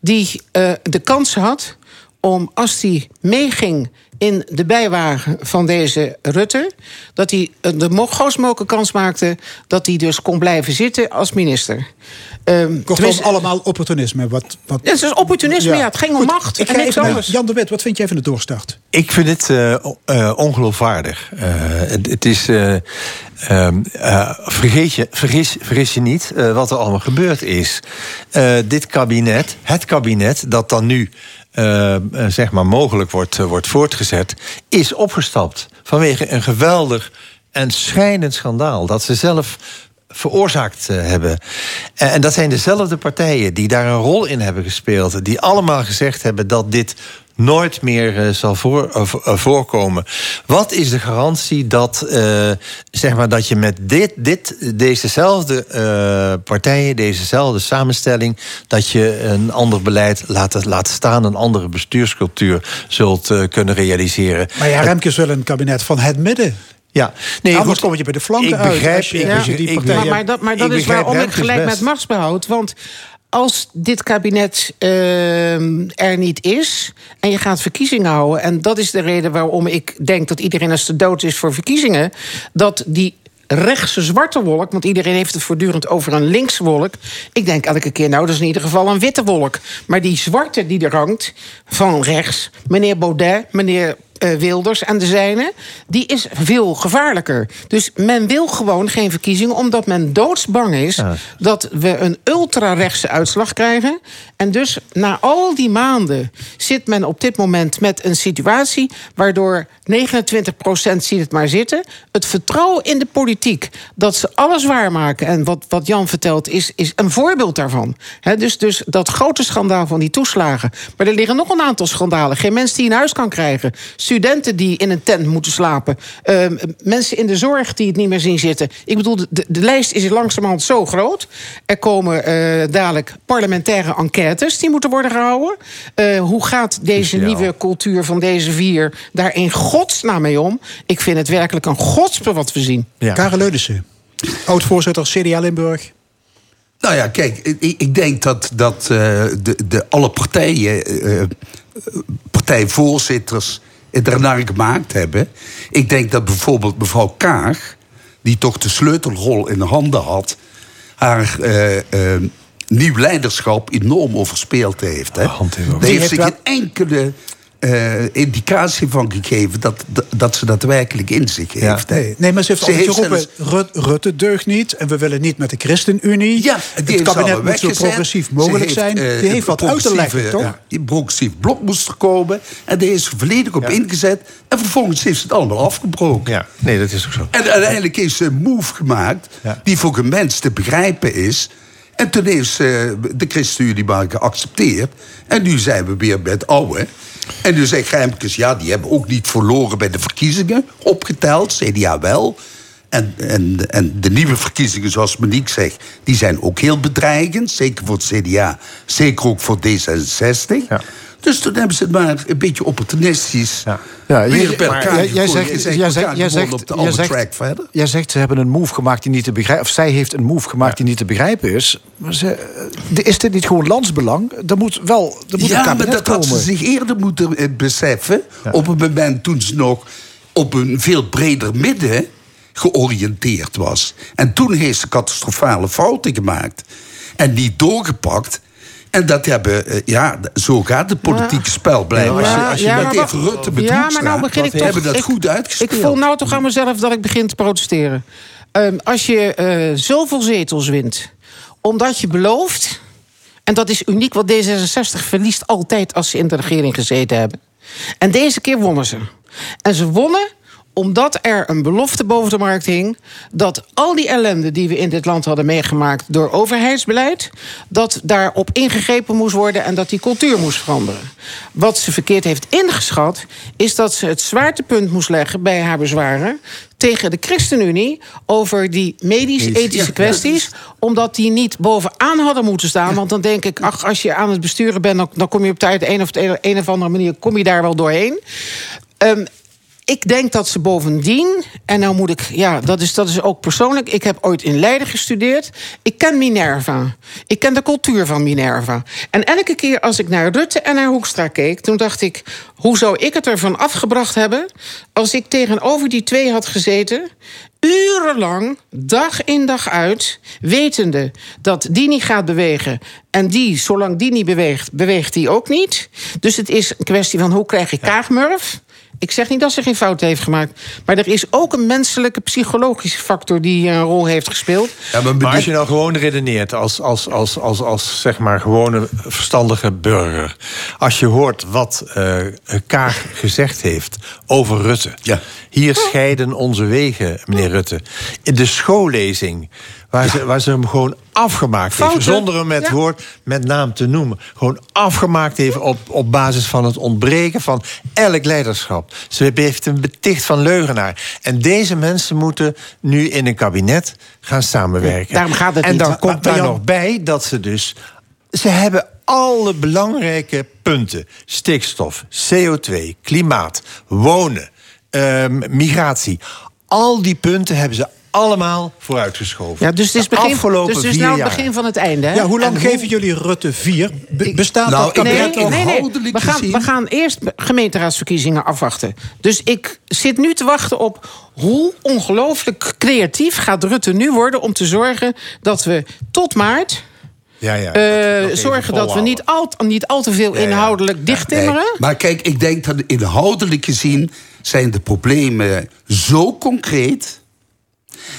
Die eh, de kans had om, als hij meeging in de bijwagen van deze Rutte... dat hij eh, de grootst mogelijke kans maakte... dat hij dus kon blijven zitten als minister. Ehm, Kortom, tenminste- allemaal opportunisme. Wat, wat... Ja, het is opportunisme, ja. Het ging om Goed, macht Ik en ga niks even naar anders. Jan de Wit, wat vind jij van de doorstart? Ik vind het eh, eh, ongeloofwaardig. Eh, het, het is. eh, ehm, eh, vergeet je, vergis, vergis je niet eh, wat er allemaal gebeurd is. Eh, dit kabinet, het kabinet dat dan nu. Eh, eh, zeg maar mogelijk wordt, eh, wordt voortgezet, is opgestapt vanwege een geweldig en schrijnend schandaal dat ze zelf veroorzaakt hebben. En, en dat zijn dezelfde partijen die daar een rol in hebben gespeeld, die allemaal gezegd hebben dat dit nooit meer eh, zal voor, eh, eh, voorkomen. Wat is de garantie dat, eh, zeg maar, dat je met dit, dit, dezezelfde eh, partijen, dezezelfde samenstelling, dat je een ander beleid laat, laat staan, een andere bestuurscultuur zult eh, kunnen realiseren? Maar ja, Remkes wil een kabinet van het midden. Ja, nee, Anders goed. kom je bij de flanken Ik uit. begrijp- je, ik die ik partijen... Maar, maar dat, maar dat Ik is waarom ik Remkes gelijk best. met machtsbehoud. Want als dit kabinet ehm, er niet is en je gaat verkiezingen houden... en dat is de reden waarom ik denk dat iedereen als de dood is voor verkiezingen... dat die rechtse zwarte wolk, want iedereen heeft het voortdurend over een linkse wolk. Ik denk elke keer, nou, dat is in ieder geval een witte wolk. Maar die zwarte die er hangt, van rechts, meneer Baudet, meneer eh, Wilders en de zijne, die is veel gevaarlijker. Dus men wil gewoon geen verkiezingen, omdat men doodsbang is dat we een ultra-rechtse uitslag krijgen. En dus na al die maanden zit men op dit moment met een situatie waardoor 29% ziet het maar zitten. Het vertrouwen in de politiek dat ze alles waarmaken. En wat, wat Jan vertelt is, is een voorbeeld daarvan. Dus, dus dat grote schandaal van die toeslagen. Maar er liggen nog een aantal schandalen. Geen mens die een huis kan krijgen. Studenten die in een tent moeten slapen. Ehm, mensen in de zorg die het niet meer zien zitten. Ik bedoel, de, de, lijst is langzamerhand zo groot. Er komen eh, dadelijk parlementaire enquêtes die moeten worden gehouden. Eh, hoe gaat deze nieuwe cultuur van deze vier daar in godsnaam mee om? Ik vind het werkelijk een godspe wat we zien. Ja. Karel Leunissen, oud-voorzitter CDA Limburg. Nou ja, kijk, ik, ik denk dat, dat eh, de, de, alle partijen, eh, partijvoorzitters, het ernaar gemaakt hebben. Ik denk dat bijvoorbeeld mevrouw Kaag, die toch de sleutelrol in de handen had, haar eh, eh, nieuw leiderschap enorm overspeeld heeft. Hè. Hand heeft ook. Daar Die heeft wel- geen enkele eh, indicatie van gegeven dat, dat, dat ze dat werkelijk in zich heeft. Nee, nee, maar ze heeft Ze altijd geroepen... Rutte deugt niet en we willen niet met de ChristenUnie. Ja, die het kabinet moet zo progressief mogelijk heeft, zijn. eh, Die heeft wat uit te leggen, toch? ja, die progressief blok moest er komen. En daar is ze volledig op ingezet. En vervolgens heeft ze het allemaal afgebroken. Ja, nee, dat is ook zo. En uiteindelijk heeft ze een move gemaakt... Die voor een mens te begrijpen is. En toen heeft ze de ChristenUnie maar geaccepteerd. En nu zijn we weer bij het oude. En nu zegt Rijmkes, ja, die hebben ook niet verloren bij de verkiezingen. Opgeteld, CDA wel. En, en, en de nieuwe verkiezingen, zoals Monique zegt... die zijn ook heel bedreigend. Zeker voor het CDA, zeker ook voor D66. Ja. Dus toen hebben ze het maar een beetje opportunistisch... Ja. Ja, weer jij- maar zegt- jij zegt- jij zegt- op de jij zegt- track verder. Jij zegt ze hebben een move gemaakt die niet te begrijpen... of zij heeft een move gemaakt die niet te begrijpen is. Maar ze, is dit niet gewoon landsbelang? Er moet wel er moet ja, maar dat had ze zich eerder moeten eh, beseffen. Op een moment toen ze nog op een veel breder midden georiënteerd was. En toen heeft ze catastrofale fouten gemaakt. En niet doorgepakt. En dat hebben, eh, ja, zo gaat het politieke spel blijven. Ja, als je, als je ja, maar even Rutte met Ja, maar nou begin ik toch... hebben dat ik, goed uitgespeeld. Ik voel nou toch aan mezelf dat ik begin te protesteren. Ehm, als je eh, zoveel zetels wint, omdat je belooft... en dat is uniek, want D66 verliest altijd als ze in de regering gezeten hebben. En deze keer wonnen ze. En ze wonnen omdat er een belofte boven de markt hing dat al die ellende die we in dit land hadden meegemaakt door overheidsbeleid, dat daarop ingegrepen moest worden en dat die cultuur moest veranderen. Wat ze verkeerd heeft ingeschat, is dat ze het zwaartepunt moest leggen bij haar bezwaren tegen de ChristenUnie over die medisch-ethische kwesties. Omdat die niet bovenaan hadden moeten staan. Want dan denk ik, ach, als je aan het besturen bent, dan, dan kom je op tijd een of de een of andere manier kom je daar wel doorheen. Ehm, ik denk dat ze bovendien, en nou moet ik, ja, dat is, dat is ook persoonlijk. Ik heb ooit in Leiden gestudeerd. Ik ken Minerva. Ik ken de cultuur van Minerva. En elke keer als ik naar Rutte en naar Hoekstra keek, toen dacht ik: hoe zou ik het ervan afgebracht hebben als ik tegenover die twee had gezeten? Urenlang, dag in dag uit, wetende dat die niet gaat bewegen. En die, zolang die niet beweegt, beweegt die ook niet. Dus het is een kwestie van hoe krijg je kaagmurf? Ik zeg niet dat ze geen fout heeft gemaakt. Maar er is ook een menselijke psychologische factor die hier een rol heeft gespeeld. maar, als je nou gewoon redeneert als, als, als, als, als zeg maar gewone verstandige burger. Als je hoort wat eh Kaag gezegd heeft over Rutte. Hier scheiden onze wegen, meneer Rutte. In de schoollezing, waar, ze, waar ze hem gewoon afgemaakt heeft. Zonder hem met Ja. woord, met naam te noemen. Gewoon afgemaakt heeft op, op basis van het ontbreken van elk leiderschap. Ze heeft hem beticht van leugenaar. En deze mensen moeten nu in een kabinet gaan samenwerken. Daarom gaat het en dan komt daar nog bij dat ze dus... Ze hebben alle belangrijke punten. Stikstof, CO2, klimaat, wonen, ehm, migratie. Al die punten hebben ze allemaal vooruitgeschoven. Ja, dus het is, begin, afgelopen dus het is vier nou het jaar. begin van het einde. Hè? Ja, hoe lang En geven jullie Rutte 4? Be- bestaat Nou, dat kabinet Nee, nog? nee, nee. inhoudelijk We gaan, we gaan eerst gemeenteraadsverkiezingen afwachten. Dus ik zit nu te wachten op hoe ongelooflijk creatief gaat Rutte nu worden om te zorgen dat we tot maart. Ja, ja. eh, zorgen dat we niet al, niet al te veel Ja, ja. inhoudelijk dichttimmeren. Nee, maar kijk, ik denk dat inhoudelijk gezien zijn de problemen zo concreet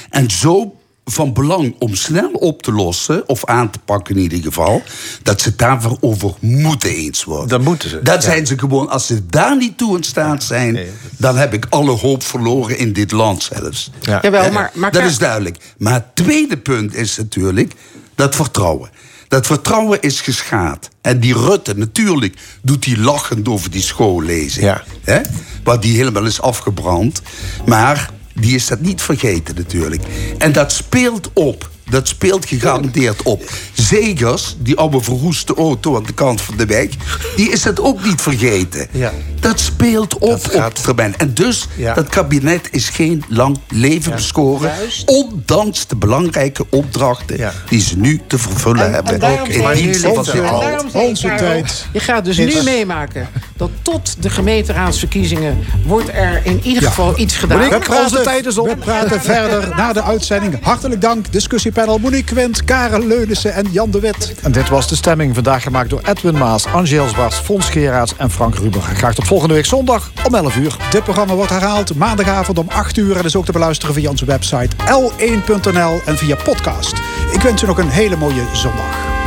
en zo van belang om snel op te lossen, of aan te pakken in ieder geval, dat ze het daarvoor over moeten eens worden. Dat moeten ze, Dat ja. zijn ze gewoon, als ze daar niet toe in staat zijn, dan heb ik alle hoop verloren in dit land zelfs. Ja. Jawel, maar, maar dat is duidelijk. Maar het tweede punt is natuurlijk dat vertrouwen. Dat vertrouwen is geschaad. En die Rutte, natuurlijk doet hij lachend over die schoollezing. Ja. Hè? Wat die helemaal is afgebrand. Maar die is dat niet vergeten natuurlijk. En dat speelt op. Dat speelt gegarandeerd op. Zegers, die oude verroeste auto aan de kant van de weg... die is dat ook niet vergeten. Ja. Dat speelt op Dat gaat- op termijn. En dus, Ja. dat kabinet is geen lang leven bescoren... ondanks de belangrijke opdrachten Ja. die ze nu te vervullen En- hebben. en daarom in zei- dienst van onze- En daarom Karel, tijd Je gaat dus is- nu meemaken dat tot de gemeenteraadsverkiezingen wordt er in ieder Ja. geval iets gedaan. We Onze praten, tijd is op. we praten verder na de uitzending. Hartelijk dank, discussiepanel Monique Quint, Karel Leunissen en Jan de Wit. En dit was de stemming vandaag gemaakt door Edwin Maas, Angels Bars, Fons Geraerts en Frank Ruber. Graag tot volgende week zondag om 11 uur. Dit programma wordt herhaald maandagavond om 8 uur... en is ook te beluisteren via onze website l1.nl en via podcast. Ik wens u nog een hele mooie zondag.